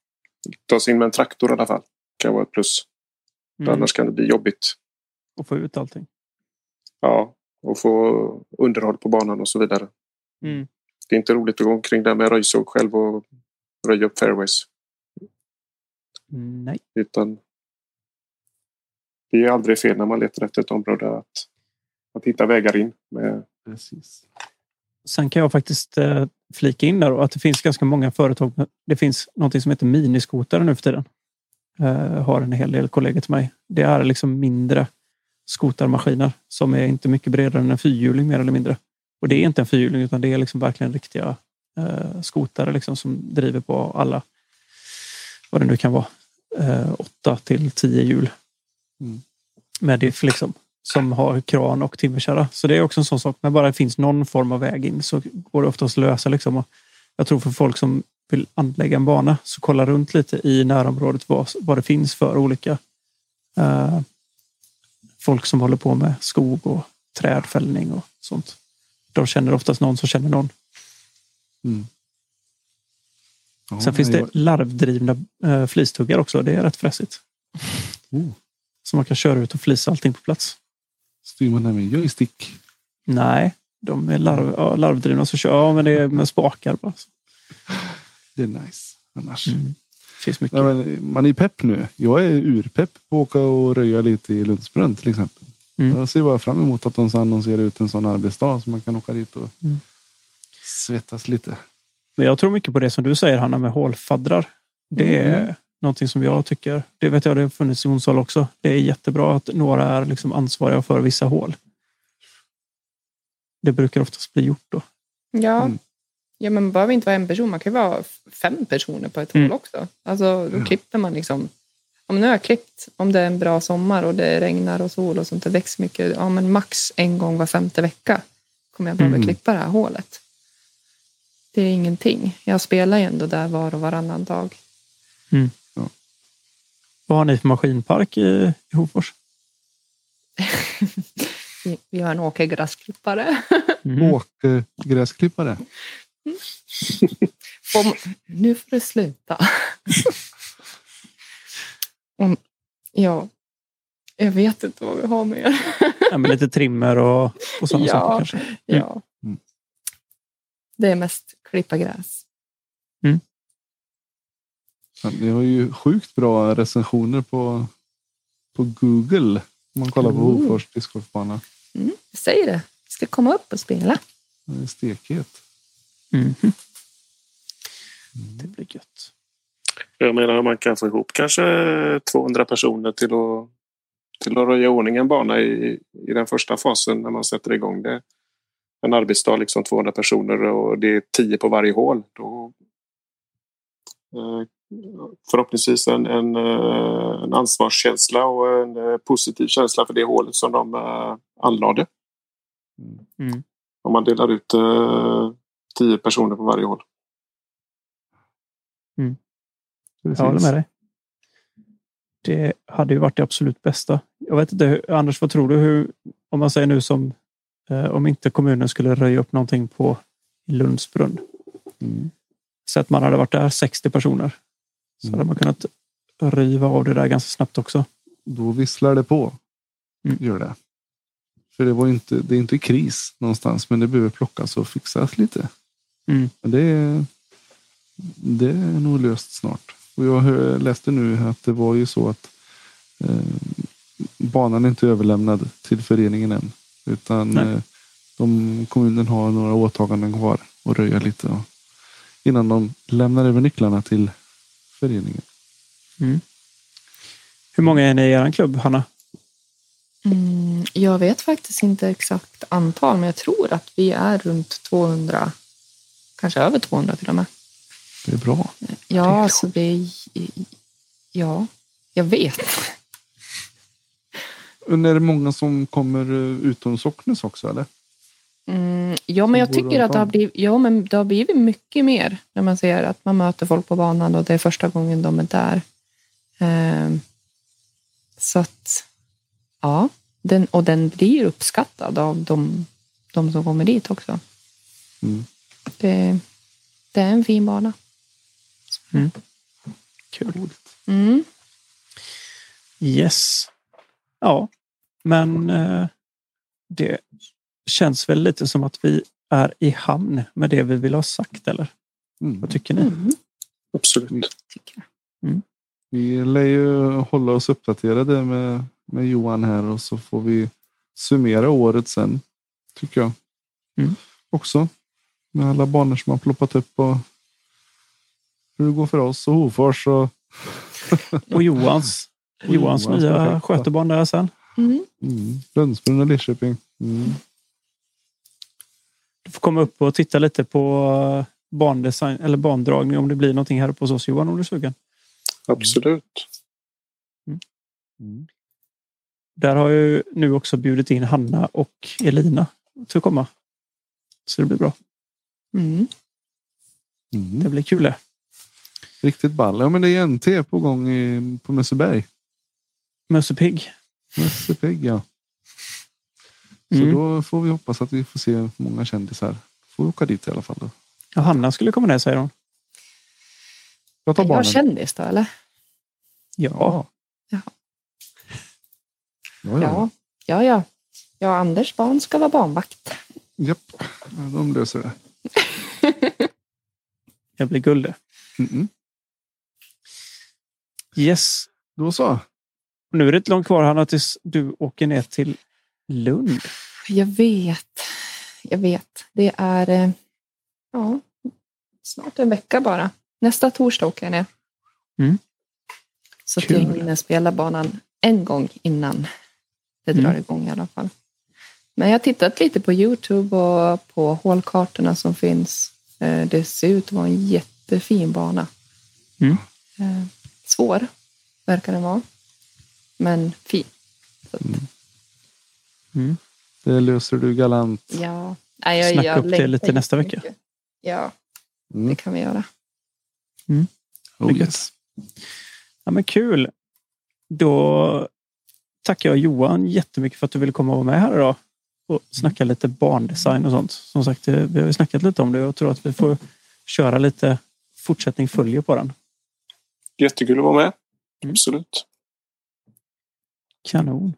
Ta sig in med en traktor i alla fall. kan vara ett plus. Mm. Annars kan det bli jobbigt. Och få ut allting. Ja, och få underhåll på banan och så vidare. Mm. Det är inte roligt att gå omkring där med röjsåg själv och röja upp fairways. Nej. Utan det är aldrig fel när man letar efter ett område att, att hitta vägar in. Med, Precis. Sen kan jag faktiskt eh, flika in där då, att det finns ganska många företag. Det finns något som heter miniskotare nu för tiden. Eh, har en hel del kollegor till mig. Det är liksom mindre skotarmaskiner som är inte mycket bredare än en fyrhjuling mer eller mindre. Och det är inte en fyrhjuling utan det är liksom verkligen riktiga eh, skotare liksom som driver på alla, vad det nu kan vara, eh, åtta till tio hjul. Mm. Med diff liksom som har kran och timmerkärra. Så det är också en sån sak. När bara det finns någon form av väg in så går det oftast att lösa. Liksom. Och jag tror för folk som vill anlägga en bana så kolla runt lite i närområdet vad, vad det finns för olika eh, folk som håller på med skog och trädfällning och sånt. De känner oftast någon som känner någon. Mm. Ja, Sen finns det larvdrivna eh, flistuggar också. Det är rätt fräsigt. Oh. Så man kan köra ut och flisa allting på plats. Styr man det med joystick? Nej, de är larv, ja, larvdrivna. Så kör, ja, men det är med spakar bara. Det är nice. Annars. Mm. Finns mycket. Nej, man är pepp nu. Jag är urpepp på att åka och röja lite i Lundsbrunn till exempel. Mm. Jag ser bara fram emot att de ska annonsera ut en sån arbetsdag så man kan åka dit och Mm. svettas lite. Men jag tror mycket på det som du säger Hanna med hålfaddrar. Det är Mm. någonting som jag tycker, det vet jag det har funnits i Onsala också. Det är jättebra att några är liksom ansvariga för vissa hål. Det brukar oftast bli gjort då. Ja. Mm. ja, men man behöver inte vara en person. Man kan ju vara fem personer på ett Mm. hål också. Alltså, då Ja. klipper man liksom. Om nu har jag klippt, om det är en bra sommar och det regnar och sol och sånt, det växer mycket. Ja, men max en gång var femte vecka kommer jag behöva Mm. klippa det här hålet. Det är ingenting. Jag spelar ju ändå där var och varannan dag. Vad har ni för maskinpark i, i Hofors? Vi- har en åkergräsklippare. Mm. Åkgräsklippare. Om, nu får det sluta. Om, ja, jag vet inte vad vi har mer. Ja, men lite trimmer och, och sådana Ja. saker kanske. Ja. Mm. Det är mest klippa gräs. Ja, Det har ju sjukt bra recensioner på, på Google. Om man kollar på. Hofors discgolfbana. Mm, jag säger det. Vi ska komma upp och spela. Det är stekhet. Mhm. Det blir gött. jag menar man kan få ihop kanske 200 personer till att, till att röja i ordning en bana i, i den första fasen när man sätter igång det. En arbetsdag, liksom 200 personer och det är 10 på varje hål. Då, eh, förhoppningsvis en, en, eh, en ansvarskänsla och en eh, positiv känsla för det hålet som de anlade. Mm. Om man delar ut 10 personer på varje hål. Precis. Jag håller med dig. Det hade ju varit det absolut bästa. Jag vet inte, Anders, vad tror du? Hur, om man säger nu som om inte kommunen skulle röja upp någonting på Lundsbrunn. Mm. Så att man hade varit där 60 personer. Så Mm. hade man kunnat riva av det där ganska snabbt också. Då visslar det på. Mm. Gör det. För det, var inte, det är inte kris någonstans, men det behöver plockas och fixas lite. Mm. Det, är- det är nog löst snart. Och jag läste nu att det var ju så att eh, banan är inte överlämnad till föreningen än. Utan Nej. eh, de, kommunen har några åtaganden kvar att röja lite. Och, innan de lämnar över nycklarna till föreningen. Hur många är ni i er klubb, Hanna? Mm, jag vet faktiskt inte exakt antal, men jag tror att vi är runt 200. Kanske över 200 till och med. Det är bra. Ja, alltså vi... Ja, jag vet. Men är det många som kommer eh, utom Socknes också eller? Mm, ja, men jag tycker att det har, blivit, ja, men det har blivit mycket mer när man ser att man möter folk på banan och det är första gången de är där. Ehm, så att, ja, den, och den blir uppskattad av de, de som kommer dit också. Mm. Det, det är en fin bana. Kul. Mm. Yes. Ja, men eh, det känns väl lite som att vi är i hamn med det vi vill ha sagt, eller? Mm. Vad tycker ni? Mm, Absolut. tycker jag. Vi lär ju hålla oss uppdaterade med, med Johan här och så får vi summera året sen. Tycker jag. Mm. Också. Med alla banor som har ploppat upp och hur det går för oss och Hofors. Och, Och Johans, Och Johans Johans nya skötebarn där sen. Mm. mm, Lundsbrunn och Lidköping. Mm. Du får komma upp och titta lite på eh, bandesign eller bandragning om det blir någonting här uppe hos oss Johan om du är sugen. Absolut. Mm. Där har jag ju nu också bjudit in Hanna och Elina till att komma. Så det blir bra. Mm. Det Mm. blir kul det. Riktigt ball. Ja, men det är NT på gång i, på Mösseberg. Pigg. Mössepigg ja. Så Mm. då får vi hoppas att vi får se många kändisar. Får vi åka dit i alla fall. Då. Ja, Hanna skulle komma ner säger hon. Jag tar Är barnen. jag kändis då, eller? Ja. Ja. Ja. Ja, ja. Ja. Ja, ja. Ja, Anders barn ska vara barnvakt. Japp. Ja, de löser det. Det blir guld det. Mm-mm. Yes. Då så. Nu är det inte långt kvar Hanna tills du åker ner till Lund. Jag vet. Jag vet. Det är eh, ja, snart en vecka bara. Nästa torsdag åker jag ner. Mm. Så att jag hinner spela banan en gång innan det drar Mm. igång i alla fall. Men jag har tittat lite på Youtube och på hålkartorna som finns. Eh, Det ser ut att vara en jättefin bana. Mm. Eh, Svår verkar den vara. Men fin. Så att, Mm. Det löser du galant. ja. Nej, jag, Snacka jag upp det lite nästa vecka. jättemycket. Ja, det Mm. kan vi göra. Oh, yes. Ja, men kul. Då tackar jag Johan jättemycket för att du ville komma och vara med här idag och snacka lite barndesign och sånt. Som sagt, det- vi har ju snackat lite om det och jag tror att vi får köra lite fortsättning följer på den. Jättekul att vara med. Mm. Absolut. Kanon.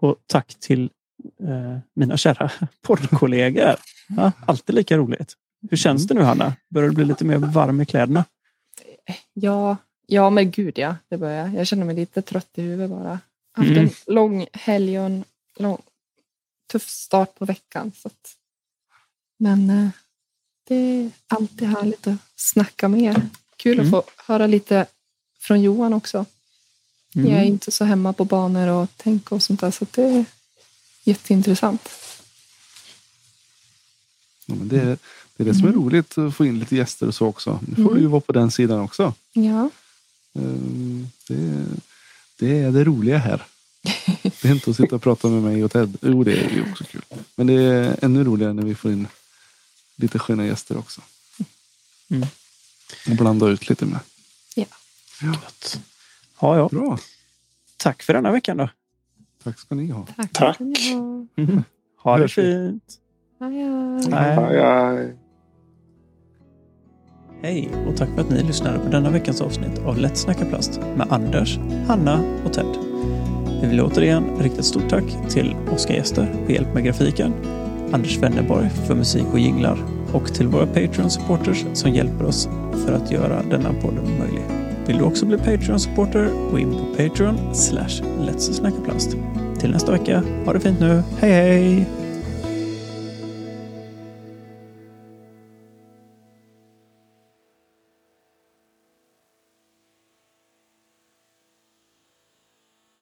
Och tack till eh, mina kära poddkollegor. Ja, alltid lika roligt. Hur känns det nu Hanna? Börjar du bli lite mer varm i kläderna? Ja, ja men gud ja, det börjar. Jag känner mig lite trött i huvudet bara. Haft Mm. en lång helg och en lång, tuff start på veckan. Så att, men eh, det är alltid härligt att snacka med er. Kul Mm. att få höra lite från Johan också. Mm. Jag är inte så hemma på banor och tänk och sånt där. Så det är jätteintressant. Ja, men det, är, det är det som är roligt, att få in lite gäster och så också. Nu får du ju vara på den sidan också. Ja. Ehm, Det, det är det roliga här. Det är inte att sitta och prata med mig och Ted. Jo, det är ju också kul. Men det är ännu roligare när vi får in lite sköna gäster också. Mm. Och blanda ut lite med. Gött. Ja, ja. Bra. Tack för denna veckan då. Tack ska ni ha. Tack. Tack. ha. Ha det fint. Hej, hej. Hej och tack för att ni lyssnade på denna veckans avsnitt av Lätt snacka plast med Anders, Hanna och Ted. Vi vill återigen rikta ett stort tack till Oskar Gäster för hjälp med grafiken, Anders Wennerborg för musik och jinglar och till våra Patreon-supporters som hjälper oss för att göra denna podden möjlig. Vill du också bli Patreon-supporter, gå in på Patreon slash Let's snacka plast. Till nästa vecka, ha det fint nu, hej hej!